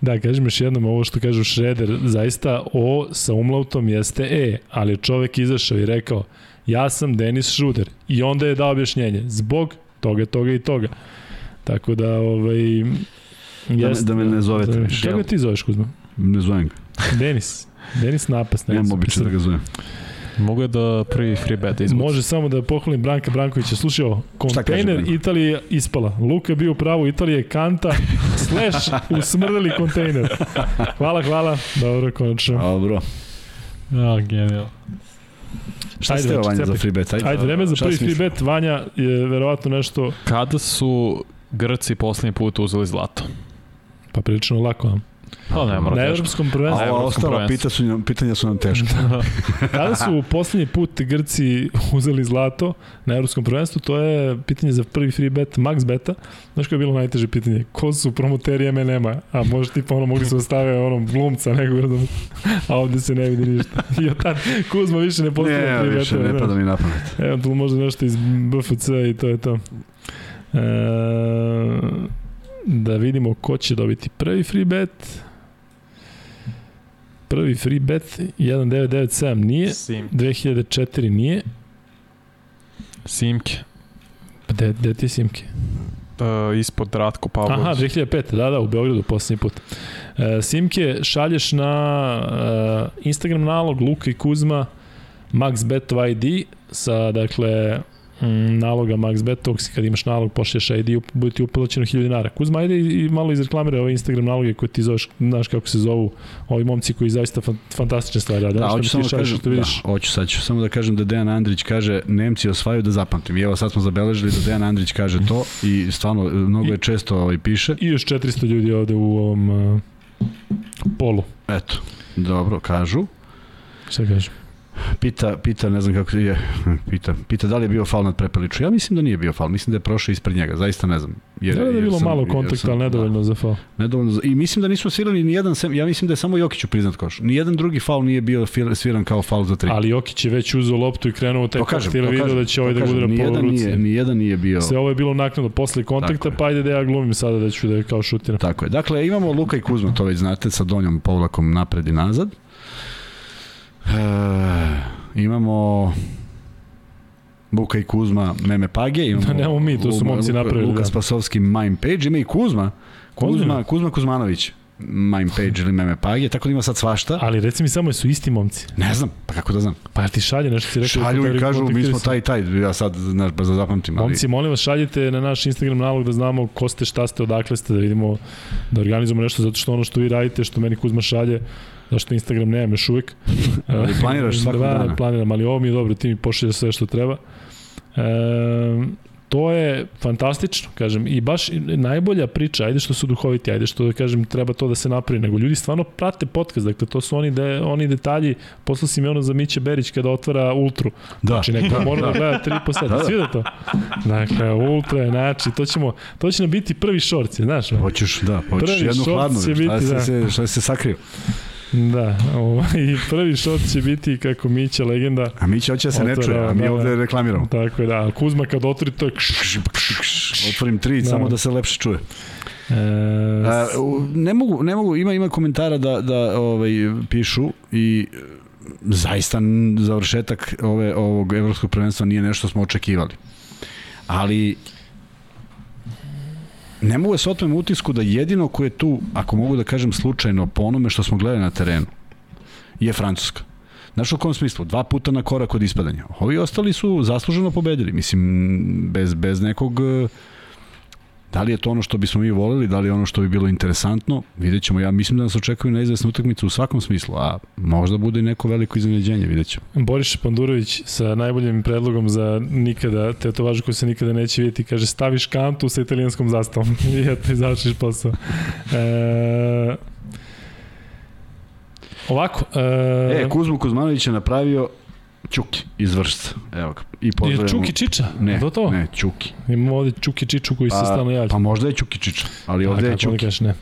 Da, kažem još jednom, ovo što kažu Šreder, zaista O sa umlautom jeste E, ali je čovek izašao i rekao, ja sam Denis Šruder. I onda je dao objašnjenje, zbog toga, toga i toga. Tako da, ovaj... Da me, jeste- da me ne zovete više. Kako ti zoveš, Kuzma? Ne zovem ga. Denis. Denis Napas. ne Nemam običaj da ga zovem. Mogu je da prvi free bet izbuci. Može samo da pohvalim Branka Brankovića. Slušaj ovo, kontejner? Italije je ispala. Luka je bio u pravu, Italije je kanta, slash usmrdali kontejner. Hvala, hvala. Dobro, konačno. Dobro. Ja, genijal. Šta Ajde, ste Vanja za free bet? Ajde, Ajde, vreme za prvi free bet. Vanja je verovatno nešto, Kada su Grci poslednji put uzeli zlato? pa prilično lako. a? Pa ne mora Na teško. evropskom A prvenstvu. Evropskom ostala prvenstvu. pita su, nam- pitanja su nam teška. Kada su poslednji put Grci uzeli zlato na evropskom prvenstvu, to je pitanje za prvi free bet, max beta. Znaš koje je bilo najteže pitanje? Ko su promoteri MNM-a? A možda tipa ono mogli su ostave ono glumca nekog, razum, a ovde se ne vidi ništa. I od tad Kuzma više ne postavlja Ne, free više betove, ne da. pada mi na pamet. Evo tu možda nešto iz BFC i to je to. E, da vidimo ko će dobiti prvi free bet. Prvi free bet 1997 nije, Sim. 2004 nije. Simke. Pa de, de ti Simke? Uh, ispod Ratko Pavlović. Aha, 2005, da, da, u Beogradu poslednji put. E, Simke šalješ na e, Instagram nalog Luka i Kuzma MaxBetov ID sa, dakle, mm, naloga MaxBetov, kad imaš nalog, pošlješ ID, up- bude ti uplaćeno 1000 dinara. Kuzma, ajde i, i malo izreklamira ove Instagram naloge koje ti zoveš, znaš kako se zovu ovi momci koji zaista fan, fantastične stvari rade. Da, hoću samo da kažem, što vidiš. da, hoću sad ću samo da kažem da Dejan Andrić kaže Nemci osvajaju da zapamtim. I evo sad smo zabeležili da Dejan Andrić kaže to i stvarno mnogo je često ovaj piše. I još 400 ljudi ovde u ovom uh, polu. Eto, dobro, kažu. Šta kažem? Pita, pita, ne znam kako je, pita, pita da li je bio faul nad Prepeliću. Ja mislim da nije bio faul, mislim da je prošao ispred njega, zaista ne znam. Jer, Da, da je bilo sam- malo kontakta, ali nedovoljno za faul. Da, nedovoljno za, I mislim da nismo svirali ni jedan, ja mislim da je samo Jokiću priznat koš. Ni jedan drugi faul nije bio sviran kao faul za tri. Ali Jokić je već uzeo loptu i krenuo u taj koktel, to video da će ovaj da udara po ruci. Nije, nijedan nije bio... Sve ovo je bilo naknadno posle kontakta, pa ajde da ja glumim sada da ću da je kao šutiram. Tako je. Dakle, imamo Luka i Kuzma, to već znate, sa donjom povlakom napred i nazad. E, imamo Buka i Kuzma, Meme Page. Imamo, Da, nemamo mi, to su momci napravili, Luka da. Spasovski Mime Page, ima i Kuzma. Kuzma? Kuzma Kuzmanović. Mime Page ili Meme Page, tako da ima sad svašta. Ali reci mi samo, jesu isti momci? Ne znam, pa kako da znam. Pa ti šalje nešto si rekao? da Šalju i kažu, mi smo taj i taj, ja sad, znaš, baš da zapamtim. Ali... Momci, molim vas, šaljite na naš Instagram nalog da znamo ko ste, šta ste, odakle ste, da vidimo, da organizujemo nešto, zato što ono što vi radite, što meni Kuzma šalje, zašto Instagram nemam još uvek. Ali planiraš svakog da, dana? planiram, ali ovo mi je dobro, ti mi pošalje sve što treba. E, to je fantastično, kažem, i baš najbolja priča, ajde što su duhoviti, ajde što, kažem, treba to da se napravi, nego ljudi stvarno prate podcast, dakle, to su oni, de, oni detalji, poslao si mi ono za Miće Berić kada otvara Ultru, Da. Znači, neko mora da gleda 3 po sata. Da, da. Svi da to? Dakle, ultra je, znači, to ćemo, to će nam biti prvi šorci, znaš? Hoćeš, da, hoćeš Prvi jednu hladnu, šta, da. se, šta se sakrio. Da, ovaj, i prvi šot će biti kako Mića legenda. A mi će hoće da se ne Otvara, čuje, a mi da, da. ovde reklamiramo. Tako je, da. Kuzma kad otvori to je Otvorim tri, Da. samo da se lepše čuje. e, A, ne mogu, ne mogu, ima ima komentara da da ovaj pišu i e, zaista završetak ove ovog evropskog prvenstva nije nešto što smo očekivali. Ali ne mogu da se otmem utisku da jedino ko je tu, ako mogu da kažem slučajno, po onome što smo gledali na terenu, je Francuska. Znaš u kom smislu? Dva puta na korak od ispadanja. Ovi ostali su zasluženo pobedili. Mislim, bez, bez nekog e, Da li je to ono što bismo mi voleli, da li je ono što bi bilo interesantno, vidjet ćemo. Ja mislim da nas očekuju neizvesne utakmice u svakom smislu, a možda bude i neko veliko iznenađenje, vidjet ćemo. Boriš Pandurović sa najboljim predlogom za nikada, tetovažu koju se nikada neće vidjeti, kaže staviš kantu sa italijanskom zastavom i eto i završiš posao. E, ovako, e, E, Kuzmu Kuzmanović je napravio Ćuki iz Vršca. Evo ga. I je pozdravljamo. Čuki Čiča? Ne, to to? ne, Ćuki. Imamo ovde Čuki Čiču koji se stalno javlja. pa možda je Ćuki Čiča, ali ovde je onda Ćuki. kažeš ne. E,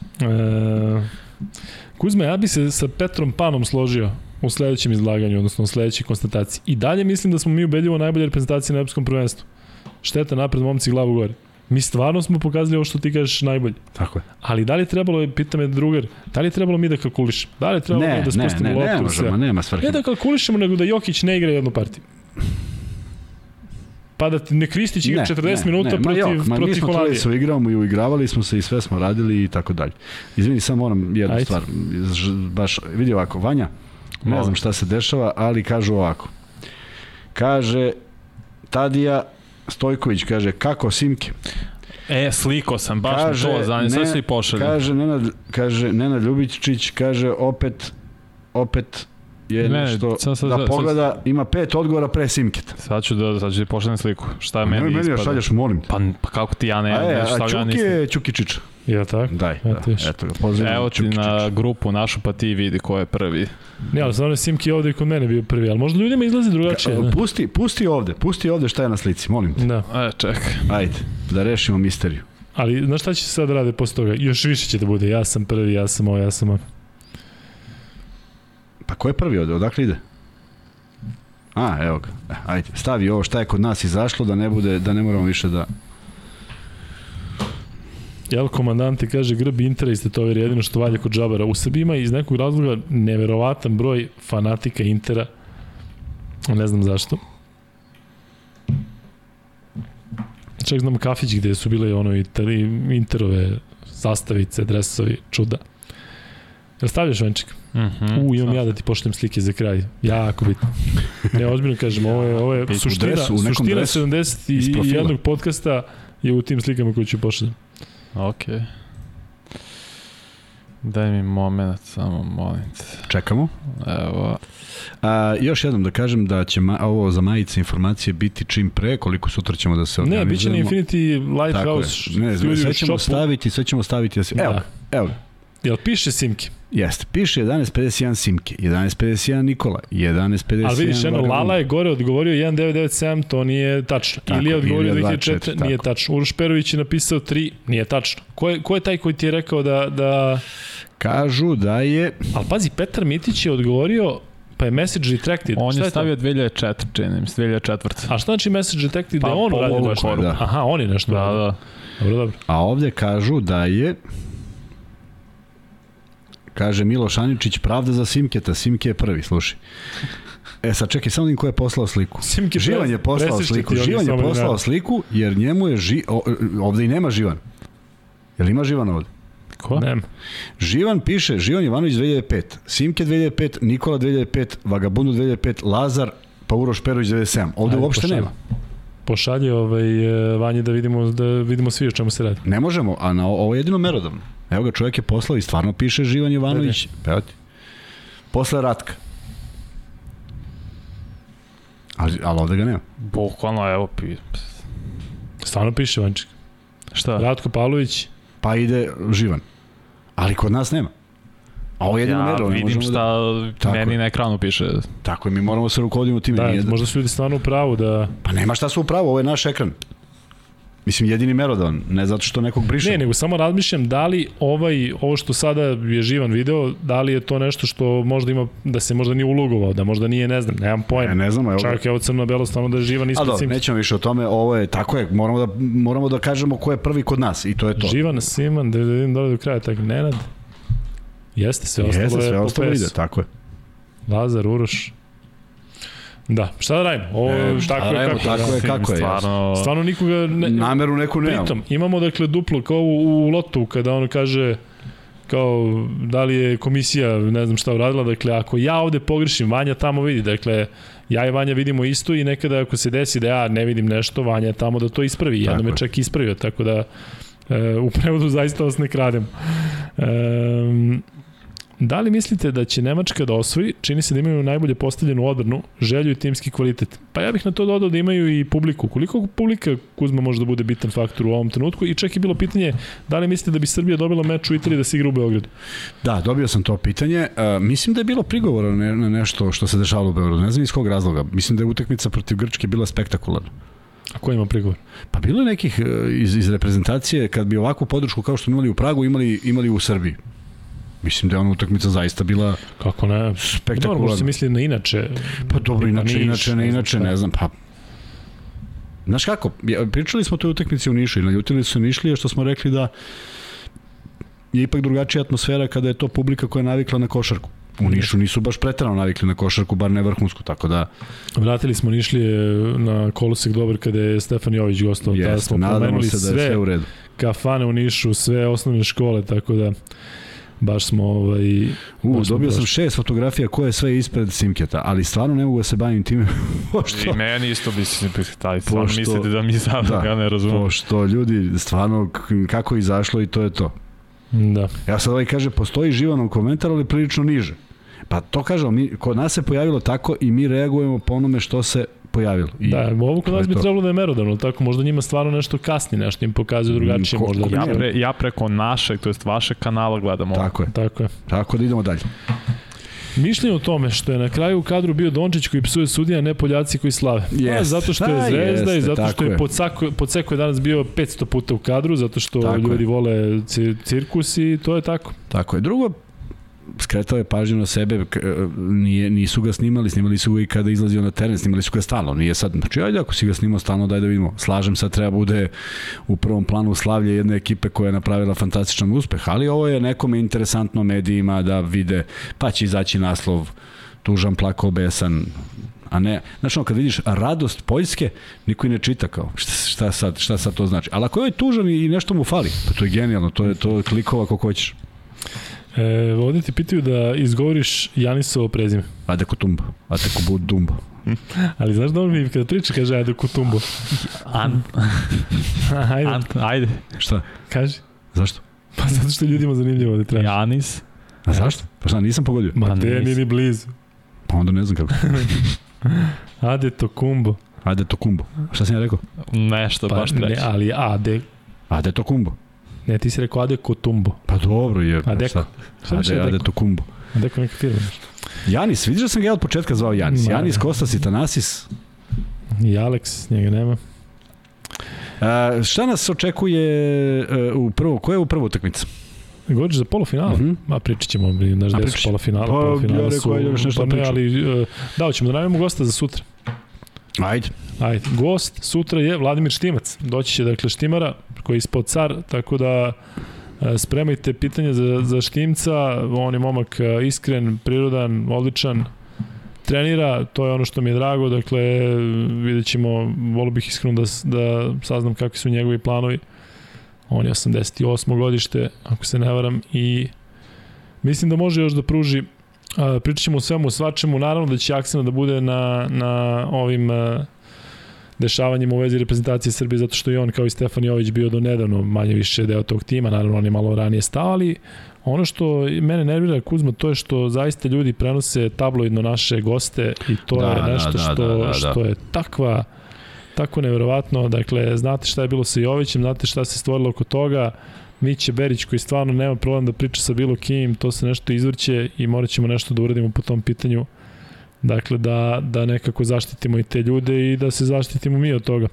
Kuzma, ja bi se sa Petrom Panom složio u sledećem izlaganju, odnosno u sledećoj konstataciji. I dalje mislim da smo mi ubedljivo najbolja reprezentacija na Europskom prvenstvu. Šteta napred, momci, glavu gore. Mi stvarno smo pokazali ovo što ti kažeš najbolje. Tako je. Ali da li je trebalo, pita me drugar, da li je trebalo mi da kalkulišemo? Da li je trebalo Ne, mi da ne, spustimo ne, loptu ne u možemo, nema svrhe. Ne da kalkulišemo, nego da Jokić ne igra jednu partiju. Pa da ne Kristić igra 40 minuta ma protiv, jok, ma mi protiv smo Holandije. se igramo i uigravali smo se i sve smo radili i tako dalje. Izvini, samo moram jednu Ajde. stvar. Baš, vidi ovako, Vanja, ne znam šta se dešava, ali kažu ovako. Kaže, Tadija Stojković kaže, kako Simke? E, sliko sam, baš kaže, to zanima, sve su i pošalje. Kaže Nenad, kaže Nenad Ljubičić, kaže opet opet je Ne, nešto sad, sad, da sad, pogleda, ima pet odgovora pre Simketa. Sad ću da, sad ću ti pošaljem sliku. Šta je Meni, meni meni ja ispada? šalješ, molim te. Pa, pa kako ti ja ne, a, e, ne, šta ja Čuki nisam. je Čuki Ja tako? Daj, Eto da, eto ga, pozdravljam Evo ti Čuki na Čiča. grupu našu, pa ti vidi ko je prvi. Ne, ali stvarno je Simki ovde i kod mene bio prvi, ali možda ljudima izlazi drugačije. Ne? Pusti, pusti ovde, pusti ovde šta je na slici, molim te. Da, E, čekaj. Ajde, da rešimo misteriju. ali znaš šta će se sad rade posle toga? Još više će da bude, ja sam prvi, ja sam ovo, ja sam ovo. Pa ko je prvi ovde, odakle ide? A, evo ga. E, Ajde, stavi ovo šta je kod nas izašlo, da ne bude, da ne moramo više da... Jel komandante kaže Grb Intera i Stetovir jedino što valja kod Džabara. U Srbiji ima iz nekog razloga neverovatan broj fanatika Intera. Ne znam zašto. Čak znam kafić gde su bile ono i Interove zastavice, dresovi, čuda. Jel stavljaš venčik? Mm -hmm. U, imam ja da ti pošljem slike za kraj. Jako bitno. Ne, ozbiljno kažem, ovo je, ovo je suština, dresu, suština dresu. Iz profila. 71. podcasta je u tim slikama koje ću Ok. Daj mi moment, samo molim te. Čekamo. Evo. A, još jednom da kažem da će ma, ovo za majice informacije biti čim pre, koliko sutra ćemo da se Ne, organizujemo. bit će na Infinity Tako je. Lighthouse Ne, sve ćemo šopu. staviti, sve ćemo staviti. Da se, evo, Da. evo. Jel piše Simki? Jeste. Piše 11.51 Simke, 11.51 Nikola, 11.51 Ali vidiš, Vagabond. Lala je gore odgovorio 1997, to nije tačno. Tako, ili je odgovorio ili je 2004, 24, nije tako. tačno. Uroš Perović je napisao 3, nije tačno. Ko je, ko je taj koji ti je rekao da... da... Kažu da je... Ali pazi, Petar Mitić je odgovorio, pa je message retracted. On Šta je stavio 2004, čini mi se, 2004. A šta znači message detected Pa, da je on ovom nešto? koru. Da. Aha, on je nešto Da, da. Dobro, dobro. A ovde kažu da je kaže Miloš Aničić, pravda za Simketa, Simke je prvi, slušaj. E sad čekaj, samo da im ko je poslao sliku. Simke Živan je poslao sliku, Živan je samo poslao da- sliku, jer njemu je, ži, o, ovde i nema Živan. Jel ima Živan ovde? Ko? Nema. Živan piše, Živan Jovanović 2005, Simke 2005, Nikola 2005, Vagabundu 2005, Lazar, pa Uroš Perović 97. Ovde Ajde, uopšte pošalji. nema. Pošalji ovaj, e, Vanje da vidimo, da vidimo svi o čemu se radi. Ne možemo, a na ovo je jedino merodavno. Evo ga, čovjek je poslao i stvarno piše Živan Jovanović. Evo ti. Posle Ratka. Ali, ali ovde ga nema. Bukvalno, evo, pi... Stvarno piše Vanček. Šta? Ratko Pavlović, Pa ide Živan. Ali kod nas nema. A ovo je jedino Ja ne vidim možemo šta Tako meni je. na ekranu piše. Da, tako je, mi moramo se rukovodimo time. da, Nije možda su ljudi stvarno u pravu da... Pa nema šta su u pravu, ovo je naš ekran. Mislim, jedini merodavan, ne zato što nekog brišemo. Ne, nego samo razmišljam da li ovaj, ovo što sada je živan video, da li je to nešto što možda ima, da se možda nije ulogovao, da možda nije, ne znam, nemam pojma. ne znam, evo. Čak je ovo crno belo stvarno da je živan A ispred dobro, Simke. nećemo više o tome, ovo je, tako je, moramo da, moramo da kažemo ko je prvi kod nas i to je to. Živan, Siman, da vidim dole do kraja, tako, Nenad. Jeste, sve ostalo Jeste, je sve po ostalo ide, tako je. Lazar, Uroš. Da, šta da radimo? Ovo, E, šta tako da je radimo, kako. tako da. je, kako je, Stvarno, Stvarno nikoga ne, Nameru neku nemamo. Pritom, imamo dakle duplo kao u, u lotu kada on kaže kao da li je komisija ne znam šta uradila, dakle ako ja ovde pogrešim, Vanja tamo vidi, dakle ja i Vanja vidimo isto i nekada ako se desi da ja ne vidim nešto, Vanja je tamo da to ispravi, jedno Tako me čak ispravio, tako da e, u prevodu zaista vas ne kradem. E, Da li mislite da će Nemačka da osvoji? Čini se da imaju najbolje postavljenu odbranu, želju i timski kvalitet. Pa ja bih na to dodao da imaju i publiku. Koliko publika Kuzma može da bude bitan faktor u ovom trenutku? I čak je bilo pitanje da li mislite da bi Srbija dobila meč u Italiji da se igra u Beogradu? Da, dobio sam to pitanje. Uh, mislim da je bilo prigovora na, na nešto što se dešavalo u Beogradu. Ne znam iz kog razloga. Mislim da je utakmica protiv Grčke bila spektakularna. A ko ima prigovor? Pa bilo je nekih uh, iz, iz reprezentacije kad bi ovakvu podršku kao što imali u Pragu imali, imali u Srbiji. Mislim da je ona utakmica zaista bila Kako ne? Dobro, spektakularna. se misli na inače. Pa dobro, inače, Niš, inače, ne, inače, ne znam, pa... Znaš kako, pričali smo o toj utakmici u Nišu i naljutili su Nišlije što smo rekli da je ipak drugačija atmosfera kada je to publika koja je navikla na košarku. U Nišu nisu baš pretrano navikli na košarku, bar ne vrhunsku, tako da Vratili smo Nišlije na kolosek dobar kada je Stefan Jović gostao. Jeste, smo nadamo se da je sve, sve u redu. kafane u Nišu, sve osnovne škole, tako da baš smo ovaj, U, baš smo dobio sam šest fotografija koje je sve ispred Simketa, ali stvarno ne mogu da se bavim time, pošto, I meni isto bi se taj, stvarno Pošto- mislite da mi sad, da, ja ne razumem. pošto ljudi stvarno kako je izašlo i to je to. da. Ja sad ovaj kaže, postoji živan komentar, ali prilično niže. Pa to kažemo, mi, kod nas se pojavilo tako i mi reagujemo po onome što se pojavilo. I Da, ovo kod nas bi to. trebalo da je merodavno, tako možda njima stvarno nešto kasni, nešto im pokazuje drugačije Ko- možda. ko- Ja, da, pre, ja preko našeg, to jest vašeg kanala gledam ovo. Tako je. Tako je. Tako da idemo dalje. Mišljenje o tome što je na kraju u kadru bio Dončić koji psuje sudija, ne Poljaci koji slave. Pa, Jeste. zato što je Da, zvezda i jeste, zato što je je. Podsako, Podseko je danas bio 500 puta u kadru, zato što Tako ljudi je. vole ci- cirkus i to je tako. Tako je. Drugo, skretao je pažnju na sebe, e, nije, nisu ga snimali, snimali su ga i kada izlazio na teren, snimali su ga stalno, nije sad, znači ajde ako si ga snimao stalno, daj da vidimo, slažem se, treba bude u prvom planu slavlje jedne ekipe koja je napravila fantastičan uspeh, ali ovo je nekome interesantno medijima da vide, pa će izaći naslov tužan, plakao, besan, a ne, znači ono, kad vidiš radost Poljske, niko i ne čita kao, šta, šta, sad, šta sad to znači. Ali ako je tužan i nešto mu fali, pa to je genijalno, to je, to je klikova kako hoćeš. E, ovdje ti pitaju da izgovoriš Janisovo prezime. Adeko Tumbo, Adeko Bud Dumbo. Ali znaš da on mi kada priča kaže ajde kutumbo. An, ajde, an, ajde. Šta? kaži. Zašto? Pa zato što je ljudima zanimljivo da traži. Janis. A zašto? Pa šta, nisam pogodio? Ma Pa te nisi. ni blizu. Pa onda ne znam kako. Ade to kumbo. Ade to kumbo. Šta sam ja rekao? Nešto, Pa, baš ne, treći. ali ade, Ade to kumbo. Ne, ti si rekao ade kutumbo. Pa dobro je. Adeko. Šta? Šta biš Ade, ade Adeko? to kumbo. Adeko neka firma. Janis, vidiš da sam ga ja od početka zvao Janis. Ma. Janis, Kostas i Tanasis. I Alex, njega nema. A, šta nas očekuje e, u prvo, koja je u prvu utakmica? Govoriš za polufinale? Mhm. Ma pričat ćemo, znaš A, gde su polufinale. Pa, polufinale ja rekao, su, ajde još nešto pa ne, ali uh, da, ćemo da najavimo gosta za sutra. Ajde. Ajde, gost sutra je Vladimir Štimac. Doći će dakle Štimara koji je ispod car, tako da E, Spremajte pitanje za, za Štimca, on je momak e, iskren, prirodan, odličan, trenira, to je ono što mi je drago, dakle vidjet ćemo, volio bih iskreno da, da saznam kakvi su njegovi planovi. On je 88. godište, ako se ne varam, i mislim da može još da pruži A, pričat ćemo o svemu, svačemu, naravno da će akcena da bude na, na ovim a, dešavanjima u vezi reprezentacije Srbije, zato što i on kao i Stefan Jović bio do nedavno manje više deo tog tima, naravno on je malo ranije stao, ali ono što mene nervira Kuzma, to je što zaista ljudi prenose tabloidno naše goste i to Da, je da, nešto da, što, da, da, da. što je takva tako neverovatno, dakle, znate šta je bilo sa Jovićem, znate šta se stvorilo oko toga, Miće Berić koji stvarno nema problem da priča sa bilo kim, to se nešto izvrće i morat ćemo nešto da uradimo po tom pitanju. Dakle, da, da nekako zaštitimo i te ljude i da se zaštitimo mi od toga.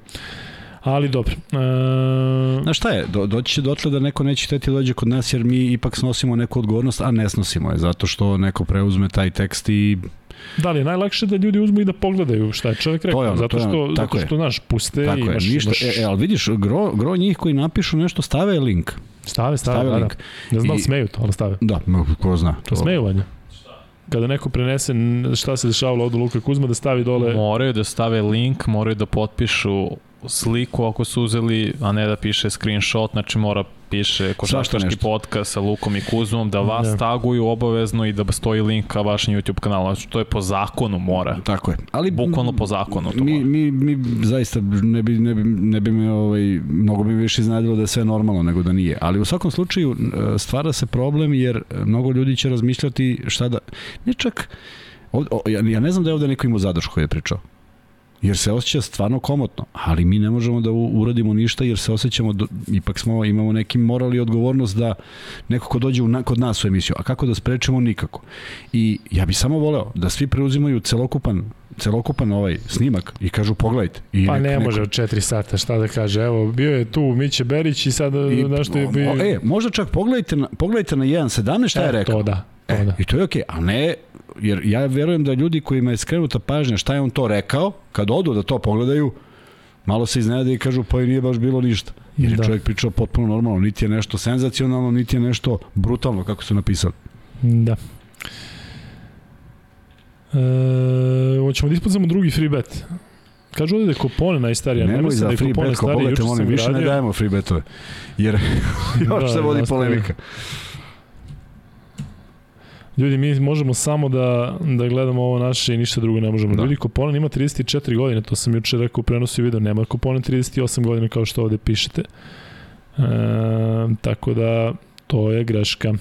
Ali dobro. E, Znaš šta je, do, doći će dotle da neko neće hteti da dođe kod nas jer mi ipak snosimo neku odgovornost, a ne snosimo je, zato što neko preuzme taj tekst i da li je najlakše da ljudi uzmu i da pogledaju šta je čovjek rekao? To je ono, zato to je što, ono, zato što, znaš, puste tako i imaš, je, ništa. imaš E, e, ali vidiš, gro, gro njih koji napišu nešto stave link. stave, stave, Stave da, da. link. Ne znam da I- smeju to, ali stave. Da, ko zna. To vanja. Kada neko prenese šta se dešavalo u Luka Kuzma, da stavi dole... Moraju da stave link, moraju da potpišu sliku ako su uzeli, a ne da piše screenshot, znači mora piše košarkaški podcast sa Lukom i Kuzmom, da vas Da. taguju obavezno i da stoji link ka vašem YouTube kanalu. Znači, to je po zakonu mora. Tako je. Ali Bukvalno po zakonu to mi, mora. mi, mi zaista ne bi, ne bi, ne bi me ovaj, mnogo bi više iznadilo da je sve normalno nego da nije. Ali u svakom slučaju stvara se problem jer mnogo ljudi će razmišljati šta da... Ne čak... O, o, ja, ja ne znam da je ovde neko imao zadršku je pričao. Jer se osjeća stvarno komotno, ali mi ne možemo da uradimo ništa jer se osjećamo, do, ipak smo, imamo neki moral i odgovornost da neko ko dođe u, na, kod nas u emisiju, a kako da sprečemo nikako. I ja bih samo voleo da svi preuzimaju celokupan celokupan ovaj snimak i kažu pogledajte. I Pa ne neko- može od 4 sata, šta da kaže. Evo, bio je tu Miće Berić i sad I, nešto je bio... e, možda čak pogledajte na, pogledajte na 1.17 šta je E, rekao. To da, to E, da. I to je okej, a ne, jer ja verujem da ljudi kojima je skrenuta pažnja šta je on to rekao, kad odu da to pogledaju, malo se iznenade i kažu pa i nije baš bilo ništa. Jer je Da. čovjek pričao potpuno normalno, niti je nešto senzacionalno, niti je nešto brutalno, kako su napisali. Da. E, hoćemo da ispucamo drugi free bet. Kažu ovde da je Kopone najstarija. ne Nemoj mislim za da je free Kopone bet, ko stariji, više ne dajemo free betove. Jer još se vodi polemika. Ljudi, mi možemo samo da, da gledamo ovo naše i ništa drugo ne možemo. Da. Ljudi, Koponen ima 34 godine, to sam juče rekao u prenosu i video, nema Koponen 38 godina kao što ovde pišete. E, tako da, to je greška.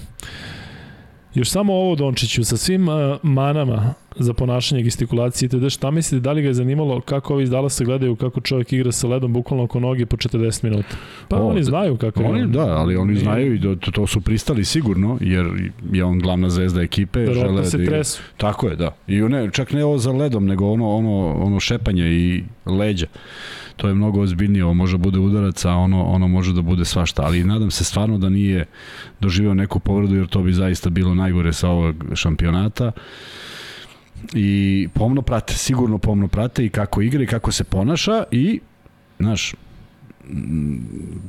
Još samo ovo Dončiću, sa svim uh, manama za ponašanje, gestikulacije itd. Šta mislite, da li ga je zanimalo kako ovi iz Dallasa gledaju kako čovjek igra sa ledom bukvalno oko noge po 40 minuta? Pa O, oni da- znaju kako je Oni, on. da, ali oni znaju i da to, to su pristali sigurno, jer je on glavna zvezda ekipe. Verovatno žele se da tresu. Tako je, da. I ne, čak ne ovo za ledom, nego ono, ono, ono šepanje i leđa. To je mnogo ozbiljnije, ovo može da bude udarac, a ono, ono može da bude svašta. Ali nadam se stvarno da nije doživeo neku povredu, jer to bi zaista bilo najgore sa ovog šampionata. I pomno prate, sigurno pomno prate i kako igra i kako se ponaša i, znaš, mm,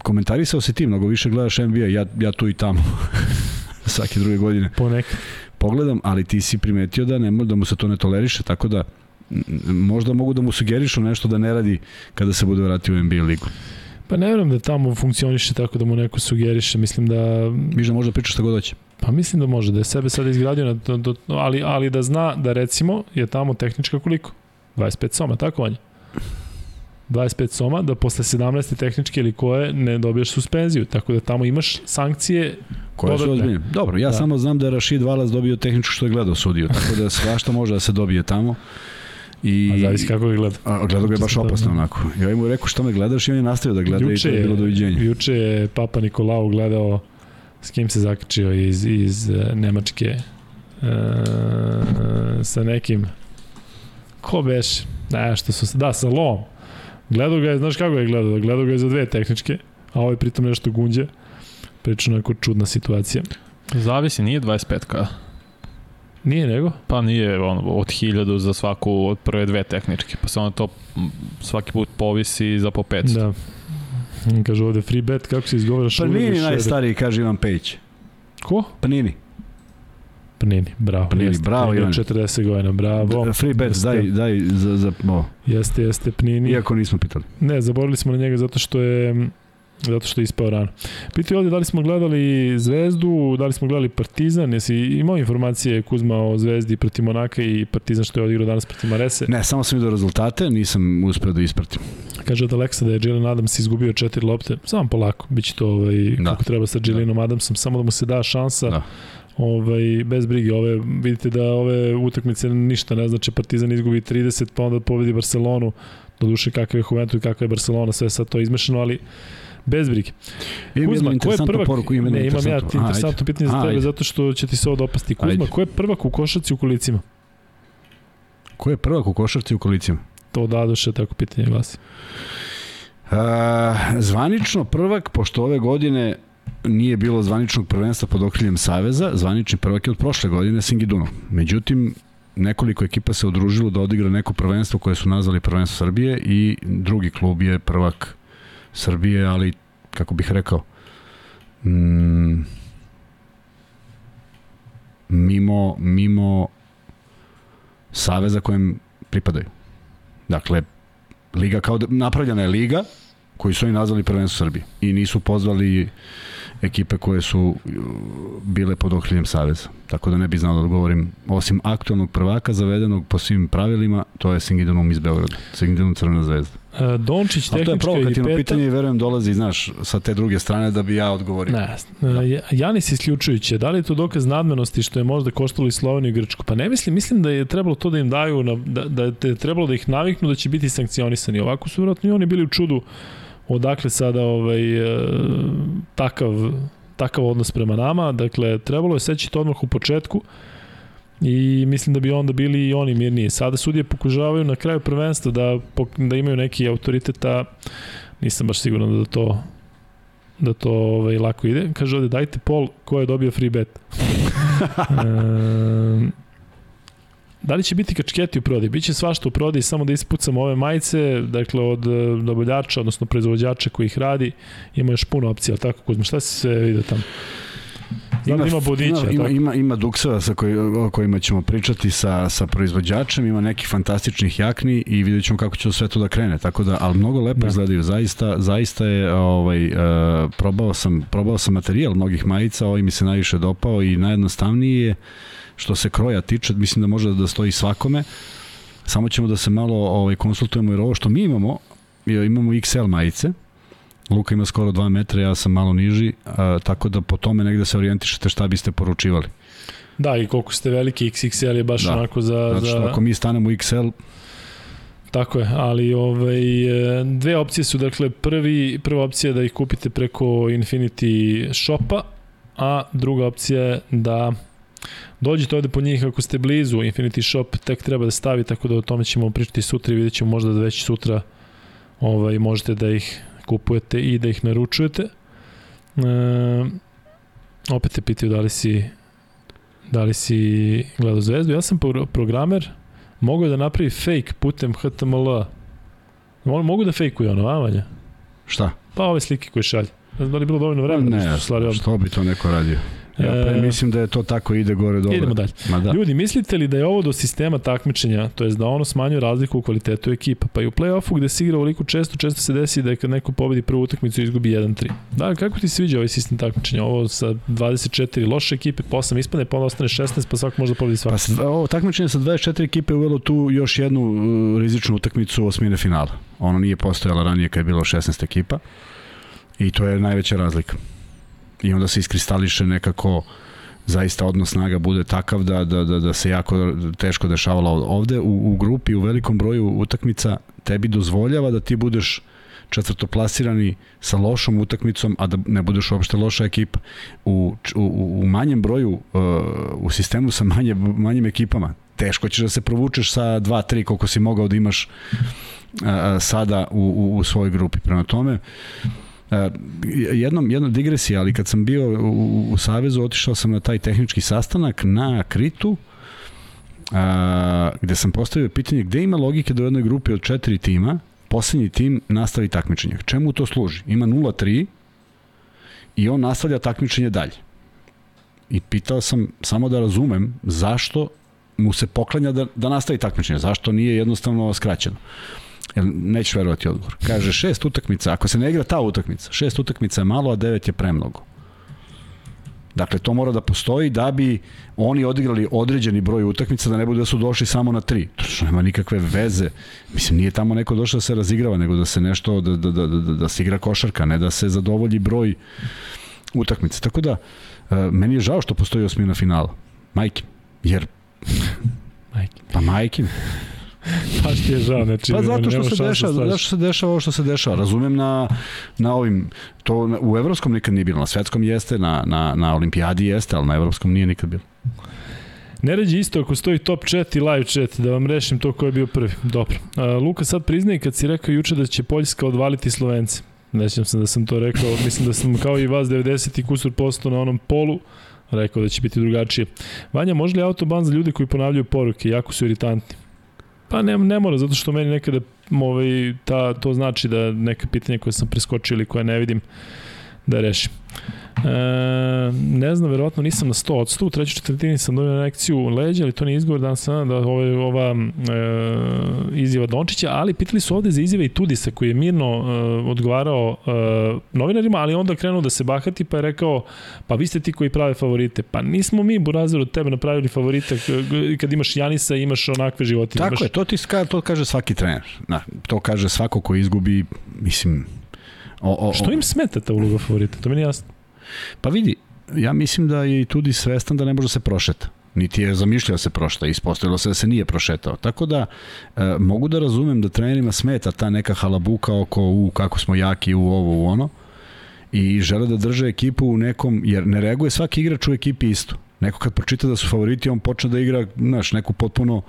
komentarisao si ti, mnogo više gledaš NBA, ja, ja tu i tamo svake druge godine Ponekad. pogledam, ali ti si primetio da ne da mu se to ne toleriše, tako da možda mogu da mu sugerišu nešto da ne radi kada se bude vratio u NBA ligu. Pa ne vjerujem da tamo funkcioniše tako da mu neko sugeriše, mislim da Viš da možda priča šta god hoće. pa mislim da može da je sebe sad izgradio na to, do, ali ali da zna da recimo je tamo tehnička koliko 25 soma, tako vanje. 25 soma, da posle 17. tehničke ili koje ne dobiješ suspenziju, tako da tamo imaš sankcije Koje su Dodatne. ozbiljne. Dobro, ja Da. da. samo znam da je Rashid Valas dobio tehničku što je gledao sudiju, tako da svašta može da se dobije tamo. I, a zavisi kako ga gleda. A, gledao ga je baš Čisto, opasno da. onako. Ja mu rekao šta me gledaš i on je nastavio da gleda Juče i to je bilo doviđenje. Juče je Papa Nikolau gledao s kim se zakačio iz, iz e, Nemačke e, sa nekim ko beš ne, što su se, da, sa Lom gledao ga je, znaš kako je gledao gledao ga je za dve tehničke a ovaj pritom nešto gunđe priča onako čudna situacija Zavisi, nije 25k. Nije nego Pa nije ono, od 1000 za svaku od prve dve tehničke, pa se onda to svaki put povisi za po 500. da Kaže ovde free bet, kako se izgovara Panini najstariji, kaže Ivan Pejić. Ko? Panini. Panini, bravo. Panini, jeste, bravo, Panini od Ivane. 40 godina, bravo. Free bet, Jeste. daj, daj za, za o, Jeste, jeste, Panini. iako nismo pitali. Ne, zaboravili smo na njega zato što je zato što je ispao rano. Pitaju ovde da li smo gledali Zvezdu, da li smo gledali Partizan, jesi imao informacije Kuzma o Zvezdi protiv Monaka i Partizan što je odigrao danas protiv Marese? Ne, samo sam vidio rezultate, nisam uspeo da ispratim. Kaže od Aleksa da je Jalen Adams izgubio četiri lopte. Samo polako, bit će to ovaj, Da. kako treba sa Jalenom Adamsom, samo da mu se da šansa. Da. Ovaj, bez brige, ove, vidite da ove utakmice ništa ne znači, Partizan izgubi 30, pa onda pobedi Barcelonu, do duše kakav je Juventus i kakva je Barcelona, sve sad to izmešano, ali bez brige. Kuzma, ko je prvak? poruku. Jednu ne, imam ja. A, interesantno pitanje za tebe, ajde. zato što će ti se ovo dopasti. Kuzma, Ajde. ko je prvak u košarci u kolicima? Ko je prvak u košarci u kolicima? To dadoše, tako pitanje glasi. Uh, zvanično prvak, pošto ove godine nije bilo zvaničnog prvenstva pod okriljem Saveza, zvanični prvak je od prošle godine Singiduno. Međutim, nekoliko ekipa se udružilo da odigra neko prvenstvo koje su nazvali prvenstvo Srbije i drugi klub je prvak Srbije, ali kako bih rekao mm, mimo mimo saveza kojem pripadaju. Dakle, liga kao da, napravljena je liga koju su oni nazvali prvenstvo Srbije i nisu pozvali ekipe koje su uh, bile pod okriljem Saveza. Tako da ne bi znao da odgovorim. Osim aktualnog prvaka zavedenog po svim pravilima, to je Singidunum iz Beograda. Singidunum Crvena zvezda. E, Dončić, A to je provokativno peta. pitanje i verujem dolazi, znaš, sa te druge strane da bi ja odgovorio. Ne, da. Janis isključujuće, da li je to dokaz nadmenosti što je možda koštalo i Sloveniju i Grčku? Pa ne mislim, mislim da je trebalo to da im daju, na, da, da je trebalo da ih naviknu da će biti sankcionisani. Ovako su vjerojatno i oni bili u čudu odakle sada ovaj, e, takav, takav odnos prema nama. Dakle, trebalo je seći to odmah u početku i mislim da bi onda bili i oni mirniji. Sada sudije pokušavaju na kraju prvenstva da, da imaju neki autoritet, a nisam baš siguran da to da to ovaj, lako ide. Kaže ovde, dajte pol ko je dobio free bet. e, da li će biti kačketi u prodaji? Biće svašta u prodaji, samo da ispucamo ove majice, dakle od e, dobavljača, odnosno proizvođača koji ih radi, ima još puno opcija, tako Kuzma, šta se sve vide tamo? Znam da ima bodića, ima, ima, ima, ima dukseva sa koji, o kojima ćemo pričati sa, sa proizvođačem, ima nekih fantastičnih jakni i vidjet ćemo kako će sve to da krene. Tako da, ali mnogo lepo Da. da. izgledaju. Zaista, zaista je, ovaj, uh, probao, sam, probao sam materijal mnogih majica, ovaj mi se najviše dopao i najjednostavniji je što se kroja tiče, mislim da može da stoji svakome. Samo ćemo da se malo ovaj, konsultujemo jer ovo što mi imamo, imamo XL majice, Luka ima skoro 2 metra, ja sam malo niži, a, tako da po tome negde se orijentišete šta biste poručivali. Da, i koliko ste veliki, XXL je baš Da. onako za... Zato što za... ako mi stanemo u XL, Tako je, ali ovaj, e, dve opcije su, dakle, prvi, prva opcija je da ih kupite preko Infinity Shopa, a druga opcija je da dođete ovde po njih ako ste blizu, Infinity Shop tek treba da stavi, tako da o tome ćemo pričati sutra i vidjet ćemo možda da već sutra ovaj, možete da ih kupujete i da ih naručujete. E, opet te pitaju da li si da li si gledao zvezdu. Ja sam pro- programer, mogu da napravi fake putem HTML. Mo- Mogu da fejkuju ono, a Vanja? šta? Pa ove slike koje šalje. Ne znam da li je bilo dovoljno vremena. da Ne, su stvari što bi to neko radio? Ja pre E, mislim da je to tako ide gore dole. Idemo dalje. Ma da. Ljudi, mislite li da je ovo do sistema takmičenja, to jest da ono smanjuje razliku u kvalitetu ekipa? Pa i u play-offu gde se igra ovoliko često, često se desi da je kad neko pobedi prvu utakmicu izgubi 1-3. Da, kako ti se sviđa ovaj sistem takmičenja? Ovo sa 24 loše ekipe, pa 8 ispane, pa onda ostane 16, pa svako može da pobedi svako. Pa ovo takmičenje sa 24 ekipe uvelo tu još jednu uh, rizičnu utakmicu osmine finala. Ono nije postojalo ranije kad je bilo 16 ekipa i to je najveća razlika. I onda se iskristališe nekako zaista odnos snaga bude takav da, da, da, da se jako teško dešavalo ovde. U, u grupi, u velikom broju utakmica tebi dozvoljava da ti budeš četvrtoplasirani sa lošom utakmicom, a da ne budeš uopšte loša ekipa. U, u, u manjem broju, uh, u sistemu sa manje, manjim ekipama, teško ćeš da se provučeš sa 2-3 koliko si mogao da imaš uh, sada u, u, u svojoj grupi. Prema tome, Uh, jednom, jedna digresija, ali kad sam bio u, u, Savezu, otišao sam na taj tehnički sastanak na Kritu, a, gde sam postavio pitanje gde ima logike da u jednoj grupi od četiri tima poslednji tim nastavi takmičenje. Čemu to služi? Ima 0-3 i on nastavlja takmičenje dalje. I pitao sam samo da razumem zašto mu se poklanja da, da nastavi takmičenje, zašto nije jednostavno skraćeno. Neću verovati odgovor. Kaže šest utakmica, ako se ne igra ta utakmica, šest utakmica je malo, a devet je premnogo. Dakle, to mora da postoji da bi oni odigrali određeni broj utakmica, da ne bude da su došli samo na tri. To što nema nikakve veze. Mislim, nije tamo neko došao da se razigrava, nego da se nešto, da, da, da, da, da se igra košarka, ne da se zadovolji broj utakmica. Tako da, e, meni je žao što postoji osmina finala. Majke. Jer Majke. Pa majke. Baš ti je žao, znači Pa zato što se dešava, da zato što se dešava ovo što se dešava. Razumem na, na ovim, to u evropskom nikad nije bilo, na svetskom jeste, na, na, na olimpijadi jeste, ali na evropskom nije nikad bilo. Ne ređi isto ako stoji top chat i live chat, da vam rešim to ko je bio prvi. Dobro. A, Luka sad priznaje kad si rekao juče da će Poljska odvaliti Slovence. Nećem se da sam to rekao, mislim da sam kao i vas 90 i kusur posto na onom polu rekao da će biti drugačije. Vanja, može li autoban za ljude koji ponavljaju poruke, jako su iritantni? Pa ne, ne mora, zato što meni nekada ovaj, ta, to znači da neka pitanja koje sam preskočio ili koje ne vidim, da rešim. E, ne znam, verovatno nisam na 100 od 100, u trećoj četvrtini sam dobio lekciju leđa, ali to nije izgovor danas sam da je ova e, izjava Dončića, ali pitali su ovde za izjave i Tudisa koji je mirno e, odgovarao e, novinarima, ali onda krenuo da se bahati pa je rekao, pa vi ste ti koji prave favorite. Pa nismo mi, Burazer, od tebe napravili favorite kad imaš Janisa imaš onakve životinje. Tako imaš... je, to ti ska, to kaže svaki trener. Na, to kaže svako ko izgubi, mislim, o, o, Što im smeta ta uloga favorita? To mi nije jasno. Pa vidi, ja mislim da je i tudi svestan da ne može da se prošeta. Niti je zamišljao da se prošta, ispostavilo se da se nije prošetao. Tako da e, mogu da razumem da trenerima smeta ta neka halabuka oko u kako smo jaki u ovo u ono i žele da drže ekipu u nekom, jer ne reaguje svaki igrač u ekipi isto. Neko kad pročita da su favoriti, on počne da igra, znaš, neku potpuno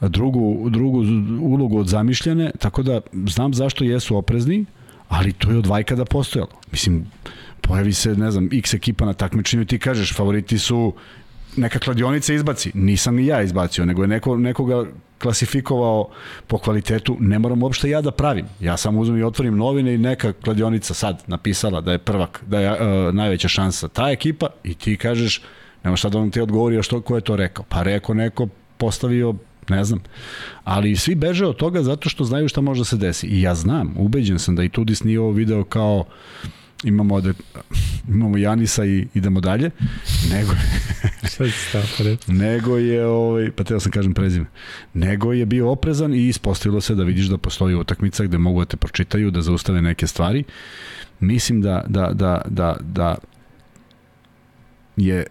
drugu, drugu ulogu od zamišljene, tako da znam zašto jesu oprezni, ali to je od vajkada postojalo. Mislim, pojavi se, ne znam, x ekipa na takmičenju i ti kažeš, favoriti su neka kladionica izbaci. Nisam ni ja izbacio, nego je neko, nekoga klasifikovao po kvalitetu, ne moram uopšte ja da pravim. Ja samo uzmem i otvorim novine i neka kladionica sad napisala da je prvak, da je uh, najveća šansa ta ekipa i ti kažeš, nema šta da on ti odgovori, što, ko je to rekao? Pa rekao neko, postavio ne znam. Ali svi beže od toga zato što znaju šta može da se desi. I ja znam, ubeđen sam da i Tudis nije ovo video kao imamo ovde, imamo Janisa i idemo dalje, nego, tako reći? nego je, ovaj, pa teo sam kažem prezime, nego je bio oprezan i ispostavilo se da vidiš da postoji utakmica gde mogu da te pročitaju, da zaustave neke stvari. Mislim da, da, da, da, da je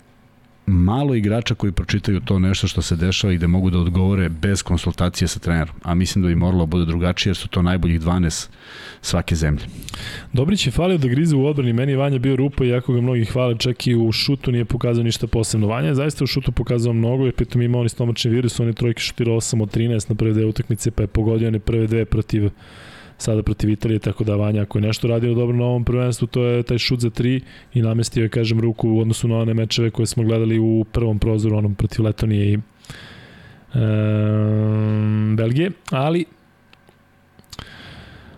malo igrača koji pročitaju to nešto što se dešava i da mogu da odgovore bez konsultacije sa trenerom. A mislim da bi moralo da bude drugačije jer su to najboljih 12 svake zemlje. Dobrić je falio da grize u odbrani, meni je Vanja bio rupa, iako ga mnogi hvale, čak i u šutu nije pokazao ništa posebno. Vanja je zaista u šutu pokazao mnogo, jer pritom ima on i stomačni virus, on je trojke šutirao 8 od 13 na prve dve utakmice, pa je pogodio one prve dve protiv sada protiv Italije, tako da Vanja ako je nešto radio dobro na ovom prvenstvu, to je taj šut za tri i namestio je, kažem, ruku u odnosu na one mečeve koje smo gledali u prvom prozoru, onom protiv Letonije i e, Belgije, ali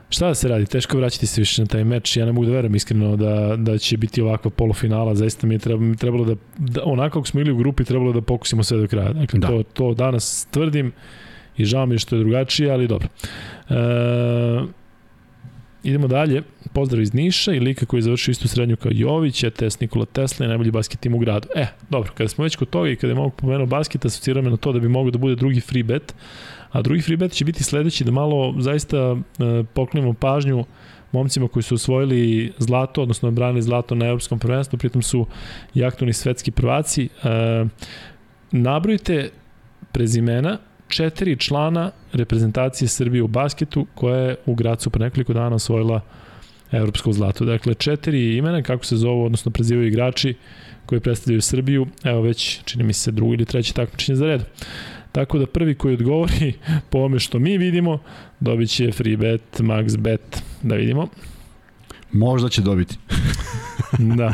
Šta da se radi? Teško vraćati se više na taj meč. Ja ne mogu da verujem iskreno da, da će biti ovakva polufinala. Zaista mi je trebalo da, da, onako kako smo ili u grupi, trebalo da pokusimo sve do kraja. Dakle, Da. to, to danas tvrdim i žao mi je što je drugačije, ali dobro. E, idemo dalje. Pozdrav iz Niša i lika koji je završio istu srednju kao Jović, ETS Nikola Tesla i najbolji basket tim u gradu. E, dobro, kada smo već kod toga i kada je mogu pomenuo basket, asocirao me na to da bi mogao da bude drugi free bet, a drugi free bet će biti sledeći da malo zaista e, poklenemo pažnju momcima koji su osvojili zlato, odnosno branili zlato na evropskom prvenstvu, pritom su i aktualni svetski prvaci. E, nabrojite prezimena četiri člana reprezentacije Srbije u basketu koja je u Gracu pre nekoliko dana osvojila evropsko zlato. Dakle, četiri imena, kako se zovu, odnosno prezivaju igrači koji predstavljaju Srbiju, evo već, čini mi se, drugi ili treći takmičenje za red. Tako da prvi koji odgovori po ome što mi vidimo, dobit će free bet, max bet, da vidimo. Možda će dobiti. Da.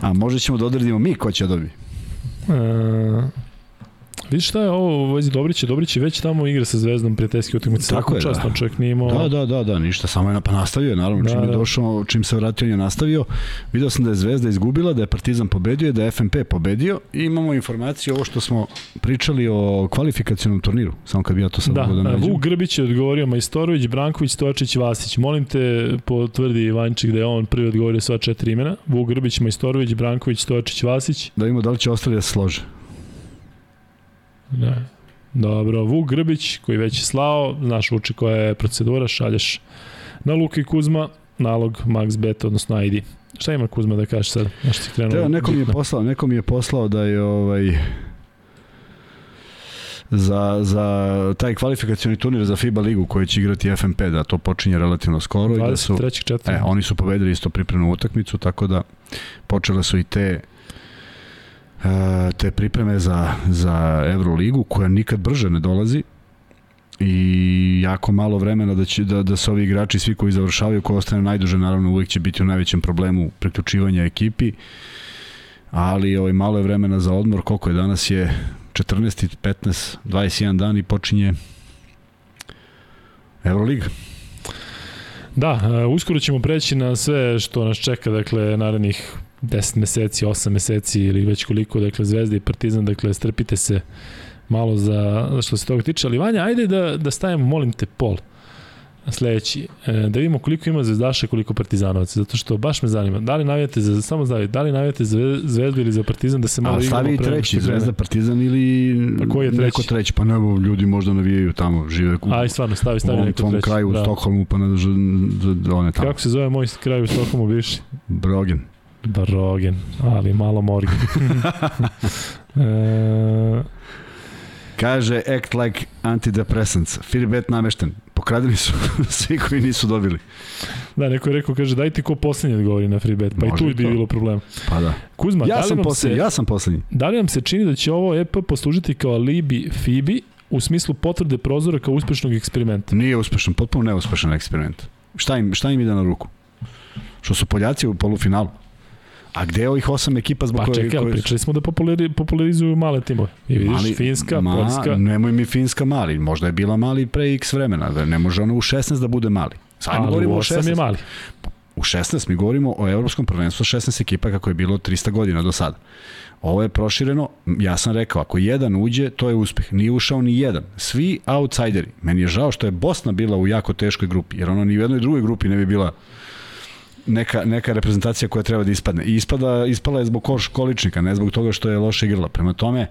A možda ćemo da odredimo mi ko će da dobiti. E, Vidiš šta je ovo u vezi Dobrića? Dobrić je već tamo igra sa Zvezdom prijateljski utakmice. Tako je, čast, da. čovjek nije imao... Da, da, da, da, ništa, samo je na, pa nastavio naravno, Da, čim je da. došao, čim se vratio, on je nastavio. Video sam da je Zvezda izgubila, da je Partizan pobedio, da je FNP pobedio i imamo informaciju ovo što smo pričali o kvalifikacionom turniru, samo kad bi ja to sad Da, mogu da da nađem. Vuk Grbić je odgovorio Majstorović, Branković, Stojačić, Vasić. Molim te, potvrdi Ivančik da je on prvi odgovorio sva četiri imena. Vuk Grbić, Majstorović, Branković, Stojačić, Vasić. Da vidimo da li će ostali da se slože. Da. Dobro, Vuk Grbić koji već je slao, znaš uči koja je procedura, šalješ na Luka i Kuzma, nalog Max Bet, odnosno ID. Šta ima Kuzma da kaže sad? Znaš ti krenuo? Evo, neko mi je poslao, neko mi je poslao da je ovaj za, za taj kvalifikacioni turnir za FIBA ligu koji će igrati FNP, da to počinje relativno skoro i da su 23. četvrta. E, oni su pobedili isto pripremnu utakmicu, tako da počele su i te te pripreme za, za Euroligu, koja nikad brže ne dolazi i jako malo vremena da, će, da, da se ovi igrači, svi koji završavaju, koji ostane najduže, naravno uvijek će biti u najvećem problemu priključivanja ekipi, ali ovaj, malo je vremena za odmor, koliko je danas je 14, 15, 21 dan i počinje Euroliga. Da, e, uskoro ćemo preći na sve što nas čeka, dakle, narednih 10 meseci, 8 meseci ili već koliko, dakle, Zvezda i Partizan, dakle, strpite se malo za, što se toga tiče, ali Vanja, ajde da, da stavimo, molim te, pol sledeći, e, da vidimo koliko ima zvezdaša koliko partizanovaca, zato što baš me zanima, da li navijate za, samo znavi, da li navijate za Zve- zvezdu ili za partizan da se malo A igramo stavi treći? Zvezda Partizan ili A koji je treći? neko treći, pa nebo ljudi možda navijaju tamo, žive u, Aj, stvarno, stavi, u stavi ovom neko tvom treći. kraju u. Stokholmu, pa ne ž- ž- one tamo, Kako se zove moj kraj u Stokholmu bivši? Brogen. Barogen, ali malo morgen. e, Kaže, act like antidepressants. Filibet namešten. Pokradeni su svi koji nisu dobili. da, neko je rekao, kaže, dajte ko poslednji odgovori na free bet, pa Može i tu bi bilo problem. Pa da. Kuzma, da Ja li, sam poslednji, se, ja sam poslednji. da li vam se čini da će ovo EP poslužiti kao alibi Fibi u smislu potvrde prozora kao uspešnog eksperimenta? Nije uspešan, potpuno neuspešan eksperiment. Šta im, šta im ide na ruku? Što su Poljaci u polufinalu? A gde je ovih osam ekipa zbog Pa koje... čekaj, ali pričali smo da populari, popularizuju male timove. I vidiš, Mali- Finska, ma, Poljska, Nemoj mi Finska mali, možda je bila mali pre x vremena, da ne može ona u 16 da bude mali. Sad ali govorimo u o 8 16. je mali. U 16 mi govorimo o evropskom prvenstvu 16 ekipa kako je bilo 300 godina do sada. Ovo je prošireno, ja sam rekao, ako jedan uđe, to je uspeh. Nije ušao ni jedan. Svi outsideri. Meni je žao što je Bosna bila u jako teškoj grupi, jer ona ni u jednoj drugoj grupi ne bi bila neka, neka reprezentacija koja treba da ispadne. I ispada, ispala je zbog koš količnika, ne zbog toga što je loše igrala. Prema tome,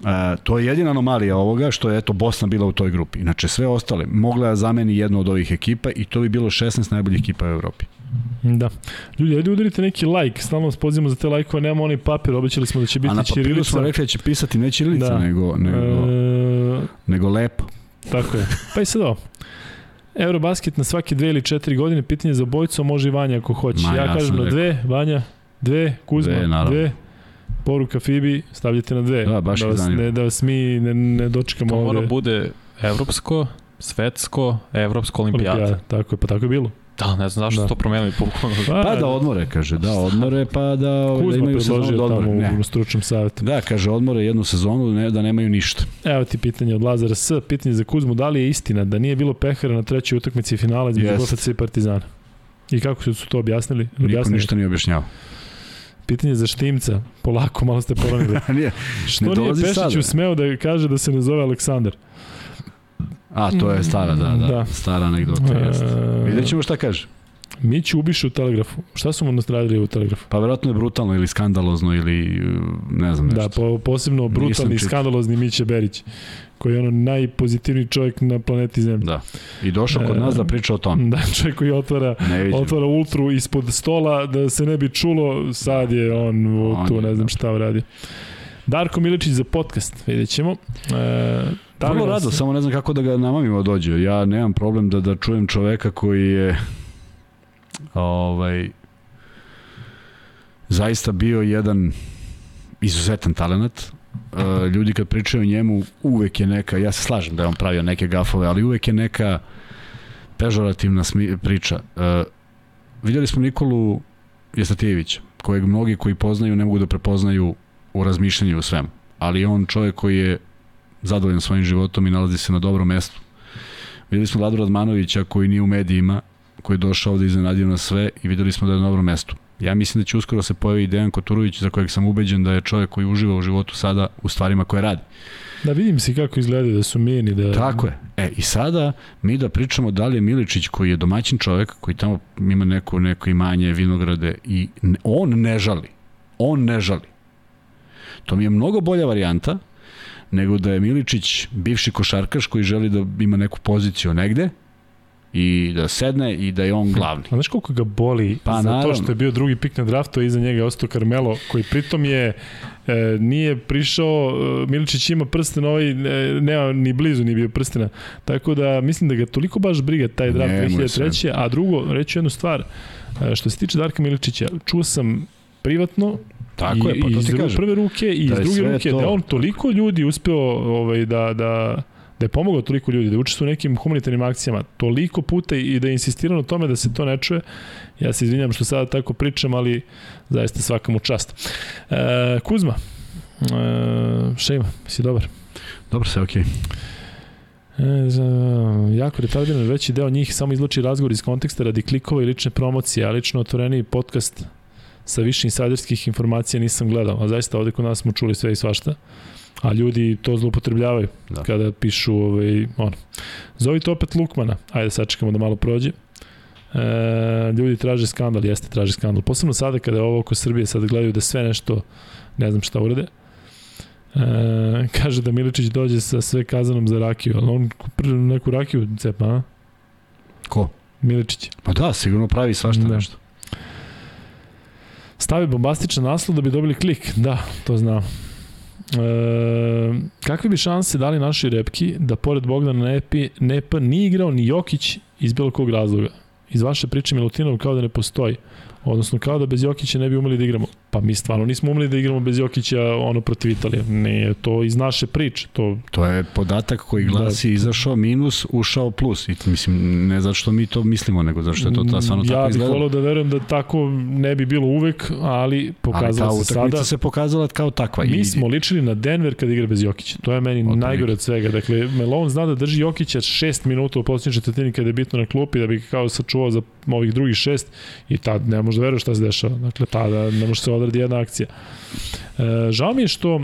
Uh, to je jedina anomalija ovoga što je eto Bosna bila u toj grupi. Inače sve ostale mogla da zameni jednu od ovih ekipa i to bi bilo 16 najboljih ekipa u Evropi. Da. Ljudi, ajde udarite neki like, stalno vas pozivamo za te lajkove, nemamo onaj papir, obećali smo da će biti A na papiru ćirilica. smo rekli da će pisati ne ćirilica, Da. nego, nego, E, nego lepo. Tako je. Pa i sad ovo. Eurobasket na svake dve ili četiri godine, pitanje za bojicu, može i Vanja ako hoće. Ma, ja, ja kažem na rekao. dve, Vanja, dve, Kuzma, Dve, naravno. dve. Poruka Fibi, stavljate na dve. Da, baš da vas, zanima. ne, da vas mi ne, ne dočekamo To mora ovde. bude evropsko, svetsko, evropsko olimpijada. Olimpijada. Tako je, pa tako je bilo. Da, ne znam zašto Da. da. to promenili. bukvalno. Pa da odmore, kaže, da odmore, pa da, da Kuzma imaju sezonu da tamo odmore. Ne. u stručnom savjetu. Da, kaže, odmore jednu sezonu, ne, da nemaju ništa. Evo ti pitanje od Lazara S. Pitanje za Kuzmu, da li je istina da nije bilo pehara na trećoj utakmici finala između Jest. GFC i Partizana? I kako su to objasnili? Niko objasnili? ništa nije objašnjavao. Pitanje za Štimca. Polako, malo ste poronili. nije. Što Ne nije dolazi Pešiću sada. smeo da kaže da se ne zove Aleksandar? A, to je stara, da, da, Da. da. stara anegdota, jeste. E, Vidjet ćemo šta kaže. Mić ubiše u Telegrafu. Šta su mu nastradili u Telegrafu? Pa verovatno je brutalno ili skandalozno ili ne znam nešto. Da, po, posebno brutalni i skandalozni Miće Berić, koji je ono najpozitivniji čovjek na planeti Zemlji. Da. I došao kod E, nas da priča o tom. Da, čovjek koji otvara otvara ultru ispod stola da se ne bi čulo, sad je on On tu je, ne znam da. šta uradio. Darko Miličić za podcast, vidjet ćemo. E, da Vrlo rado, samo ne znam kako da ga namamimo dođe. Ja nemam problem da da čujem čoveka koji je ovaj zaista bio jedan izuzetan talenat. E, ljudi kad pričaju o njemu uvek je neka, ja se slažem da je on pravio neke gafove, ali uvek je neka pežorativna priča. E, vidjeli smo Nikolu Jestatijevića, kojeg mnogi koji poznaju ne mogu da prepoznaju u razmišljanju u svemu. Ali on čovjek koji je zadovoljan svojim životom i nalazi se na dobrom mestu. Videli smo Vladu Radmanovića koji nije u medijima, koji je došao ovde iznenadio na sve i videli smo da je na dobrom mestu. Ja mislim da će uskoro se pojavi Dejan Koturović za kojeg sam ubeđen da je čovjek koji uživa u životu sada u stvarima koje radi. Da vidim si kako izgledaju, da su mirni. Da... Tako je. E, i sada mi da pričamo da li je Miličić koji je domaćin čovjek, koji tamo ima neko, neko imanje, vinograde i on ne žali. On ne žali. To mi je mnogo bolja varijanta nego da je Miličić bivši košarkaš koji želi da ima neku poziciju negde i da sedne i da je on glavni. A znaš koliko ga boli Pa, za to naravno. što je bio drugi pik na draftu, a iza njega je ostao Carmelo, koji pritom je e, nije prišao, e, Miličić ima prsten ovaj, e, nema ni blizu ni bio prstena. Tako da mislim da ga toliko baš briga taj draft Njemu je 2003. A drugo, reću jednu stvar, e, što se tiče Darka Miličića, čuo sam privatno Tako I, je, pa to iz ti kažem. prve ruke i Da iz druge ruke to. da on toliko ljudi uspeo ovaj, da, da, da je pomogao toliko ljudi, da učestvuje u nekim humanitarnim akcijama toliko puta i da je insistirao na tome da se to ne čuje. Ja se izvinjam što sada tako pričam, ali zaista svaka mu čast. E, Kuzma, e, Šejma, si dobar. Dobro se, okej. E, za, jako retardiran, veći deo njih samo izluči razgovor iz konteksta radi klikova i lične promocije, a lično otvoreni podcast sa više insajderskih informacija nisam gledao, a zaista ovde kod nas smo čuli sve i svašta, a ljudi to zloupotrebljavaju Da. da. kada pišu ovaj, ono. Zovite opet Lukmana, ajde sačekamo da malo prođe. E, ljudi traže skandal, jeste traže skandal. Posebno sada kada je ovo oko Srbije, sada gledaju da sve nešto, ne znam šta urede. E, kaže da Miličić dođe sa sve kazanom za rakiju, ali on neku rakiju cepa, a? Ko? Miličić. Pa da, sigurno pravi svašta Da. nešto. Stavi bombastičan naslov da bi dobili klik. Da, to znam. E, kakve bi šanse dali naši repki da pored Bogdana Nepi, Nepa nije igrao ni Jokić iz bilo kog razloga? Iz vaše priče Milutinov kao da ne postoji. Odnosno kao da bez Jokića ne bi umeli da igramo. Pa mi stvarno nismo umeli da igramo bez Jokića ono protiv Italije. Ne, to iz naše priče. To To je podatak koji glasi Da. izašao minus, ušao plus. I mislim, ne zato što mi to mislimo, nego zato što je to ta, stvarno ja tako bih izgledalo. volao da verujem da tako ne bi bilo uvek, ali Ali ta pokazalo se sada. se pokazala kao takva. Mi smo ličili na Denver kad igra bez Jokića. To je meni Otprilike. najgore od svega. Dakle, Melon zna da drži Jokića 6 minuta u posljednjoj četvrtini kada je bitno na klupi da bi kao sačuvao za ovih drugih šest i tad ne može da veruješ šta se dešava. Dakle, tada ne može se odradi jedna akcija. E, žao mi je što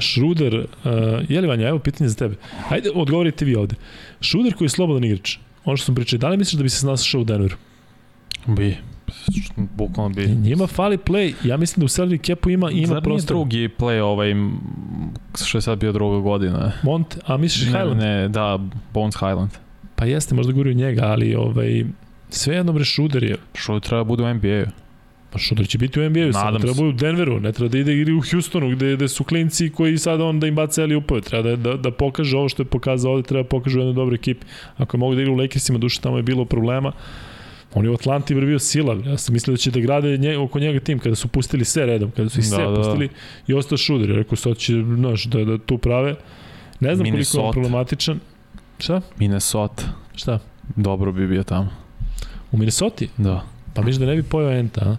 Šruder, uh, je li Vanja, evo pitanje za tebe. Ajde, odgovorite vi ovde. Šruder koji je slobodan igrač, ono što smo pričali, da li misliš da bi se snašao u Denveru? Bi. Bukvalno bi. Njima fali play, ja mislim da u salary capu ima, ima Zar nije prostor. drugi play ovaj, što je sad bio druga godina? Mont, a misliš Ne, Highland? ne, da, Bones Highland. Pa jeste, možda o njega, ali ovaj, sve jedno bre Šuder je. Što treba bude u NBA-u. Pa Šuder će biti u NBA-u, samo treba u Denveru, ne treba da ide igri u Houstonu gde, gde su klinci koji sad on da im baca ali upove. Treba da, da, da pokaže ovo što je pokazao ovde, treba da pokaže u jednoj dobroj ekipi. Ako mogu da igra u Lakersima, duše tamo je bilo problema. On je u Atlanti bio sila. Ja sam mislio da će da grade nje, oko njega tim kada su pustili sve redom, kada su ih sve Da, da. pustili i ostao Šuder. Rekao sad će, znaš, da, da tu prave. Ne znam koliko je Minnesota. problematičan. Šta? Minnesota. Šta? Dobro bi bio tamo. U Minnesota? Da. Pa misliš da ne bi pojao Enta, a?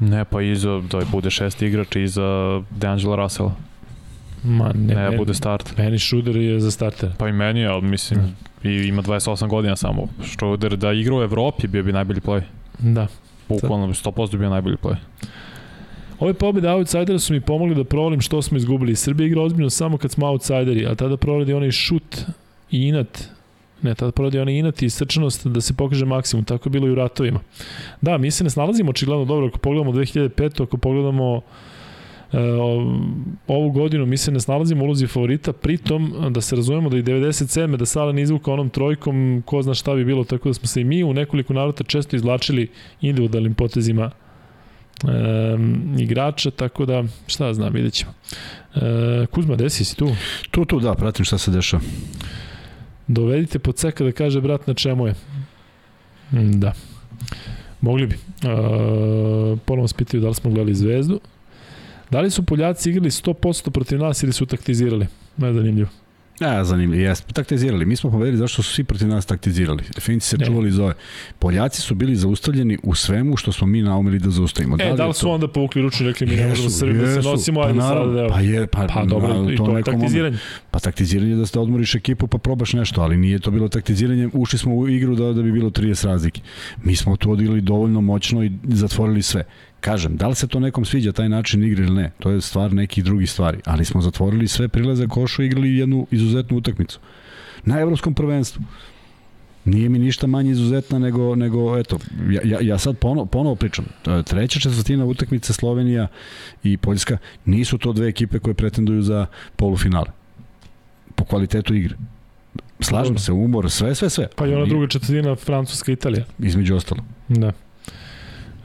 Ne, pa iza, da bude šesti igrač iza DeAngelo Russella. Ma, ne, Ne, ne bude start. Meni Šuder je za starter. Pa i meni ali mislim, i ima 28 godina samo. Što da, igra u Evropi bio bi najbolji play. Da. Bukvalno bi 100% bio najbolji play. Ove pobjede outsidera su mi pomogli da provalim što smo izgubili. Srbija igra ozbiljno samo kad smo outsideri, a tada provodi onaj šut i inat. Ne, tada provodi onaj inat i srčanost da se pokaže maksimum. Tako je bilo i u ratovima. Da, mi se ne snalazimo očigledno dobro. Ako pogledamo 2005. Ako pogledamo e, ovu godinu mi se ne snalazimo u ulozi favorita, pritom da se razumemo da i 97. da Sala izvuka onom trojkom, ko zna šta bi bilo, tako da smo se i mi u nekoliko navrata često izvlačili individualnim potezima um, igrača, tako da šta znam, vidjet ćemo. E, Kuzma, desi si tu? Tu, tu, da, pratim šta se dešava. Dovedite pod ceka da kaže brat na čemu je. Mm, Da. Mogli bi. E, ponovno vas pitaju da li smo gledali Zvezdu. Da li su Poljaci igrali 100% protiv nas ili su taktizirali? Ne zanimljivo. Ja, zanimljivo, jesmo. Taktizirali. Mi smo pobedili zašto su svi protiv nas taktizirali. Finci se Ne. čuvali zove. Poljaci su bili zaustavljeni u svemu što smo mi naumili da zaustavimo. E, da li je su to- onda povukli ručnu i rekli mi ne možemo Srbi da se nosimo, Pa ajde sad da... pa je- pa- pa dobro, na- i to to je taktiziranje. Pa taktiziranje je da ste odmoriš ekipu pa probaš nešto, ali nije to bilo taktiziranje. Ušli smo u igru da, da bi bilo 30 razlike. Mi smo to odigrali dovoljno moćno i zatvorili sve. Kažem, da li se to nekom sviđa taj način igre ili ne, to je stvar nekih drugih stvari, ali smo zatvorili sve prilaze košu i igrali jednu izuzetnu utakmicu. Na evropskom prvenstvu. Nije mi ništa manje izuzetna nego, nego eto, ja, ja, ja sad ponovo, ponovo pričam. Je Treća četvrtina utakmice Slovenija i Poljska nisu to dve ekipe koje pretenduju za polufinale. Po kvalitetu igre. Slažem se, umor, sve, sve, sve. Pa i ona druga četvrtina Francuska Italija. Između ostalo. Da.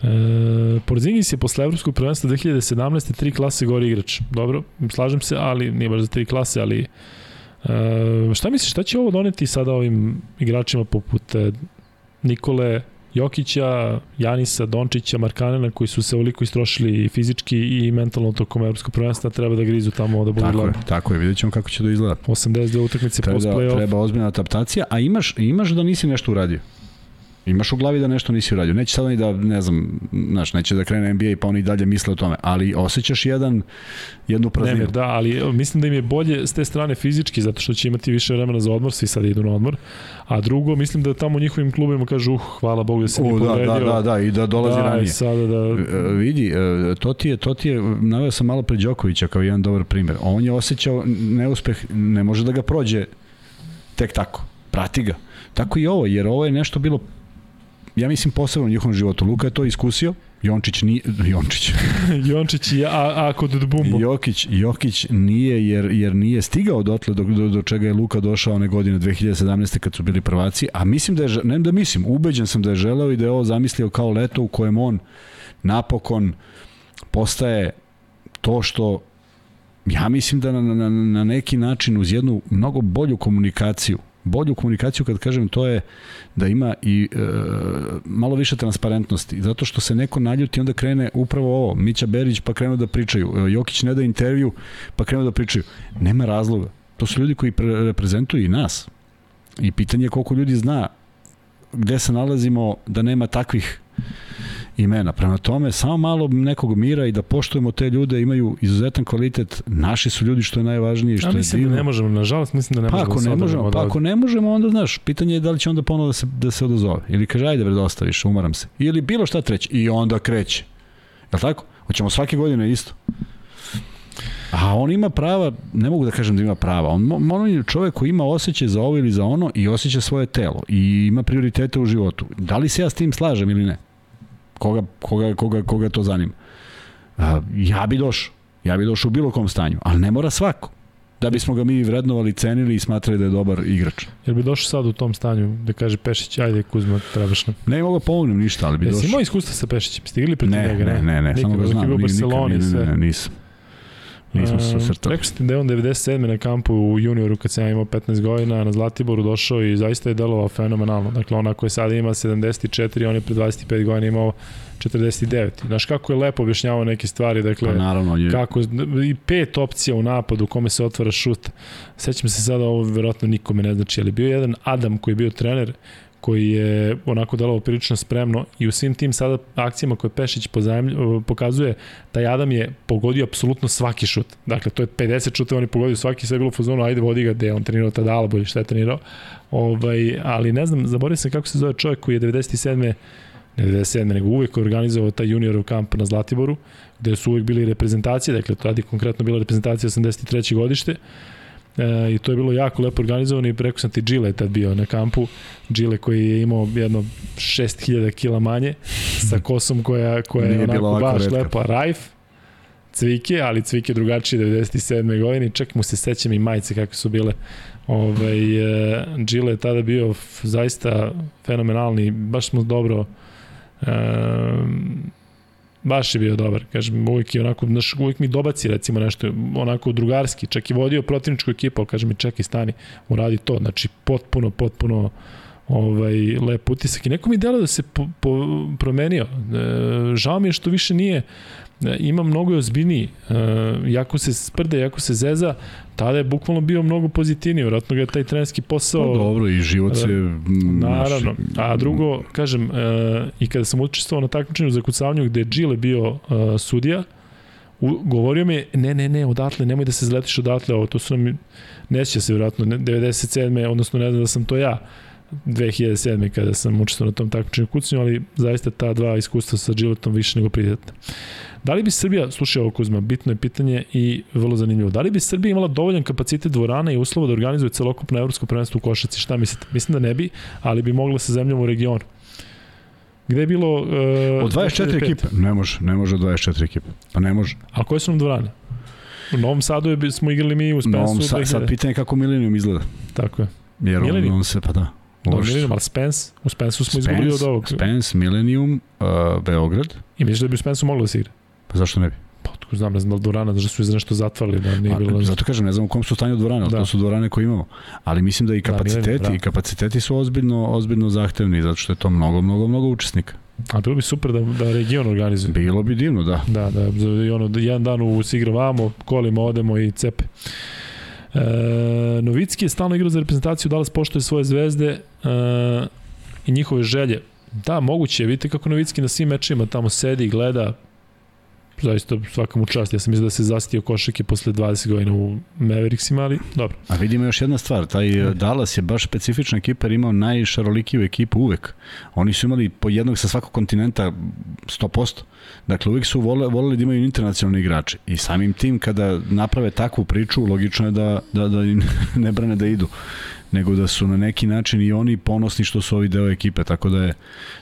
E, Porzingis je posle evropskog prvenstva 2017. tri klase gori igrač. Dobro, slažem se, ali nije baš za tri klase, ali e, šta misliš, šta će ovo doneti sada ovim igračima poput e, Nikole, Jokića, Janisa, Dončića, Markanena koji su se ovoliko istrošili i fizički i mentalno tokom evropskog prvenstva treba da grizu tamo da budu Tako je, glavni. tako je, vidjet ćemo kako će to izgleda. 82 utakmice post play-off. treba ozbiljna adaptacija, a imaš, imaš da nisi nešto uradio. Imaš u glavi da nešto nisi uradio. Neće sad ni da, ne znam, znaš, neće da krene NBA pa oni dalje misle o tome, ali osjećaš jedan, jednu prazninu. Nemir, da, ali mislim da im je bolje s te strane fizički, zato što će imati više vremena za odmor, svi sad idu na odmor. A drugo, mislim da tamo u njihovim klubima kažu, uh, hvala Bogu da se mi U, da, povredio. da, da, da, i da dolazi da, ranije. sada da... E, vidi, e, to ti je, to ti je, naveo sam malo pre Đokovića kao jedan dobar primer. On je osjećao neuspeh, ne može da ga prođe tek tako. Prati ga. Tako i ovo, jer ovo je nešto bilo ja mislim posebno u njihovom životu. Luka je to iskusio, Jončić nije, Jončić, Jončić i a, a kod Dbumbo. Jokić, Jokić nije jer, jer nije stigao dotle do, do, do čega je Luka došao one godine 2017. kad su bili prvaci, a mislim da je, ne da mislim, ubeđen sam da je želeo i da je ovo zamislio kao leto u kojem on napokon postaje to što ja mislim da na, na, na neki način uz jednu mnogo bolju komunikaciju bolju komunikaciju kad kažem to je da ima i e, malo više transparentnosti. Zato što se neko naljuti onda krene upravo ovo Mića Berić pa krenu da pričaju E, Jokić ne da intervju pa krenu da pričaju. Nema razloga. To su ljudi koji pre reprezentuju i nas. I pitanje je koliko ljudi zna gde se nalazimo da nema takvih imena. Prema tome, samo malo nekog mira i da poštujemo te ljude, imaju izuzetan kvalitet. Naši su ljudi što je najvažnije i što Ja je mislim da divno. ne možemo, nažalost mislim da ne Pa možemo ako da ne se možemo, pa ako ne možemo, onda znaš, pitanje je da li će onda ponovo da se, da se odazove. Ili kaže, ajde bre, dosta više, umaram se. Ili bilo šta treće. I onda kreće. Jel tako? Hoćemo svake godine isto. A on ima prava, ne mogu da kažem da ima prava, on, on je čovek koji ima osjećaj za ovo ili za ono i osjeća svoje telo i ima prioritete u životu. Da li se ja s tim slažem ili ne? Koga, koga, koga, koga to zanima? A, ja bi došao. Ja bi došao u bilo kom stanju, ali ne mora svako. Da bismo ga mi vrednovali, cenili i smatrali da je dobar igrač. Jel bi došao sad u tom stanju da kaže Pešić, ajde Kuzma, trebaš nam. Ne mogu pomognem ništa, ali bi Jesi došao. imao iskustva sa Pešićem? Ste igrali protiv Ne, njega? ne, ne, ne, samo ga Nikad, znam. bio u ni- Barceloni, nikad, ne, ne, ne, nisam. Nismo se Ehm, susretali. Rekao ti da je on 97. na kampu u junioru kad sam ja imao 15 godina na Zlatiboru došao i zaista je delovao fenomenalno. Dakle, ona koja sada ima 74, on je pre 25 godina imao 49. I Znaš kako je lepo objašnjavao neke stvari, dakle, Pa naravno, je, kako, i pet opcija u napadu u kome se otvara šut. Sećam se sada, ovo verovatno nikome ne znači, ali bio je jedan Adam koji je bio trener, koji je onako delovao prilično spremno i u svim tim sada akcijama koje Pešić pozajemlj, pokazuje, taj Adam je pogodio apsolutno svaki šut. Dakle, to je 50 šuteva, on je pogodio svaki, sve je bilo u fazonu, ajde vodi ga, gde je on trenirao tada Albo ili šta je trenirao. Ovaj, ali ne znam, zaboravio sam kako se zove čovjek koji je 97 ne 97. nego uvek organizovao taj juniorov kamp na Zlatiboru, gde su uvek bili reprezentacije, dakle to radi konkretno bila reprezentacija 83. godište, E, I to je bilo jako lepo organizovano i preko sam ti Džile tad bio na kampu. Džile koji je imao jedno 6000 kila manje sa kosom koja, koja je onako baš retka. lepa. Rajf, Cvike, ali Cvike drugačije 97. godine. Čak mu se sećam i majice kako su bile. Ovaj, e, Džile je tada bio zaista fenomenalni. Baš smo dobro e, baš je bio dobar, kažem, uvijek je onako, znaš, uvijek mi dobaci recimo nešto, onako drugarski, čak i vodio protivničku ekipu, ali kaže mi čekaj stani, uradi to, znači potpuno, potpuno ovaj, lep utisak i neko mi delo da se po, po, promenio. E, žao mi je što više nije ima mnogo je ozbiljniji. E, jako se sprde, jako se zeza, tada je bukvalno bio mnogo pozitivniji. Vratno ga je taj trenerski posao... Pa dobro, i život se... Naravno. A drugo, kažem, e, i kada sam učestvovao na takmičenju za kucavanju gde je Gile bio e, sudija, u, govorio mi je, ne, ne, ne, odatle, nemoj da se zletiš odatle, ovo, to su nam, neće se vjerojatno, 97. odnosno ne znam da sam to ja, 2007. kada sam učestvovao na tom takmičenju kucanju, ali zaista ta dva iskustva sa Giletom više nego prijatna. Da li bi Srbija, slušaj ovo Kuzma, bitno je pitanje i vrlo zanimljivo, da li bi Srbija imala dovoljan kapacitet dvorana i uslova da organizuje celokupno evropsko prvenstvo u košaci? Šta mislite? Mislim da ne bi, ali bi mogla sa zemljom u regionu. Gde je bilo... Uh, od 24 ekipe? Ne može, ne može od 24 ekipe. Pa ne može. A koje su nam dvorane? U Novom Sadu je, smo igrali mi u Spensu. Novom Sa, sad pitanje kako Millennium izgleda. Tako je. Jer on, on se, pa da. Da, Millennium, ali Spence, u Spensu smo Spence, izgubili od ovog. Spence, Millennium, uh, Beograd. I misliš da bi u Spensu moglo da se igra? Pa zašto ne bi? Pa otko znam, ne znam da li dvorana, da su iz nešto zatvarali, da nije bilo... Zato kažem, ne znam u kom su stanju dvorane, da. to su dvorane koje imamo. Ali mislim da i kapaciteti, da, i kapaciteti su ozbiljno, ozbiljno zahtevni, zato što je to mnogo, mnogo, mnogo učesnika. A bilo bi super da, da region organizuje. Bilo bi divno, da. Da, da, da ono, da jedan dan u Sigra vamo, kolima odemo i cepe. E, Novicki je stalno igrao za reprezentaciju, Dallas poštoje svoje zvezde e, i njihove želje. Da, moguće je, vidite kako Novicki na svim mečima tamo sedi i gleda, zaista svaka mu čast. Ja sam mislio da se zastio košake posle 20 godina u Mavericksima, ali dobro. A vidimo još jedna stvar, taj ne. Dallas je baš specifična ekipa jer imao najšarolikiju ekipu uvek. Oni su imali po jednog sa svakog kontinenta 100%. Dakle, uvek su vole, voleli da imaju internacionalni igrače. I samim tim, kada naprave takvu priču, logično je da, da, da im ne brane da idu nego da su na neki način i oni ponosni što su ovi deo ekipe, tako da je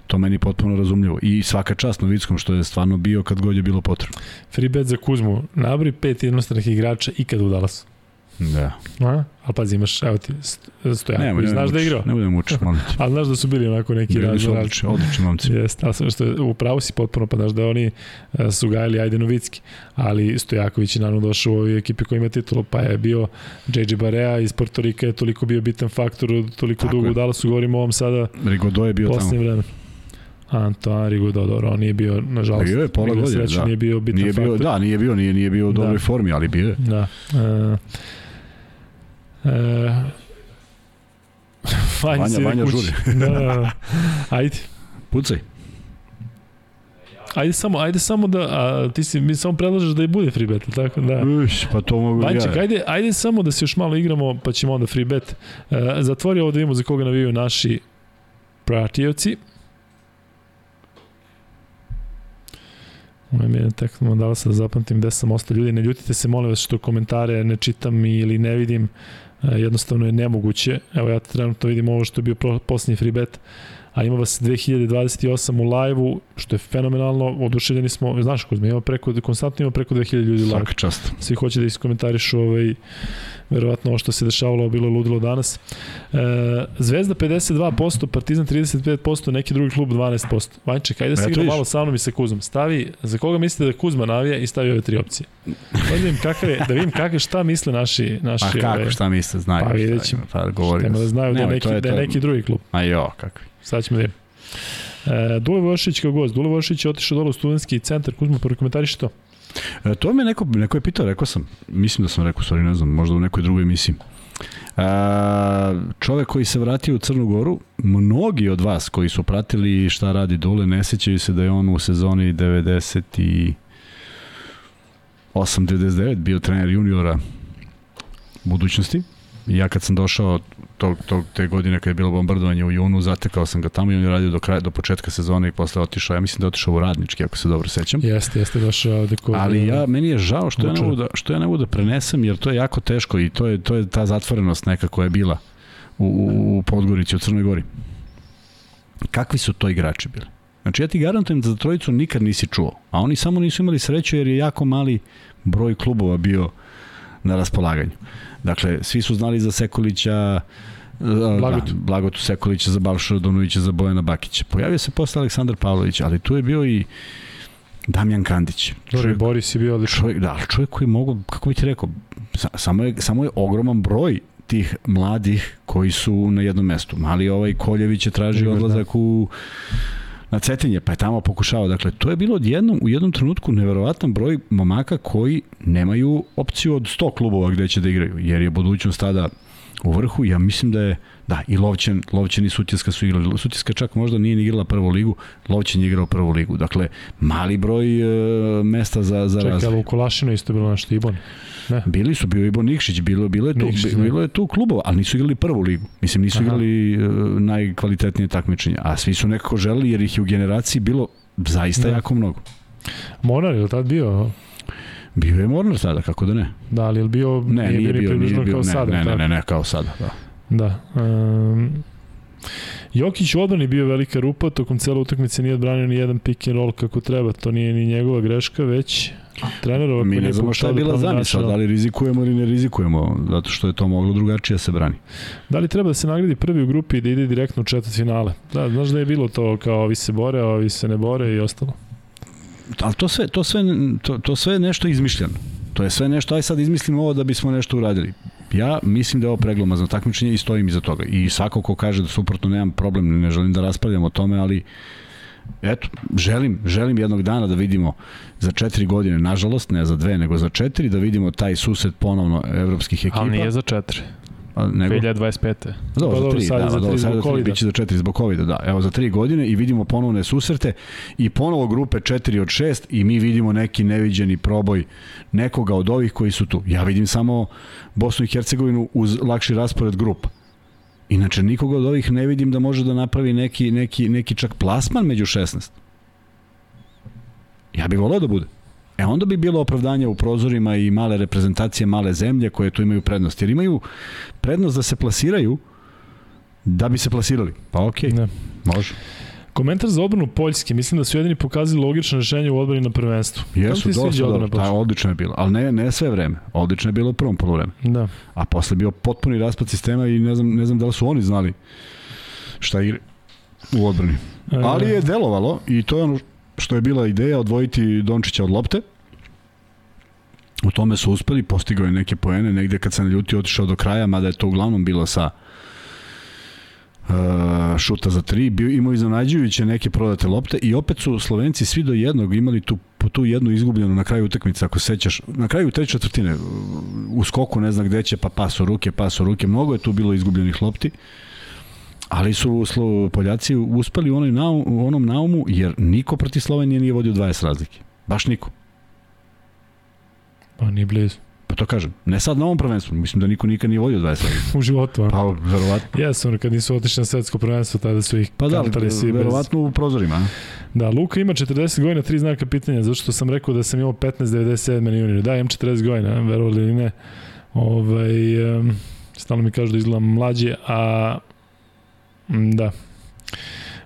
to meni potpuno razumljivo. I svaka čast Novickom što je stvarno bio kad god je bilo potrebno. Free bet za Kuzmu, nabri pet jednostranih igrača ikad u Dallasu. Da. A? Ali pazi, imaš, evo ti, Stojan, ne, koji znaš da je igrao. Ne budem učiti, molim ti. Ali znaš da su bili onako neki razli. Bili su odlični, odlični momci. Jeste, ali što je, upravo si potpuno, pa znaš da oni uh, su gajali Ajde Novicki, ali Stojaković je naravno došao u ovoj ekipi koja ima titulu, pa je bio JJ Barea iz Porto Rika je toliko bio bitan faktor, toliko Tako dugo u Dallasu, govorimo o ovom sada Rigodo je bio tamo. Vreme. Antoine Rigaud, dobro, on nije bio, nažalost, bio je pola godine, da. nije bio bitan nije bio, faktor. Da, nije bio, nije, nije bio u dobroj da. formi, ali bio je. Da. Uh, E, Vanja, Vanja, Vanja žuri. da, da, da. Ajde. Pucaj. Ajde samo, ajde samo da, a, ti si, mi samo predlažeš da i bude free bet, tako da. Uš, pa to mogu Vanček, ja. ajde, ajde samo da se još malo igramo, pa ćemo onda free bet. E, zatvori ovo da vidimo za koga navijaju naši pratioci. Ovo mi je tek dala se da zapamtim gde sam ostao ljudi. Ne ljutite se, molim vas što komentare ne čitam ili ne vidim. E, jednostavno je nemoguće. Evo ja trenutno vidim ovo što je bio posljednji free bet a ima vas 2028 u live-u, što je fenomenalno, oduševljeni smo, znaš, Kuzme, ima preko, konstantno ima preko 2000 ljudi live. Svaka čast. Svi hoće da iskomentarišu ovaj, verovatno ovo što se dešavalo, bilo je ludilo danas. E, Zvezda 52%, Partizan 35%, neki drugi klub 12%. Vanček, ajde se igra malo sa mnom i sa Kuzmom. Stavi, za koga mislite da Kuzma navija i stavi ove tri opcije. Da vidim kakve, da vidim kakve šta misle naši naši. Pa kako šta misle, znaju. Pa videćemo. Pa govori. da znaju da je neki, da je neki drugi klub. A jo, kakvi. Sad ćemo vidjeti. E, Dule kao gost. Dule Vošić je otišao dole u studentski centar. Kuzma, prokomentariš to? E, to me neko, neko je pitao, rekao sam. Mislim da sam rekao, stvari ne znam, možda u nekoj drugoj emisiji. E, čovek koji se vratio u Crnu Goru, mnogi od vas koji su pratili šta radi Dule, ne sećaju se da je on u sezoni 90 i 8-99 bio trener juniora budućnosti. Ja kad sam došao tog, tog, te godine kad je bilo bombardovanje u junu, zatekao sam ga tamo i on je radio do, kraja, do početka sezone i posle otišao, ja mislim da je otišao u radnički, ako se dobro sećam. Jeste, jeste došao ovde kod... Ali ja, meni je žao što ja, ne mogu da, što ja ne mogu da prenesem, jer to je jako teško i to je, to je ta zatvorenost neka koja je bila u, u, u Podgorici, u Crnoj Gori. Kakvi su to igrači bili? Znači ja ti garantujem da za trojicu nikad nisi čuo, a oni samo nisu imali sreću jer je jako mali broj klubova bio na raspolaganju. Dakle, svi su znali za Sekulića, Blagotu. Da, Blagotu Sekulića, za Balša Donovića, za Bojana Bakića. Pojavio se posle Aleksandar Pavlović, ali tu je bio i Damjan Kandić. Čovjek, Boris je bio odličan. Čovjek, da, čovjek koji mogu, kako bih ti rekao, samo je, samo je ogroman broj tih mladih koji su na jednom mestu. Mali ovaj Koljević je tražio da. odlazak u na Cetinje, pa je tamo pokušao. Dakle, to je bilo odjednom, u jednom trenutku neverovatan broj momaka koji nemaju opciju od 100 klubova gde će da igraju, jer je budućnost tada u vrhu. Ja mislim da je, da, i Lovćen, Lovćen i Sutjeska su igrali. Sutjeska čak možda nije ni igrala prvu ligu, Lovćen je igrao prvu ligu. Dakle, mali broj e, mesta za, za Čekaj, razvoj. ali u Kolašinu isto bilo nešto Ibon. Bili su, bio i Ibo Nikšić, bilo, bilo, je tu, Nikšić, bilo je tu klubova, ali nisu igrali prvu ligu. Mislim, nisu Aha. igrali uh, najkvalitetnije takmičenje, a svi su nekako želeli jer ih je u generaciji bilo zaista Da. jako mnogo. Monar je li tad bio? Bio je Mornar tada, kako da ne? Da, ali je li bio, Ne, nije, ni bio, nije bio, kao ne, sada? ne, ne, ne, ne, kao sada, da. Da. Um, Jokić u odbrani bio velika rupa, tokom cele utakmice nije odbranio ni jedan pick and roll kako treba. To nije ni njegova greška, već trenerova Mi ne znamo šta je bila zamisla, da li rizikujemo ili ne rizikujemo, zato što je to moglo drugačije da se brani. Da li treba da se nagradi prvi u grupi i da ide direktno u četvrt finale? Da, znaš da je bilo to kao ovi se bore, a ovi se ne bore i ostalo. Ali to sve, to sve, to, to sve je nešto izmišljeno. To je sve nešto, aj sad izmislimo ovo da bismo nešto uradili. Ja mislim da je ovo preglomazno takmičenje i stojim iza toga. I svako ko kaže da suprotno nemam problem, ne želim da raspravljam o tome, ali eto, želim, želim jednog dana da vidimo za četiri godine, nažalost, ne za dve, nego za četiri, da vidimo taj susret ponovno evropskih ekipa. Ali nije za četiri. A, nego, 2025. Dobro, Pa za tri, sad da, za tri sad za biće za četiri zbog covid da. Evo, za tri godine i vidimo ponovne susrete i ponovo grupe 4 od 6 i mi vidimo neki neviđeni proboj nekoga od ovih koji su tu. Ja vidim samo Bosnu i Hercegovinu uz lakši raspored grupa. Inače, nikoga od ovih ne vidim da može da napravi neki, neki, neki čak plasman među 16. Ja bih voleo da bude. E onda bi bilo opravdanje u prozorima i male reprezentacije, male zemlje koje tu imaju prednost. Jer imaju prednost da se plasiraju da bi se plasirali. Pa okej, Ne. može. Komentar za odbranu Poljske. Mislim da su jedini pokazali logično rešenje u odbrani na prvenstvu. Jesu, dosta dobro. Da, Poljske? odlično je bilo. Ali ne, ne sve vreme. Odlično je bilo u prvom polovreme. Da. A posle je bio potpuni raspad sistema i ne znam, ne znam da li su oni znali šta igre u odbrani. E, Ali je delovalo i to je ono što je bila ideja odvojiti Dončića od lopte. U tome su uspeli, postigao je neke poene, negde kad se naljutio otišao do kraja, mada je to uglavnom bilo sa uh, šuta za tri, bio, imao iznenađujuće neke prodate lopte i opet su Slovenci svi do jednog imali tu tu jednu izgubljenu na kraju utakmice, ako se sećaš, na kraju treće četvrtine, u skoku ne zna gde će, pa pas u ruke, pas u ruke, mnogo je tu bilo izgubljenih lopti, ali su Poljaci uspeli u, onoj naum, u onom naumu, jer niko proti Slovenije nije vodio 20 razlike. Baš niko. Pa nije blizu. Pa to kažem. Ne sad na ovom prvenstvu, mislim da niko nikad nije vodio 20 razlike. U životu, a? Pa, verovatno. Jesu, ono, kad nisu otišli na svetsko prvenstvo, tada su ih Pa da, bez... verovatno u prozorima. a? Da, Luka ima 40 godina, tri znaka pitanja, zato što sam rekao da sam imao 15.97 na junior. Da, imam 40 godina, verovali ili ne. Ovaj, um, stalno mi kažu da izgledam mlađe, a da.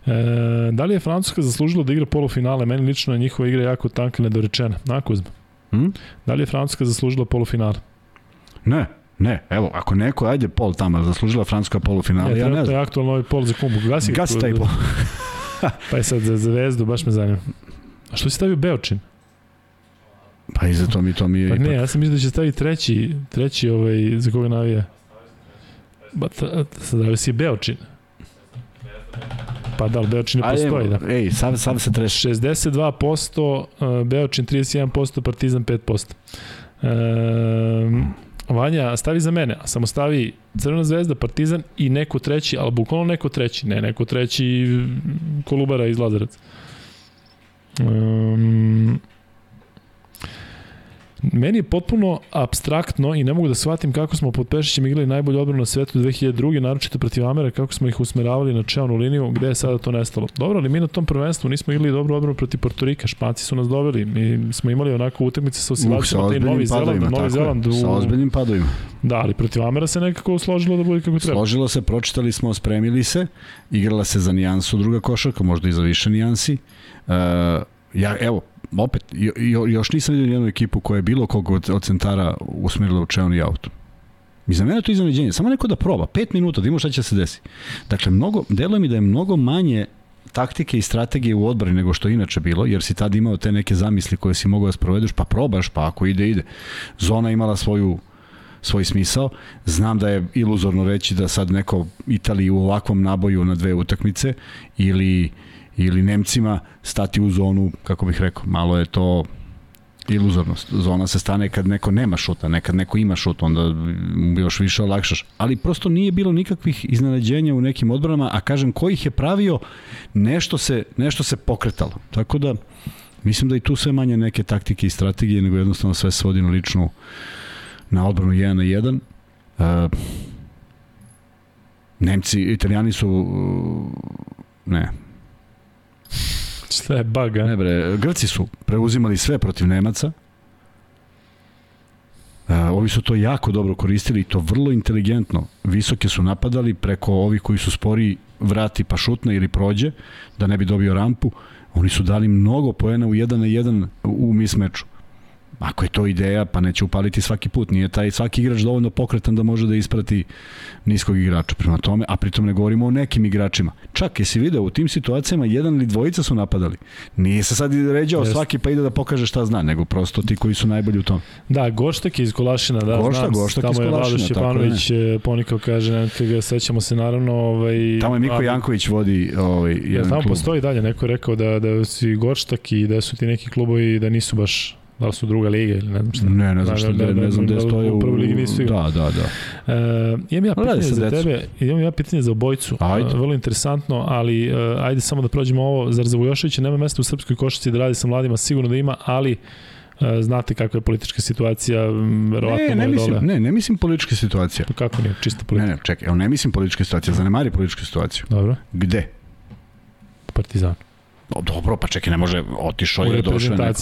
E, da li je Francuska zaslužila da igra polufinale? Meni lično je njihova igra jako tanka i nedorečena. Na Kuzma. Hm? Da li je Francuska zaslužila polufinale? Ne, ne. Evo, ako neko, ajde pol tamo, zaslužila Francuska polufinala, Ja, ja ne znam. je aktualno ovaj pol za kumbu. Gasi, ga- Gasi taj pol. Pa je sad za zvezdu, baš me zanima. A što si stavio Beočin? Pa i za to mi, to mi je Pa ipak. ne, ja sam mislio da će staviti treći, treći ovaj, za koga navija. Ba, ta, sad da si Beočin. Pa da, ali Beočin ne Ajde, postoji, da. Ej, sad, sad se treši. 62%, uh, Beočin 31%, Partizan 5%. Um, Vanja, stavi za mene, a samo stavi Crvena zvezda, Partizan i neko treći, ali bukvalno neko treći, ne neko treći Kolubara iz Lazarac. Um, Meni je potpuno abstraktno i ne mogu da shvatim kako smo pod Pešićem igrali najbolju odbranu na svetu 2002. naročito protiv Amera, kako smo ih usmeravali na čeonu liniju, gde je sada to nestalo. Dobro, ali mi na tom prvenstvu nismo igrali dobru odbranu protiv Portorika, Španci su nas doveli, mi smo imali onako utakmice sa Uh, sa oscilacijama, taj Novi Zeland, Novi Zeland, je. Sa u, ozbiljnim padovima. da, ali protiv Amera se nekako složilo da bude kako treba. Složilo se, pročitali smo, spremili se, igrala se za nijansu druga košarka, možda i za više nijansi. Uh, ja, evo, opet, jo, jo, još nisam vidio jednu ekipu koja je bilo kog od, od centara usmerila u čeoni auto. I za mene to iznenađenje. Samo neko da proba, pet minuta, da ima šta će se desi. Dakle, mnogo, deluje mi da je mnogo manje taktike i strategije u odbrani nego što je inače bilo, jer si tad imao te neke zamisli koje si mogao da sprovedeš, pa probaš, pa ako ide, ide. Zona imala svoju svoj smisao. Znam da je iluzorno reći da sad neko Italiji u ovakvom naboju na dve utakmice ili ili Nemcima stati u zonu, kako bih rekao, malo je to iluzornost. Zona se stane kad neko nema šuta, nekad neko ima šut, onda mu još više olakšaš. Ali prosto nije bilo nikakvih iznenađenja u nekim odbranama, a kažem, ko ih je pravio, nešto se, nešto se pokretalo. Tako da, mislim da i tu sve manje neke taktike i strategije, nego jednostavno sve svodi na ličnu na odbranu 1 na 1. Uh, Nemci, Italijani su ne, Šta je bug, a? Ne bre, Grci su preuzimali sve protiv Nemaca. Uh, ovi su to jako dobro koristili i to vrlo inteligentno. Visoke su napadali preko ovih koji su spori vrati pa šutne ili prođe da ne bi dobio rampu. Oni su dali mnogo poena u 1 na 1 u mismeču. Ako je to ideja, pa neće upaliti svaki put. Nije taj svaki igrač dovoljno pokretan da može da isprati niskog igrača. Prema tome, a pritom ne govorimo o nekim igračima. Čak, jesi video, u tim situacijama jedan ili dvojica su napadali. Nije se sad ređao yes. svaki pa ide da pokaže šta zna, nego prosto ti koji su najbolji u tom. Da, Goštak iz Kolašina, da, Gošta, znam. Goštak tamo je Kolašina, Vladoš Jepanović e, ponikao kaže, nemojte ga, sećamo se naravno. Ovaj, tamo je Miko ali, Janković vodi ovaj, jedan ja, tamo klub. postoji dalje, neko je rekao da, da si Goštak i da su ti neki klubovi da nisu baš Da li su druga liga ili ne znam šta. Ne, ne znam šta, da, ne znam gde stoje u... prvoj ligi nisu Da, da, da. Uh, imam ja pitanje za decu. tebe, imam ja pitanje za obojicu. Ajde. Uh, vrlo interesantno, ali uh, ajde samo da prođemo ovo. Zar za Vujoševića nema mesta u srpskoj košarci da radi sa mladima? Sigurno da ima, ali znate kakva je politička situacija, verovatno ne, ne, mislim, dole. ne, ne mislim politička situacija. Pa kako nije, čista Ne, politika? ne, čekaj, evo ne mislim politička situacija, zanemari političku situaciju. Dobro, Gde? Partizan. O, dobro, pa čekaj, ne može, otišao je, došao je neko.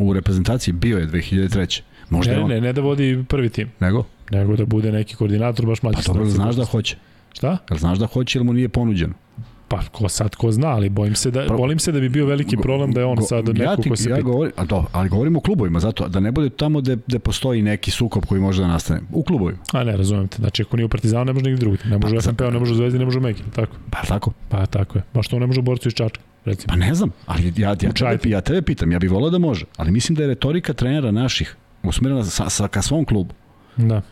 U reprezentaciji bio je 2003. Možda Ne, on, ne, ne da vodi prvi tim, nego? nego da bude neki koordinator baš mlađe. Pa dobro, selekcije. znaš da hoće. Šta? Jel znaš da hoće ili mu nije ponuđeno? Pa ko sad ko zna, ali bojim se da Pro- se da bi bio veliki problem da je on Go- sad neko ja ti, ko se ja pita. govorim, a do, ali govorimo o klubovima, zato da ne bude tamo gde, gde postoji neki sukob koji može da nastane. U klubovima. A ne, razumem te. Znači, ako nije u Partizanu, ne može nigde drugde. Ne može Pa, FNP-u, ne može u Zvezdi, ne može u Megi. Tako. Pa tako? Pa tako je. Baš to ne može u borcu iz Čačka, recimo. Pa ne znam, ali ja, ja, tebe, Čajti. ja tebe pitam, ja bih volao da može, ali mislim da je retorika trenera naših usmerena sa, sa, ka svom klubu. Da.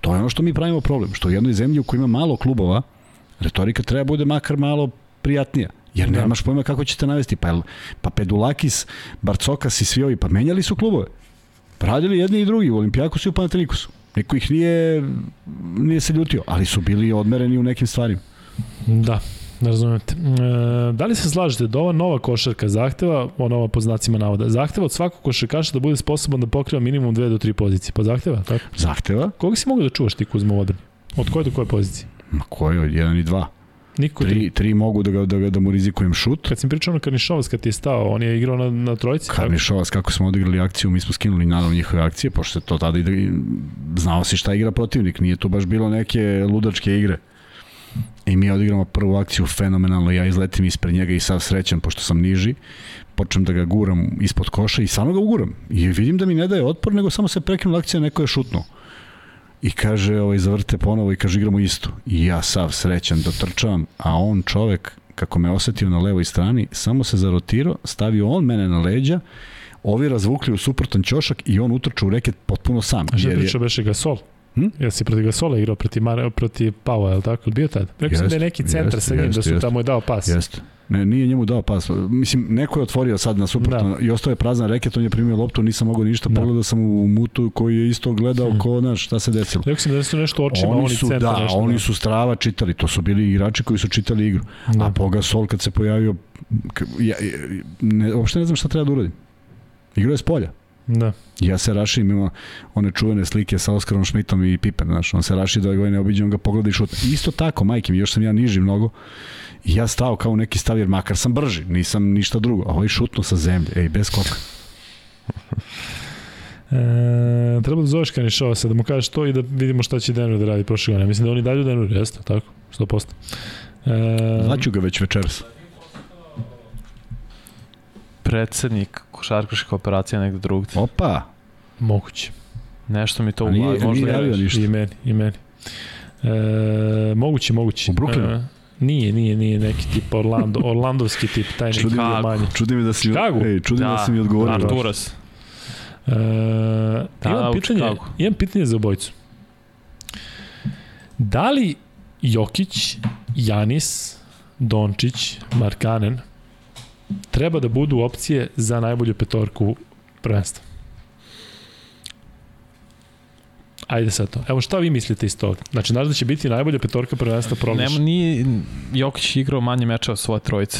To je ono što mi pravimo problem, što u jednoj zemlji u kojoj ima malo klubova, retorika treba bude makar malo prijatnija. Jer Da. nemaš pojma kako ćete navesti. Pa, pa Pedulakis, Barcokas i svi ovi, pa menjali su klubove. Radili jedni i drugi u Olimpijakosu i u Panatenikosu. Niko ih nije, nije se ljutio, ali su bili odmereni u nekim stvarima. Da. Ne razumem te. E, da li se slažete da ova nova košarka zahteva, o nova po znacima navoda, zahteva od svakog košarkaša da bude sposoban da pokriva minimum dve do tri pozicije? Pa zahteva, tako? Zahteva, Koga si mogu da čuvaš ti Kuzma u odbrani? Od koje do koje pozicije? ma koji od jedan i dva. Niko tri. Tri, tri mogu da, ga, da, ga, da mu rizikujem šut. Kad sam pričao na Karnišovac kad je stao, on je igrao na, na trojici. Karnišovac, kako smo odigrali akciju, mi smo skinuli naravno njihove akcije, pošto se to tada ide, i znao si šta igra protivnik, nije tu baš bilo neke ludačke igre. I mi odigramo prvu akciju fenomenalno, ja izletim ispred njega i sav srećan, pošto sam niži, počnem da ga guram ispod koša i samo ga uguram. I vidim da mi ne daje otpor, nego samo se prekinula akcija, neko je šutnuo. I kaže, ovaj, zavrte ponovo i kaže, igramo isto. I ja sav srećan dotrčavam, a on čovek, kako me osetio na levoj strani, samo se zarotirao, stavio on mene na leđa, ovi razvukli u suprotan ćošak i on utrča u reket potpuno sam. A šta pričao beše Gasol? Hm? Ja si protiv Gasola igrao protiv, Mar protiv Pava, je li tako? Bio tad? Rekao sam da je neki centar jeste, sa njim, da jeste, su jeste. tamo je dao pas. Jeste. Ne, nije njemu dao pas. Mislim, neko je otvorio sad na suprotno da. i ostao je prazan reket, on je primio loptu, nisam mogao ništa, Da. da. pogledao sam u mutu koji je isto gledao Hmm. ko, znaš, šta se desilo. Rekao sam da su nešto očima, oni oni su, centar da, nešto. oni su strava čitali, to su bili igrači koji su čitali igru. Da. A Poga Sol kad se pojavio, ja, ja, ne, uopšte ne znam šta treba da uradim. Igrao je s polja. Da. Ja se rašim, ima one čuvene slike sa Oskarom Šmitom i Pippen, znaš, on se raši da ga ne obiđe, on ga pogleda i šuta. Isto tako, majke mi, još sam ja niži mnogo, i ja stao kao neki stav, jer makar sam brži, nisam ništa drugo, a ovaj šutno sa zemlje, ej, bez koka. E, treba da zoveš Kanišovasa, da mu kažeš to i da vidimo šta će Denver da radi prošle godine. Mislim da oni dalje u Denver, jeste, tako? 100%. E, Zvaću ga već večeras. Predsednik košarkaških operacija negde drugde. Opa, Moguće. Nešto mi to u nije- glavi. nije Možda javio je, ništa. I meni, i meni. E, moguće, moguće. U Brooklynu? E, nije, nije, nije neki tip Orlando, Orlandovski tip, taj neki Chicago. manji. čudi me da si, Chicago? ej, čudi da, da, si mi odgovorio. Arturas. E, Da, imam, pitanje, Chicagu. imam pitanje za obojicu. Da li Jokić, Janis, Dončić, Markanen treba da budu opcije za najbolju petorku prvenstva? Ajde sad to. Evo šta vi mislite iz toga? Znači, znaš da će biti najbolja petorka prvenstva proglaš? Nema, nije Jokić igrao manje mečeva svoje trojice.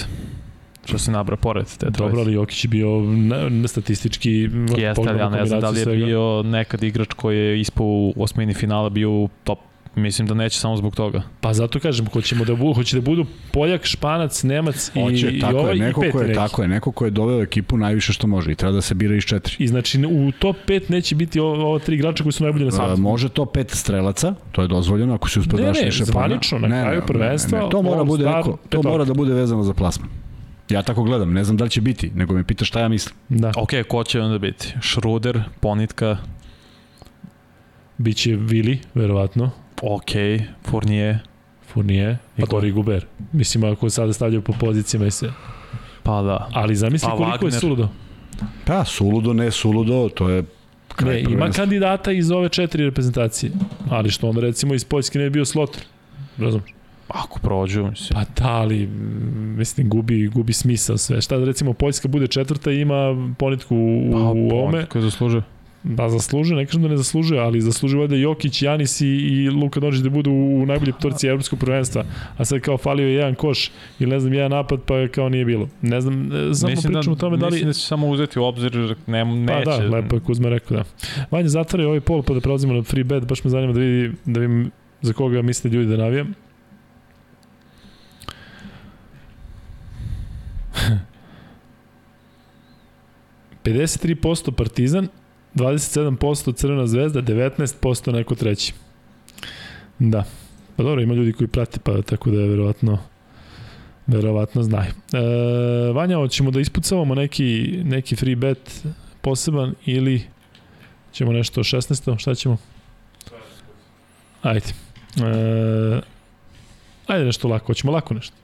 Što se nabra pored te trojice. Dobro, ali Jokić je bio na, na statistički Jeste, ali ja ne znam da li je svega. bio nekad igrač koji je ispao u osmini finala bio u top. Mislim da neće samo zbog toga. Pa zato kažem, hoćemo da budu, hoće da budu Poljak, Španac, Nemac i, Hoće, i tako ovaj je, neko i ko peti je, neki. tako je, neko ko je doveo ekipu najviše što može i treba da se bira iz četiri. I znači u top 5 neće biti ovo, ovo tri igrača koji su najbolji na A, svijetu. može to pet strelaca, to je dozvoljeno ako si uspeo Ne, daš ne, više zvanično, na kraju prvenstva, to mora bude Star neko, to mora da bude vezano za plasman. Ja tako gledam, ne znam da li će biti, nego me pita šta ja mislim. Da, Ok, ko će onda biti? Šruder, Ponitka, biće Vili, verovatno, ok, Fournier, Fournier, I pa ko? Dori Guber. Mislim, ako sada stavljaju po pozicijama i sve. pa da. Ali zamisli Pa koliko je Wagner. suludo. Pa, suludo, ne suludo, to je kraj Ne, ima prvenstva. kandidata iz ove četiri reprezentacije. Ali što onda recimo iz Poljske ne bi bio Sloter. Razumeš? Ako prođu, mislim. Pa da, ali mislim gubi, gubi smisao sve. Šta da recimo Poljska bude četvrta i ima ponitku u, Pa, u ovome, Ponitka je zaslužio. Da zaslužuje, ne kažem da ne zaslužuje, ali zaslužuje valjda Jokić, Janis i, i Luka Dončić da budu u najbolji petorci evropskog prvenstva. A sad kao falio je jedan koš ili ne znam jedan napad pa kao nije bilo. Ne znam, e, samo mislim pričamo o tome da li... Mislim da će samo uzeti u obzir, ne, Pa neće. da, lepo je Kuzma rekao da. Vanja zatvara ovaj pol pa da prelazimo na free bet, baš me zanima da vidi da vidim za koga misle ljudi da navijam. posto Partizan, 27% Crvena zvezda, 19% neko treći. Da. Pa dobro, ima ljudi koji prate, pa tako da je verovatno verovatno znaju. E, Vanja, hoćemo da ispucavamo neki, neki free bet poseban ili ćemo nešto 16. Šta ćemo? Ajde. E, ajde nešto lako, hoćemo lako nešto.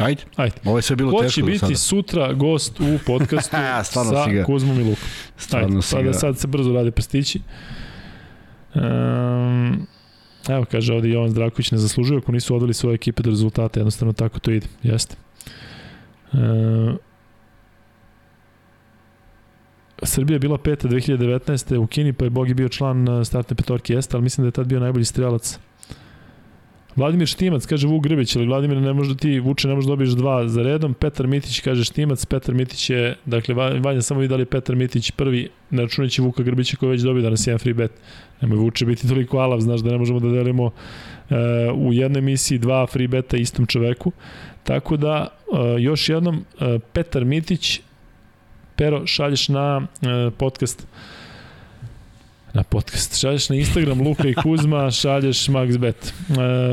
Ajde, Ajde. ovo je sve bilo Ko će teško do biti sada. sutra gost u podcastu sa si ga. Kuzmom i Lukom? Stvarno Ajde, si pa ga. sad se brzo rade prstići. Um, evo, kaže ovde Jovan Zdravković ne zaslužuje ako nisu odveli svoje ekipe do rezultata, jednostavno tako to ide. Jeste. Um, Srbija je bila peta 2019. u Kini, pa je Bogi bio član uh, startne petorke, jeste, ali mislim da je tad bio najbolji strelac. Vladimir Štimac, kaže Vuk Grbić, ali Vladimir ne može da ti, Vuče, ne može da dobiješ dva za redom. Petar Mitić kaže Štimac, Petar Mitić je, dakle, Va- Vanja samo vidi da Petar Mitić prvi, ne računajući Vuka Grbića koji već dobio danas jedan free bet. Nemoj Vuče biti toliko alav, znaš da ne možemo da delimo uh, u jednoj emisiji dva free beta istom čoveku. Tako da, uh, još jednom, uh, Petar Mitić, Pero, šalješ na uh, podcast na podcast. Šalješ na Instagram Luka i Kuzma, šalješ MaxBet.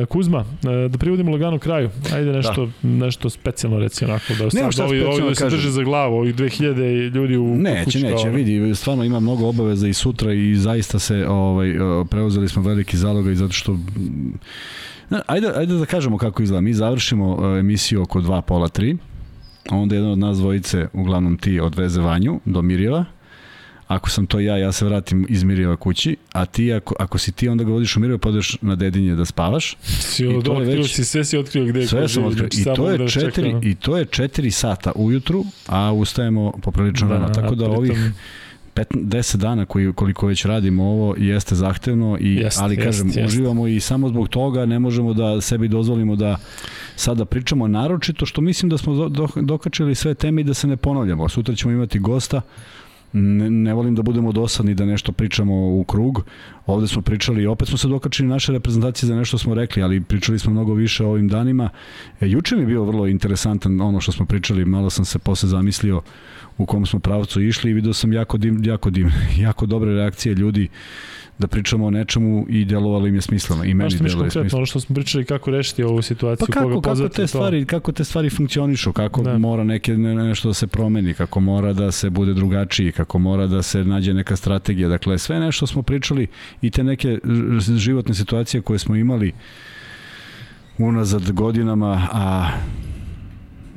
E, Kuzma, e, da privodimo lagano kraju. Ajde nešto, da. nešto specijalno reci onako. Da sad šta ovi, ovi da se drže za glavu, ovih 2000 ljudi u Neće, kući neće, kao- vidi, stvarno ima mnogo obaveza i sutra i zaista se ovaj e, preuzeli smo veliki zalogaj zato što mm, ajde, ajde da kažemo kako izgleda. Mi završimo emisiju oko 2 pola 3. Onda jedan od nas dvojice, uglavnom ti, odveze Vanju do Mirjeva. Ako sam to ja, ja se vratim iz Mirjeva kući, a ti, ako, ako si ti, onda ga vodiš u Mirjevo, pa odeš na dedinje da spavaš. Si I to otkrio već- si, sve si otkrio gde je Sve sam otkrio. znači I to, da je čeka, četiri. I to je 4 sata ujutru, a ustajemo poprilično rano. Tako da ovih pritom- 15, 10 dana koji, koliko već radimo ovo jeste zahtevno i Jeste, ali kažem jeste. uživamo i samo zbog toga ne možemo da sebi dozvolimo da sada pričamo naročito što mislim da smo do, do, dokačili sve teme i da se ne ponavljamo. Sutra ćemo imati gosta ne, ne volim da budemo dosadni da nešto pričamo u krug. Ovde smo pričali i opet smo se dokačili naše reprezentacije za nešto smo rekli, ali pričali smo mnogo više o ovim danima. E, juče mi je bio vrlo interesantan ono što smo pričali, malo sam se posle zamislio u kom smo pravcu išli i video sam jako dim, jako dim, jako dobre reakcije ljudi da pričamo o nečemu i delovalo im je smisleno i meni mi je smisleno. ono što smo pričali kako rešiti ovu situaciju, Pa kako, koga kako te to. stvari, kako te stvari funkcionišu, kako Da. mora neke ne, nešto da se promeni, kako mora da se bude drugačiji, kako mora da se nađe neka strategija. Dakle, sve nešto smo pričali i te neke životne situacije koje smo imali unazad godinama, a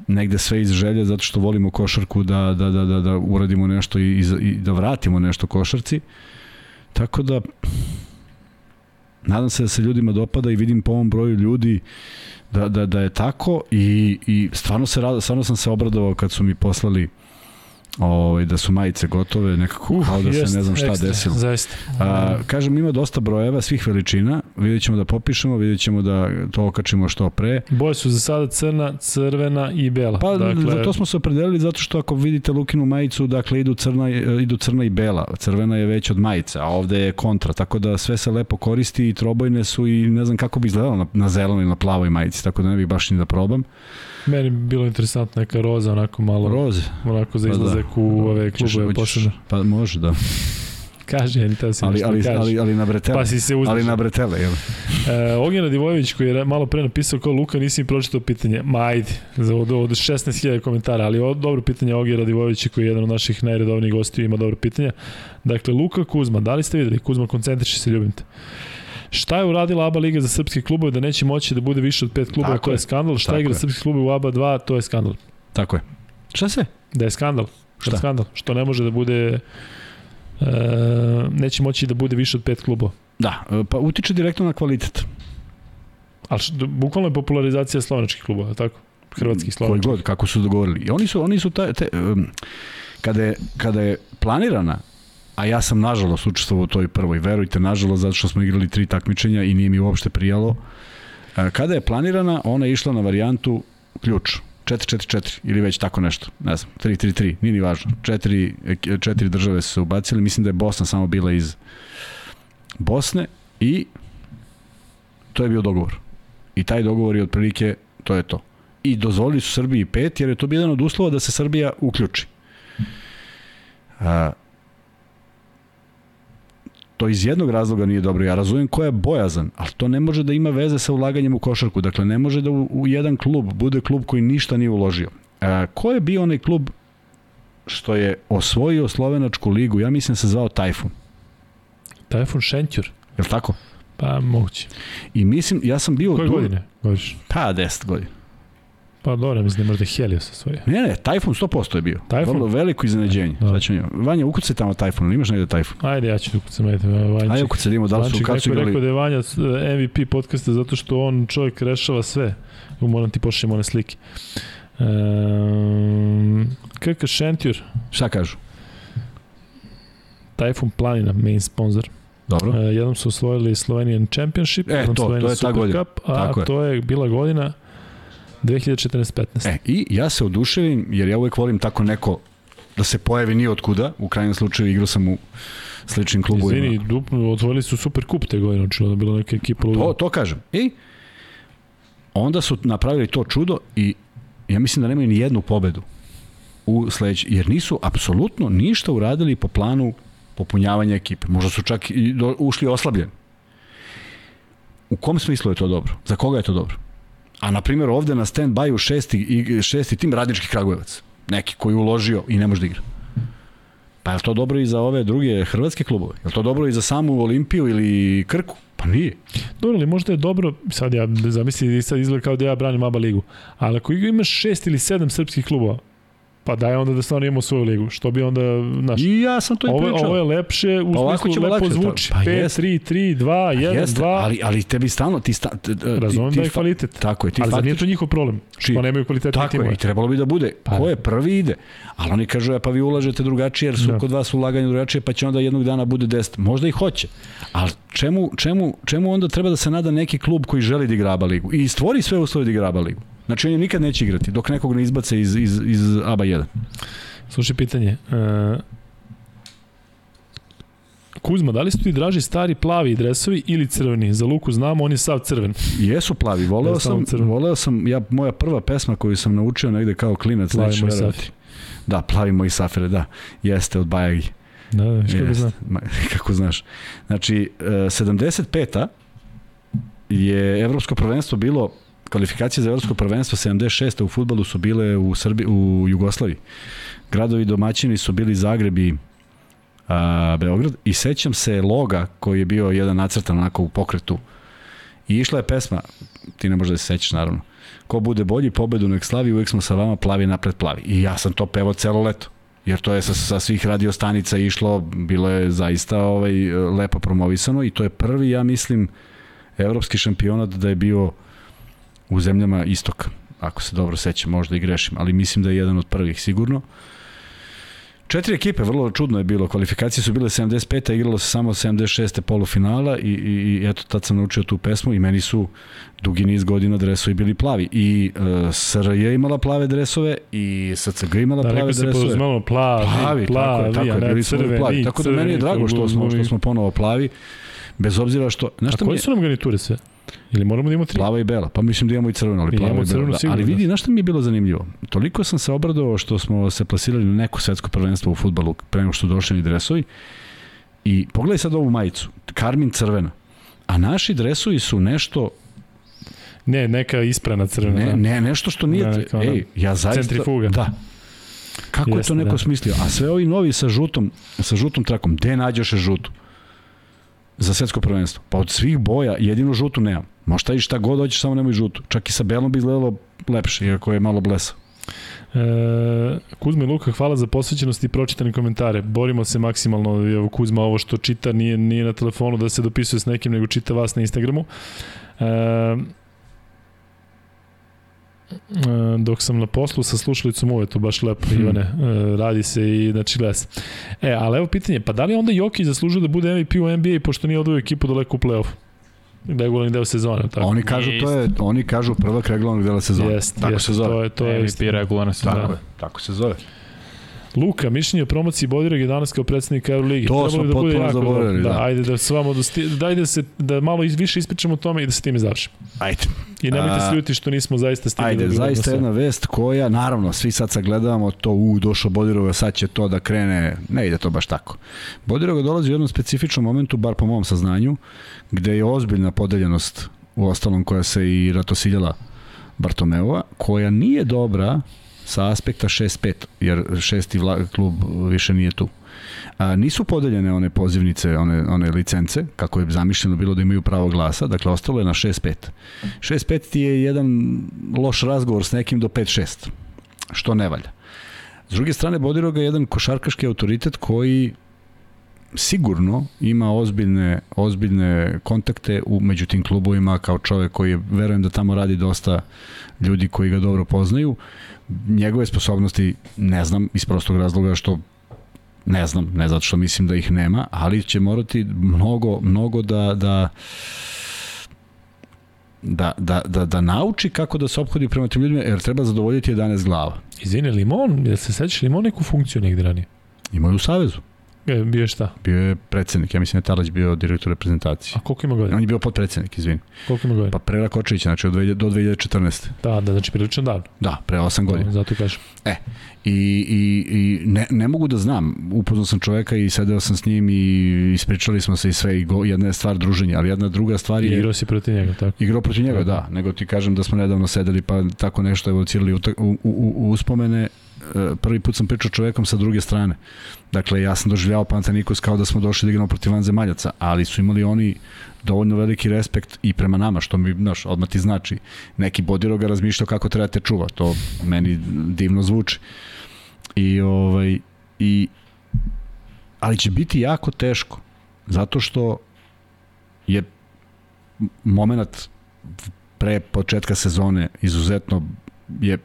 negde sve iz želje zato što volimo košarku da, da, da, da, da uradimo nešto i, i, i da vratimo nešto košarci. Tako da nadam se da se ljudima dopada i vidim po ovom broju ljudi da, da, da je tako i, i stvarno, se, stvarno sam se obradovao kad su mi poslali ovaj, da su majice gotove, nekako uh, kao da jest, se ne znam šta ekstra, desilo. Zaista. A, kažem, ima dosta brojeva, svih veličina, vidjet ćemo da popišemo, vidjet ćemo da to okačimo što pre. Boje su za sada crna, crvena i bela. Pa, dakle... za to smo se opredelili zato što ako vidite Lukinu majicu, dakle, idu crna, idu crna i bela. Crvena je već od majice, a ovde je kontra, tako da sve se lepo koristi i trobojne su i ne znam kako bi izgledalo na, na zelenoj ili na plavoj majici, tako da ne bih baš ni da probam. Meni bi bilo interesantno neka roza, onako malo... Roze? Onako za izlazak pa da. u ove klubove posebno. Pa može, da. Kaže, ni teo si ali, ali, kaže. ali, ali na bretele. Pa si se uzdaš. Ali na bretele, jel? E, Ognjena Divojević koji je malo pre napisao kao Luka, nisi mi pročitao pitanje. Ma ajde, za od, od 16.000 komentara, ali od, dobro pitanje Ognjena Divojevića koji je jedan od naših najredovnijih gostiju ima dobro pitanje. Dakle, Luka Kuzma, da li ste videli? Kuzma, koncentriši se, ljubim te. Šta je uradila ABA Liga za srpske klubove da neće moći da bude više od pet klubova, to je skandal. Šta igra srpski klubove u ABA 2, to je skandal. Tako je. Šta se? Da je skandal. Šta? Da je skandal. Što ne može da bude e, neće moći da bude više od pet klubova. Da, pa utiče direktno na kvalitet. Ali što, bukvalno je popularizacija slovenačkih klubova, tako? Hrvatskih slovenačkih. Koji god, kako su dogovorili. I oni su, oni su ta, te, um, kada, je, kada je planirana a ja sam nažalost učestvovao u toj prvoj, verujte, nažalost, zato što smo igrali tri takmičenja i nije mi uopšte prijalo. E, kada je planirana, ona je išla na varijantu ključ, 4-4-4 ili već tako nešto, ne znam, 3-3-3, nije ni važno. Četiri, četiri države su se ubacili, mislim da je Bosna samo bila iz Bosne i to je bio dogovor. I taj dogovor je otprilike, to je to. I dozvolili su Srbiji pet, jer je to bio jedan od uslova da se Srbija uključi. A, to iz jednog razloga nije dobro. Ja razumem ko je bojazan, ali to ne može da ima veze sa ulaganjem u košarku. Dakle, ne može da u, u jedan klub bude klub koji ništa nije uložio. A, ko je bio onaj klub što je osvojio slovenačku ligu? Ja mislim da se zvao Tajfun. Tajfun Šentjur. Je li tako? Pa, moguće. I mislim, ja sam bio... Koje tu... godine? Godiš? Pa, 10 godina. Pa dobro, mislim da možda Helios svoje. Ne, ne, Tajfun 100% je bio. Tajfun? Vrlo veliko iznenađenje. Da. Ćemo, Vanja, ukucaj tamo Tajfun, imaš negde Tajfun? Ajde, ja ću ukucam. Ajde, Vanja. Ajde, ukucaj, da imamo, da li su, kad su igrali... rekao da je Vanja eh, MVP podcasta zato što on čovjek rešava sve. Moram ti pošljemo one slike. Um, KK Šentjur. Šta kažu? Tajfun Planina, main sponsor. Dobro. Uh, jednom su osvojili Slovenian Championship, e, to, to je ta godina. Cup, a Tako to je bila godina 2014-15. E, i ja se oduševim, jer ja uvek volim tako neko da se pojavi ni otkuda, u krajnjem slučaju igrao sam u sličnim klubovima. Izvini, dupno, otvorili su super kup te godine, da bila neka ekipa. To, to kažem. I onda su napravili to čudo i ja mislim da nemaju ni jednu pobedu u sledeći, jer nisu apsolutno ništa uradili po planu popunjavanja ekipe. Možda su čak i do, ušli oslabljeni. U kom smislu je to dobro? Za koga je to dobro? A na primjer ovde na stand by u šesti, šesti tim radnički Kragujevac. Neki koji uložio i ne može da igra. Pa je to dobro i za ove druge hrvatske klubove? Je to dobro i za samu Olimpiju ili Krku? Pa nije. Dobro, ali možda je dobro, sad ja zamisli, sad izgleda kao da ja branim ABA ligu, ali ako imaš šest ili sedam srpskih klubova, Pa daj onda da stvarno imamo svoju ligu. Što bi onda, znaš... I ja sam to i pričao. Ovo je lepše, u pa smislu lepo lepše, zvuči. Pa 5, 3, 3, 2, 1, 2. Ali, ali tebi stalno... Ti sta, Razumem da je kvalitet. Tako je. Ti ali nije to njihov problem. Što pa nemaju kvalitet Tako je, i trebalo bi da bude. Pa, Ko je prvi ide. Ali oni kažu, pa vi ulažete drugačije, jer su da. kod vas ulaganje drugačije, pa će onda jednog dana bude 10. Možda i hoće. Ali čemu, čemu, čemu onda treba da se nada neki klub koji želi da igra ABA ligu? I stvori sve uslove da igra ABA ligu. Znači oni nikad neće igrati dok nekog ne izbace iz, iz, iz ABA 1. Slušaj pitanje. Uh, Kuzma, da li su ti draži stari plavi dresovi ili crveni? Za Luku znamo, on je sav crven. Jesu plavi, voleo ja, sam, crven. voleo sam, ja, moja prva pesma koju sam naučio negde kao klinac, plavi neću verovati. Da, plavi moji safire, da, jeste od Bajagi. Da, da, kako znam. Kako znaš. Znači, 75. je evropsko prvenstvo bilo kvalifikacije za evropsko prvenstvo 76. u futbalu su bile u Srbiji u Jugoslaviji. Gradovi domaćini su bili Zagreb i a, Beograd i sećam se loga koji je bio jedan nacrtan onako u pokretu I išla je pesma, ti ne možeš da se sećaš naravno, ko bude bolji, pobedu nek slavi, uvek smo sa vama plavi napred plavi. I ja sam to pevao celo leto jer to je sa, sa svih radiostanica išlo, bilo je zaista ovaj, lepo promovisano i to je prvi, ja mislim, evropski šampionat da je bio u zemljama istoka, ako se dobro sećam, možda i grešim, ali mislim da je jedan od prvih sigurno. Četiri ekipe, vrlo čudno je bilo. Kvalifikacije su bile 75. a igralo se samo 76. polufinala i, i, i eto tad sam naučio tu pesmu i meni su dugi niz godina dresovi bili plavi. I uh, SRJ imala plave dresove i SCG imala da, plave dresove. Da, rekao plavi, plavi, plavi, tako je, tako je, bili smo plavi. Tako da meni je drago što smo, što smo ponovo plavi. Bez obzira što... Znaš A koje su nam garniture sve? Ili moramo da imamo tri? Plava i bela. Pa mislim da imamo i crveno, ali plava i, i bela. Da. Ali vidi, znaš što mi je bilo zanimljivo? Toliko sam se obradovao što smo se plasirali na neko svetsko prvenstvo u futbalu pre nego što došli ni dresovi. I pogledaj sad ovu majicu. Karmin crvena. A naši dresovi su nešto Ne, neka isprana crvena. Ne, da. ne, nešto što nije... neka, ej, ja zaista... Centrifuga. Da. Kako Jeste, je to neko da. smislio? A sve ovi novi sa žutom, sa žutom trakom, gde nađoše žutu? Za svetsko prvenstvo. Pa od svih boja jedino žutu nemam. Možda i šta god hoćeš, samo nemoj žutu. Čak i sa belom bi izgledalo lepše, iako je malo blesa. E, Kuzma i Luka, hvala za posvećenost i pročitane komentare. Borimo se maksimalno, evo Kuzma ovo što čita nije, nije na telefonu da se dopisuje s nekim, nego čita vas na Instagramu. E, dok sam na poslu sa slušalicom uve, to baš lepo, hmm. Ivane, e, radi se i znači les. E, ali evo pitanje, pa da li onda Jokić zaslužuje da bude MVP u NBA pošto nije odvoju ekipu daleko u play-off? regularni deo sezone, tako. Oni kažu to je, oni kažu prvak regularnog dela sezone. Jest, tako jest, se zove. To je to je MVP regularna sezona. Tako, je, tako se zove. Luka, mišljenje o promociji Bodireg je danas kao predsednik Euroligi. To smo da potpuno zaboravili. Da, da, ajde da s vama dosti, dajde da se da malo više ispričamo o tome i da se time završimo. Ajde. I nemojte se ljuti što nismo zaista stigli. Ajde, da zaista jedna vest koja, naravno, svi sad sagledavamo to, u, došao Bodiroga, sad će to da krene, ne ide to baš tako. Bodiroga dolazi u jednom specifičnom momentu, bar po mom saznanju, gde je ozbiljna podeljenost u ostalom koja se i ratosiljala Bartomeova, koja nije dobra sa aspekta 6-5, jer šesti vla, klub više nije tu. A, nisu podeljene one pozivnice, one, one licence, kako je zamišljeno bilo da imaju pravo glasa, dakle ostalo je na 6-5. 6-5 ti je jedan loš razgovor s nekim do 5-6, što ne valja. S druge strane, Bodiroga je jedan košarkaški autoritet koji sigurno ima ozbiljne, ozbiljne kontakte u, među tim klubovima kao čovek koji je, verujem da tamo radi dosta ljudi koji ga dobro poznaju. Njegove sposobnosti ne znam iz prostog razloga što ne znam, ne zato što mislim da ih nema, ali će morati mnogo, mnogo da, da da, da, da, da nauči kako da se obhodi prema tim ljudima, jer treba zadovoljiti 11 glava. Izvini, Limon, jel se sećaš Limon neku funkciju negde ranije? Imaju u Savezu. E, bio je šta? Bio je predsednik, ja mislim da je bio direktor reprezentacije. A koliko ima godina? On je bio podpredsednik, izvini. Koliko ima godina? Pa pre Rakočevića, znači od 2000, do 2014. Da, da, znači prilično davno. Da, pre 8 godina. Da, zato kažem. E, i, i, i ne, ne mogu da znam, upoznao sam čoveka i sedeo sam s njim i ispričali smo se i sve, i go, jedna je stvar druženja, ali jedna druga stvar je... I igrao si protiv njega, tako? Igrao protiv njega, da, nego ti kažem da smo nedavno sedeli pa tako nešto evocirali u, u, u, u uspomene prvi put sam pričao čovekom sa druge strane. Dakle, ja sam doživljavao Pantanikos kao da smo došli da igramo protiv vanzemaljaca, ali su imali oni dovoljno veliki respekt i prema nama, što mi, znaš, odmah ti znači. Neki bodiroga razmišljao kako treba te čuva, to meni divno zvuči. I, ovaj, i, ali će biti jako teško, zato što je moment pre početka sezone izuzetno je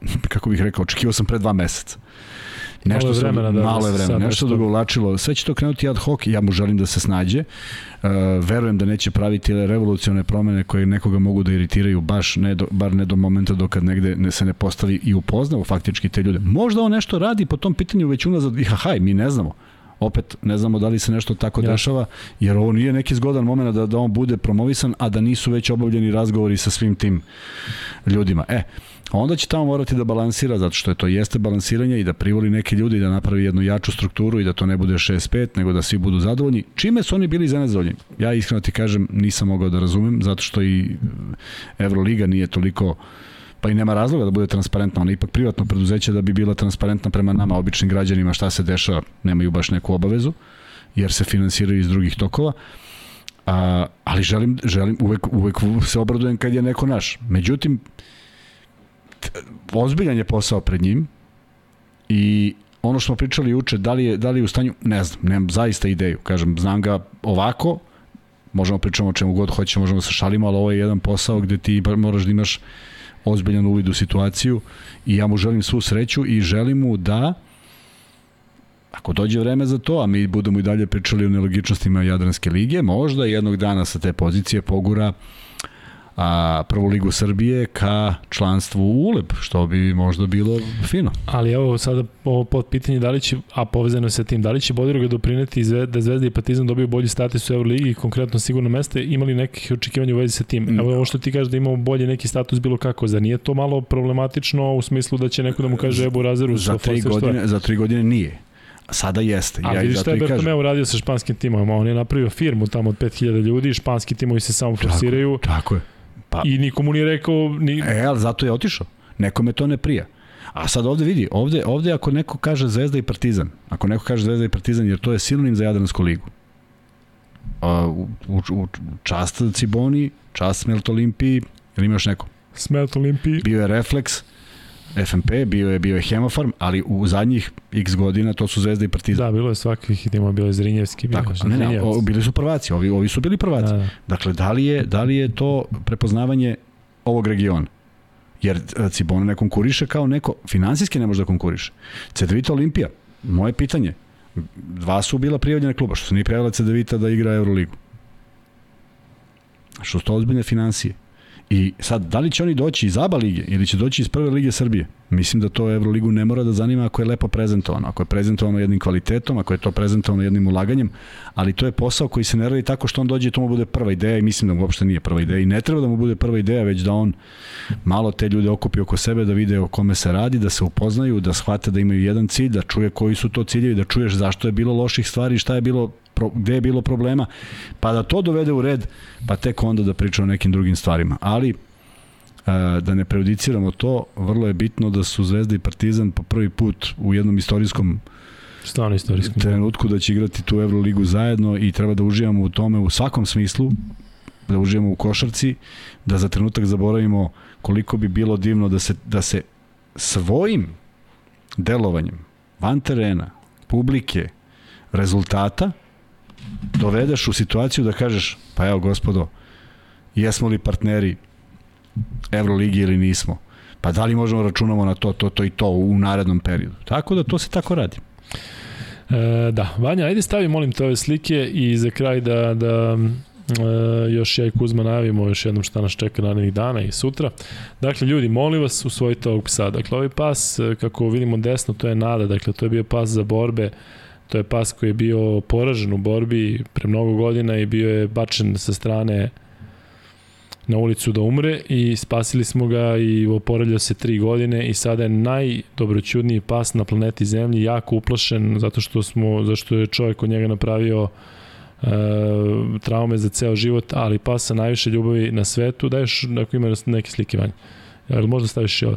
kako bih rekao, očekivao sam pre dva meseca. Nešto malo vremena, da, malo vremena, nešto da ga ulačilo. Sve će to krenuti ad hoc, ja mu želim da se snađe. Uh, verujem da neće praviti revolucione promene koje nekoga mogu da iritiraju, baš ne do, bar ne do momenta dokad negde ne, se ne postavi i upoznao faktički te ljude. Možda on nešto radi po tom pitanju već unazad, i hahaj, mi ne znamo opet ne znamo da li se nešto tako ja. dešava, jer ovo nije neki zgodan moment da, da on bude promovisan, a da nisu već obavljeni razgovori sa svim tim ljudima. E, onda će tamo morati da balansira, zato što je to jeste balansiranje i da privoli neke ljudi da napravi jednu jaču strukturu i da to ne bude 6-5, nego da svi budu zadovoljni. Čime su oni bili zadovoljni? Ja iskreno ti kažem, nisam mogao da razumem, zato što i Euroliga nije toliko pa i nema razloga da bude transparentna, ona je ipak privatno preduzeće da bi bila transparentna prema nama, običnim građanima, šta se dešava, nemaju baš neku obavezu, jer se finansiraju iz drugih tokova. A, ali želim, želim uvek, uvek se obradujem kad je neko naš. Međutim, t- ozbiljan je posao pred njim i ono što smo pričali juče, da li je, da li je u stanju, ne znam, nemam zaista ideju. Kažem, znam ga ovako, možemo pričamo o čemu god hoćemo, možemo da se šalimo, ali ovo je jedan posao gde ti moraš da imaš ozbiljan uvid u situaciju i ja mu želim svu sreću i želim mu da ako dođe vreme za to, a mi budemo i dalje pričali o nelogičnostima Jadranske lige, možda jednog dana sa te pozicije pogura a, prvu ligu Srbije ka članstvu u ULEB, što bi možda bilo fino. Ali evo sada ovo pod pitanje da li će, a povezano sa tim, da li će Bodiroga doprineti da Zvezda i Partizan dobiju bolji status u Euroligi, konkretno sigurno meste, imali nekih očekivanja u vezi sa tim? Evo ovo što ti kažeš da imamo bolji neki status bilo kako, za nije to malo problematično u smislu da će neko da mu kaže Ebu Razeru za tri godine, za tri godine nije. Sada jeste. A ja vidiš šta je Bertomeu radio sa španskim timom? On je napravio firmu tamo od 5000 ljudi, španski timovi se samo forsiraju. Tako, tako je. Pa, I nikomu nije rekao... Ni... E, ali zato je otišao. Nekome to ne prija. A sad ovde vidi, ovde, ovde ako neko kaže Zvezda i Partizan, ako neko kaže Zvezda i Partizan, jer to je sinonim za Jadransku ligu. A, u, u, u čast Ciboni, čast Smelt Olimpiji, ili imaš neko? Smelt Olimpiji. Bio je Reflex, FNP, bio je bio je Hemofarm, ali u zadnjih x godina to su Zvezda i Partizan. Da, bilo je svakih tima, bilo je Zrinjevski, bio Tako, ne, ne, o, bili su prvaci, ovi, ovi su bili prvaci. Da, da. Dakle, da li, je, da li je to prepoznavanje ovog regiona? Jer e, Cibona ne konkuriše kao neko, finansijski ne može da konkuriše. Cedevita Olimpija, moje pitanje, dva su bila prijavljena kluba, što se nije prijavila Cedevita da igra Euroligu. Što su to ozbiljne financije. I sad, da li će oni doći iz ABA lige ili će doći iz prve lige Srbije? Mislim da to Euroligu ne mora da zanima ako je lepo prezentovano, ako je prezentovano jednim kvalitetom, ako je to prezentovano jednim ulaganjem, ali to je posao koji se ne radi tako što on dođe i to mu bude prva ideja i mislim da mu uopšte nije prva ideja i ne treba da mu bude prva ideja, već da on malo te ljude okupi oko sebe, da vide o kome se radi, da se upoznaju, da shvate da imaju jedan cilj, da čuje koji su to ciljevi, da čuješ zašto je bilo loših stvari, šta je bilo gde je bilo problema, pa da to dovede u red, pa tek onda da priča o nekim drugim stvarima. Ali, da ne prejudiciramo to, vrlo je bitno da su Zvezda i Partizan po prvi put u jednom istorijskom Stvarno istorijskom. trenutku da će igrati tu Euroligu zajedno i treba da uživamo u tome u svakom smislu, da uživamo u košarci, da za trenutak zaboravimo koliko bi bilo divno da se, da se svojim delovanjem van terena, publike, rezultata, dovedeš u situaciju da kažeš, pa evo gospodo, jesmo li partneri Euroligi ili nismo? Pa da li možemo da računamo na to, to, to i to u narednom periodu? Tako da to se tako radi. E, da, Vanja, ajde stavi molim te ove slike i za kraj da, da e, još ja i Kuzma najavimo još jednom šta nas čeka narednih dana i sutra. Dakle, ljudi, molim vas, usvojite ovog psa. Dakle, ovaj pas, e, kako vidimo desno, to je nada, dakle, to je bio pas za borbe To je pas koji je bio poražen u borbi pre mnogo godina i bio je bačen sa strane na ulicu da umre i spasili smo ga i oporavljao se tri godine i sada je najdobroćudniji pas na planeti Zemlji, jako uplašen zato što smo, zašto je čovjek od njega napravio e, traume za ceo život, ali pas sa najviše ljubavi na svetu, daješ ako ima neke slike vanje. Jel možda staviš i ovo?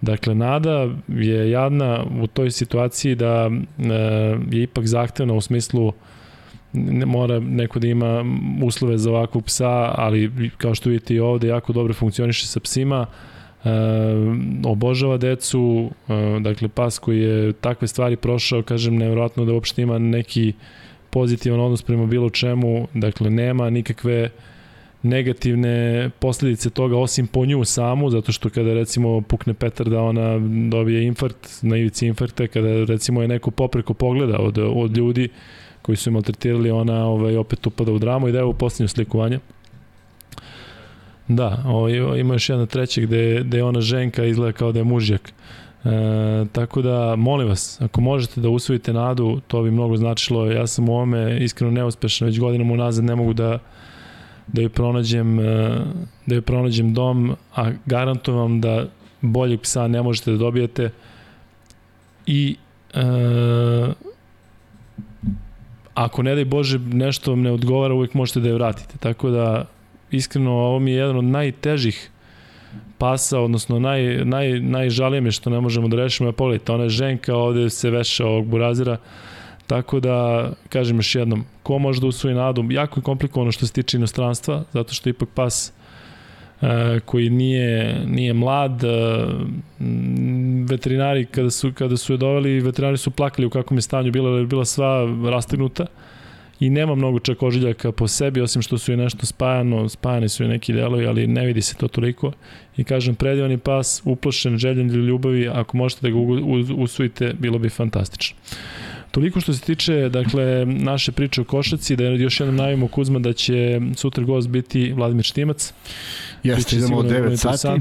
Dakle, Nada je jadna u toj situaciji da e, je ipak zahtevna u smislu ne mora neko da ima uslove za ovakvog psa, ali kao što vidite i ovde jako dobro funkcioniše sa psima, e, obožava decu, e, dakle pas koji je takve stvari prošao, kažem, nevjerojatno da uopšte ima neki pozitivan odnos prema bilo čemu, dakle nema nikakve negativne posledice toga osim po nju samu, zato što kada recimo pukne Petar da ona dobije infarkt, na ivici infarkta, kada recimo je neko popreko pogleda od, od ljudi koji su je maltretirali, ona ovaj, opet upada u dramu i da je u posljednju slikovanje. Da, ovaj, ima još jedna treća gde, gde ona ženka izgleda kao da je mužjak. E, tako da, molim vas, ako možete da usvojite nadu, to bi mnogo značilo. Ja sam u ovome iskreno neuspešan, već godinama unazad ne mogu da da joj pronađem, e, da joj pronađem dom, a garantujem vam da boljeg psa ne možete da dobijete i e, ako ne daj Bože nešto vam ne odgovara, uvijek možete da je vratite. Tako da, iskreno, ovo mi je jedan od najtežih pasa, odnosno naj, naj, najžalije me što ne možemo da rešimo. Ja pogledajte, ona je ženka, ovde se veša ovog burazira, Tako da, kažem još jednom, ko može da usvoji nadu, jako je komplikovano što se tiče inostranstva, zato što ipak pas koji nije, nije mlad, e, veterinari kada su, kada su je doveli, veterinari su plakali u kakvom je stanju bila, bila sva rastegnuta i nema mnogo čak ožiljaka po sebi, osim što su je nešto spajano, spajani su je neki delovi, ali ne vidi se to toliko. I kažem, predivani pas, uplošen, željen ljubavi, ako možete da ga usvojite, bilo bi fantastično. Toliko što se tiče dakle, naše priče o košaci, da još jednom najavimo Kuzma da će sutra gost biti Vladimir Štimac. Jeste, idemo od 9 sati.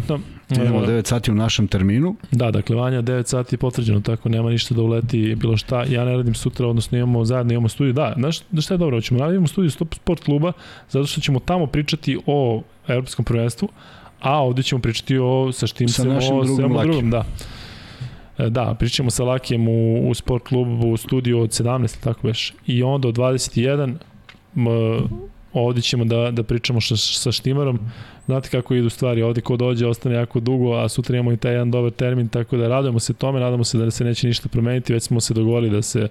Idemo od 9 sati u našem terminu. Da, dakle, Vanja, 9 sati je potvrđeno, tako nema ništa da uleti bilo šta. Ja ne radim sutra, odnosno imamo zajedno imamo studiju. Da, znaš da šta je dobro, ćemo radimo studiju Stop Sport kluba, zato što ćemo tamo pričati o evropskom prvenstvu, a ovde ćemo pričati o sa Štimcem, sa našim o drugom, drugom, da. E, da, pričamo sa Lakijem u, u sport klubu u studiju od 17, tako već. I onda od 21 m, ovde ćemo da, da pričamo sa, sa Štimarom. Znate kako idu stvari, ovde ko dođe ostane jako dugo, a sutra imamo i taj jedan dobar termin, tako da radujemo se tome, nadamo se da se neće ništa promeniti, već smo se dogovorili da se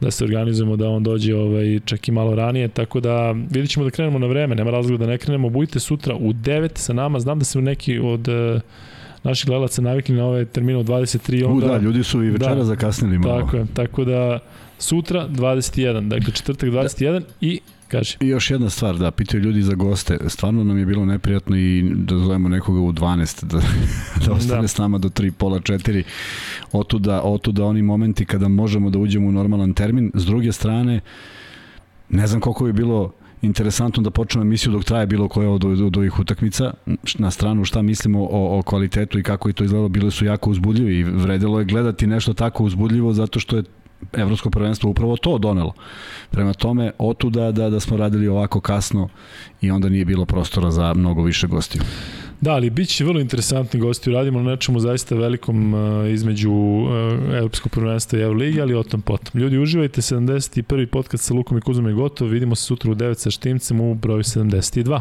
da se organizujemo da on dođe ovaj, čak i malo ranije, tako da vidit ćemo da krenemo na vreme, nema razloga da ne krenemo, budite sutra u 9 sa nama, znam da se neki od uh, naši gledalaca navikli na ove termine od 23. Onda, U, da, ljudi su i večera da, zakasnili malo. Tako je, tako da sutra 21, dakle četvrtak 21 da. i Kaži. I još jedna stvar, da, pitaju ljudi za goste. Stvarno nam je bilo neprijatno i da zovemo nekoga u 12, da, da ostane da. s nama do 3, pola 4. Otuda, otuda oni momenti kada možemo da uđemo u normalan termin. S druge strane, ne znam koliko je bilo interesantno da počnemo emisiju dok traje bilo koja od, od, od ovih utakmica. Na stranu šta mislimo o, o kvalitetu i kako je to izgledalo, bile su jako uzbudljivi i vredilo je gledati nešto tako uzbudljivo zato što je Evropsko prvenstvo upravo to donelo. Prema tome, otuda da, da smo radili ovako kasno i onda nije bilo prostora za mnogo više gostiju. Da, ali bit će vrlo interesantni gosti. Radimo na nečemu zaista velikom uh, između uh, Evropskog prvenstva i Euroligi, ali o tom potom. Ljudi, uživajte 71. podcast sa Lukom i Kuzom je gotov. Vidimo se sutra u 9 sa Štimcem u broju 72.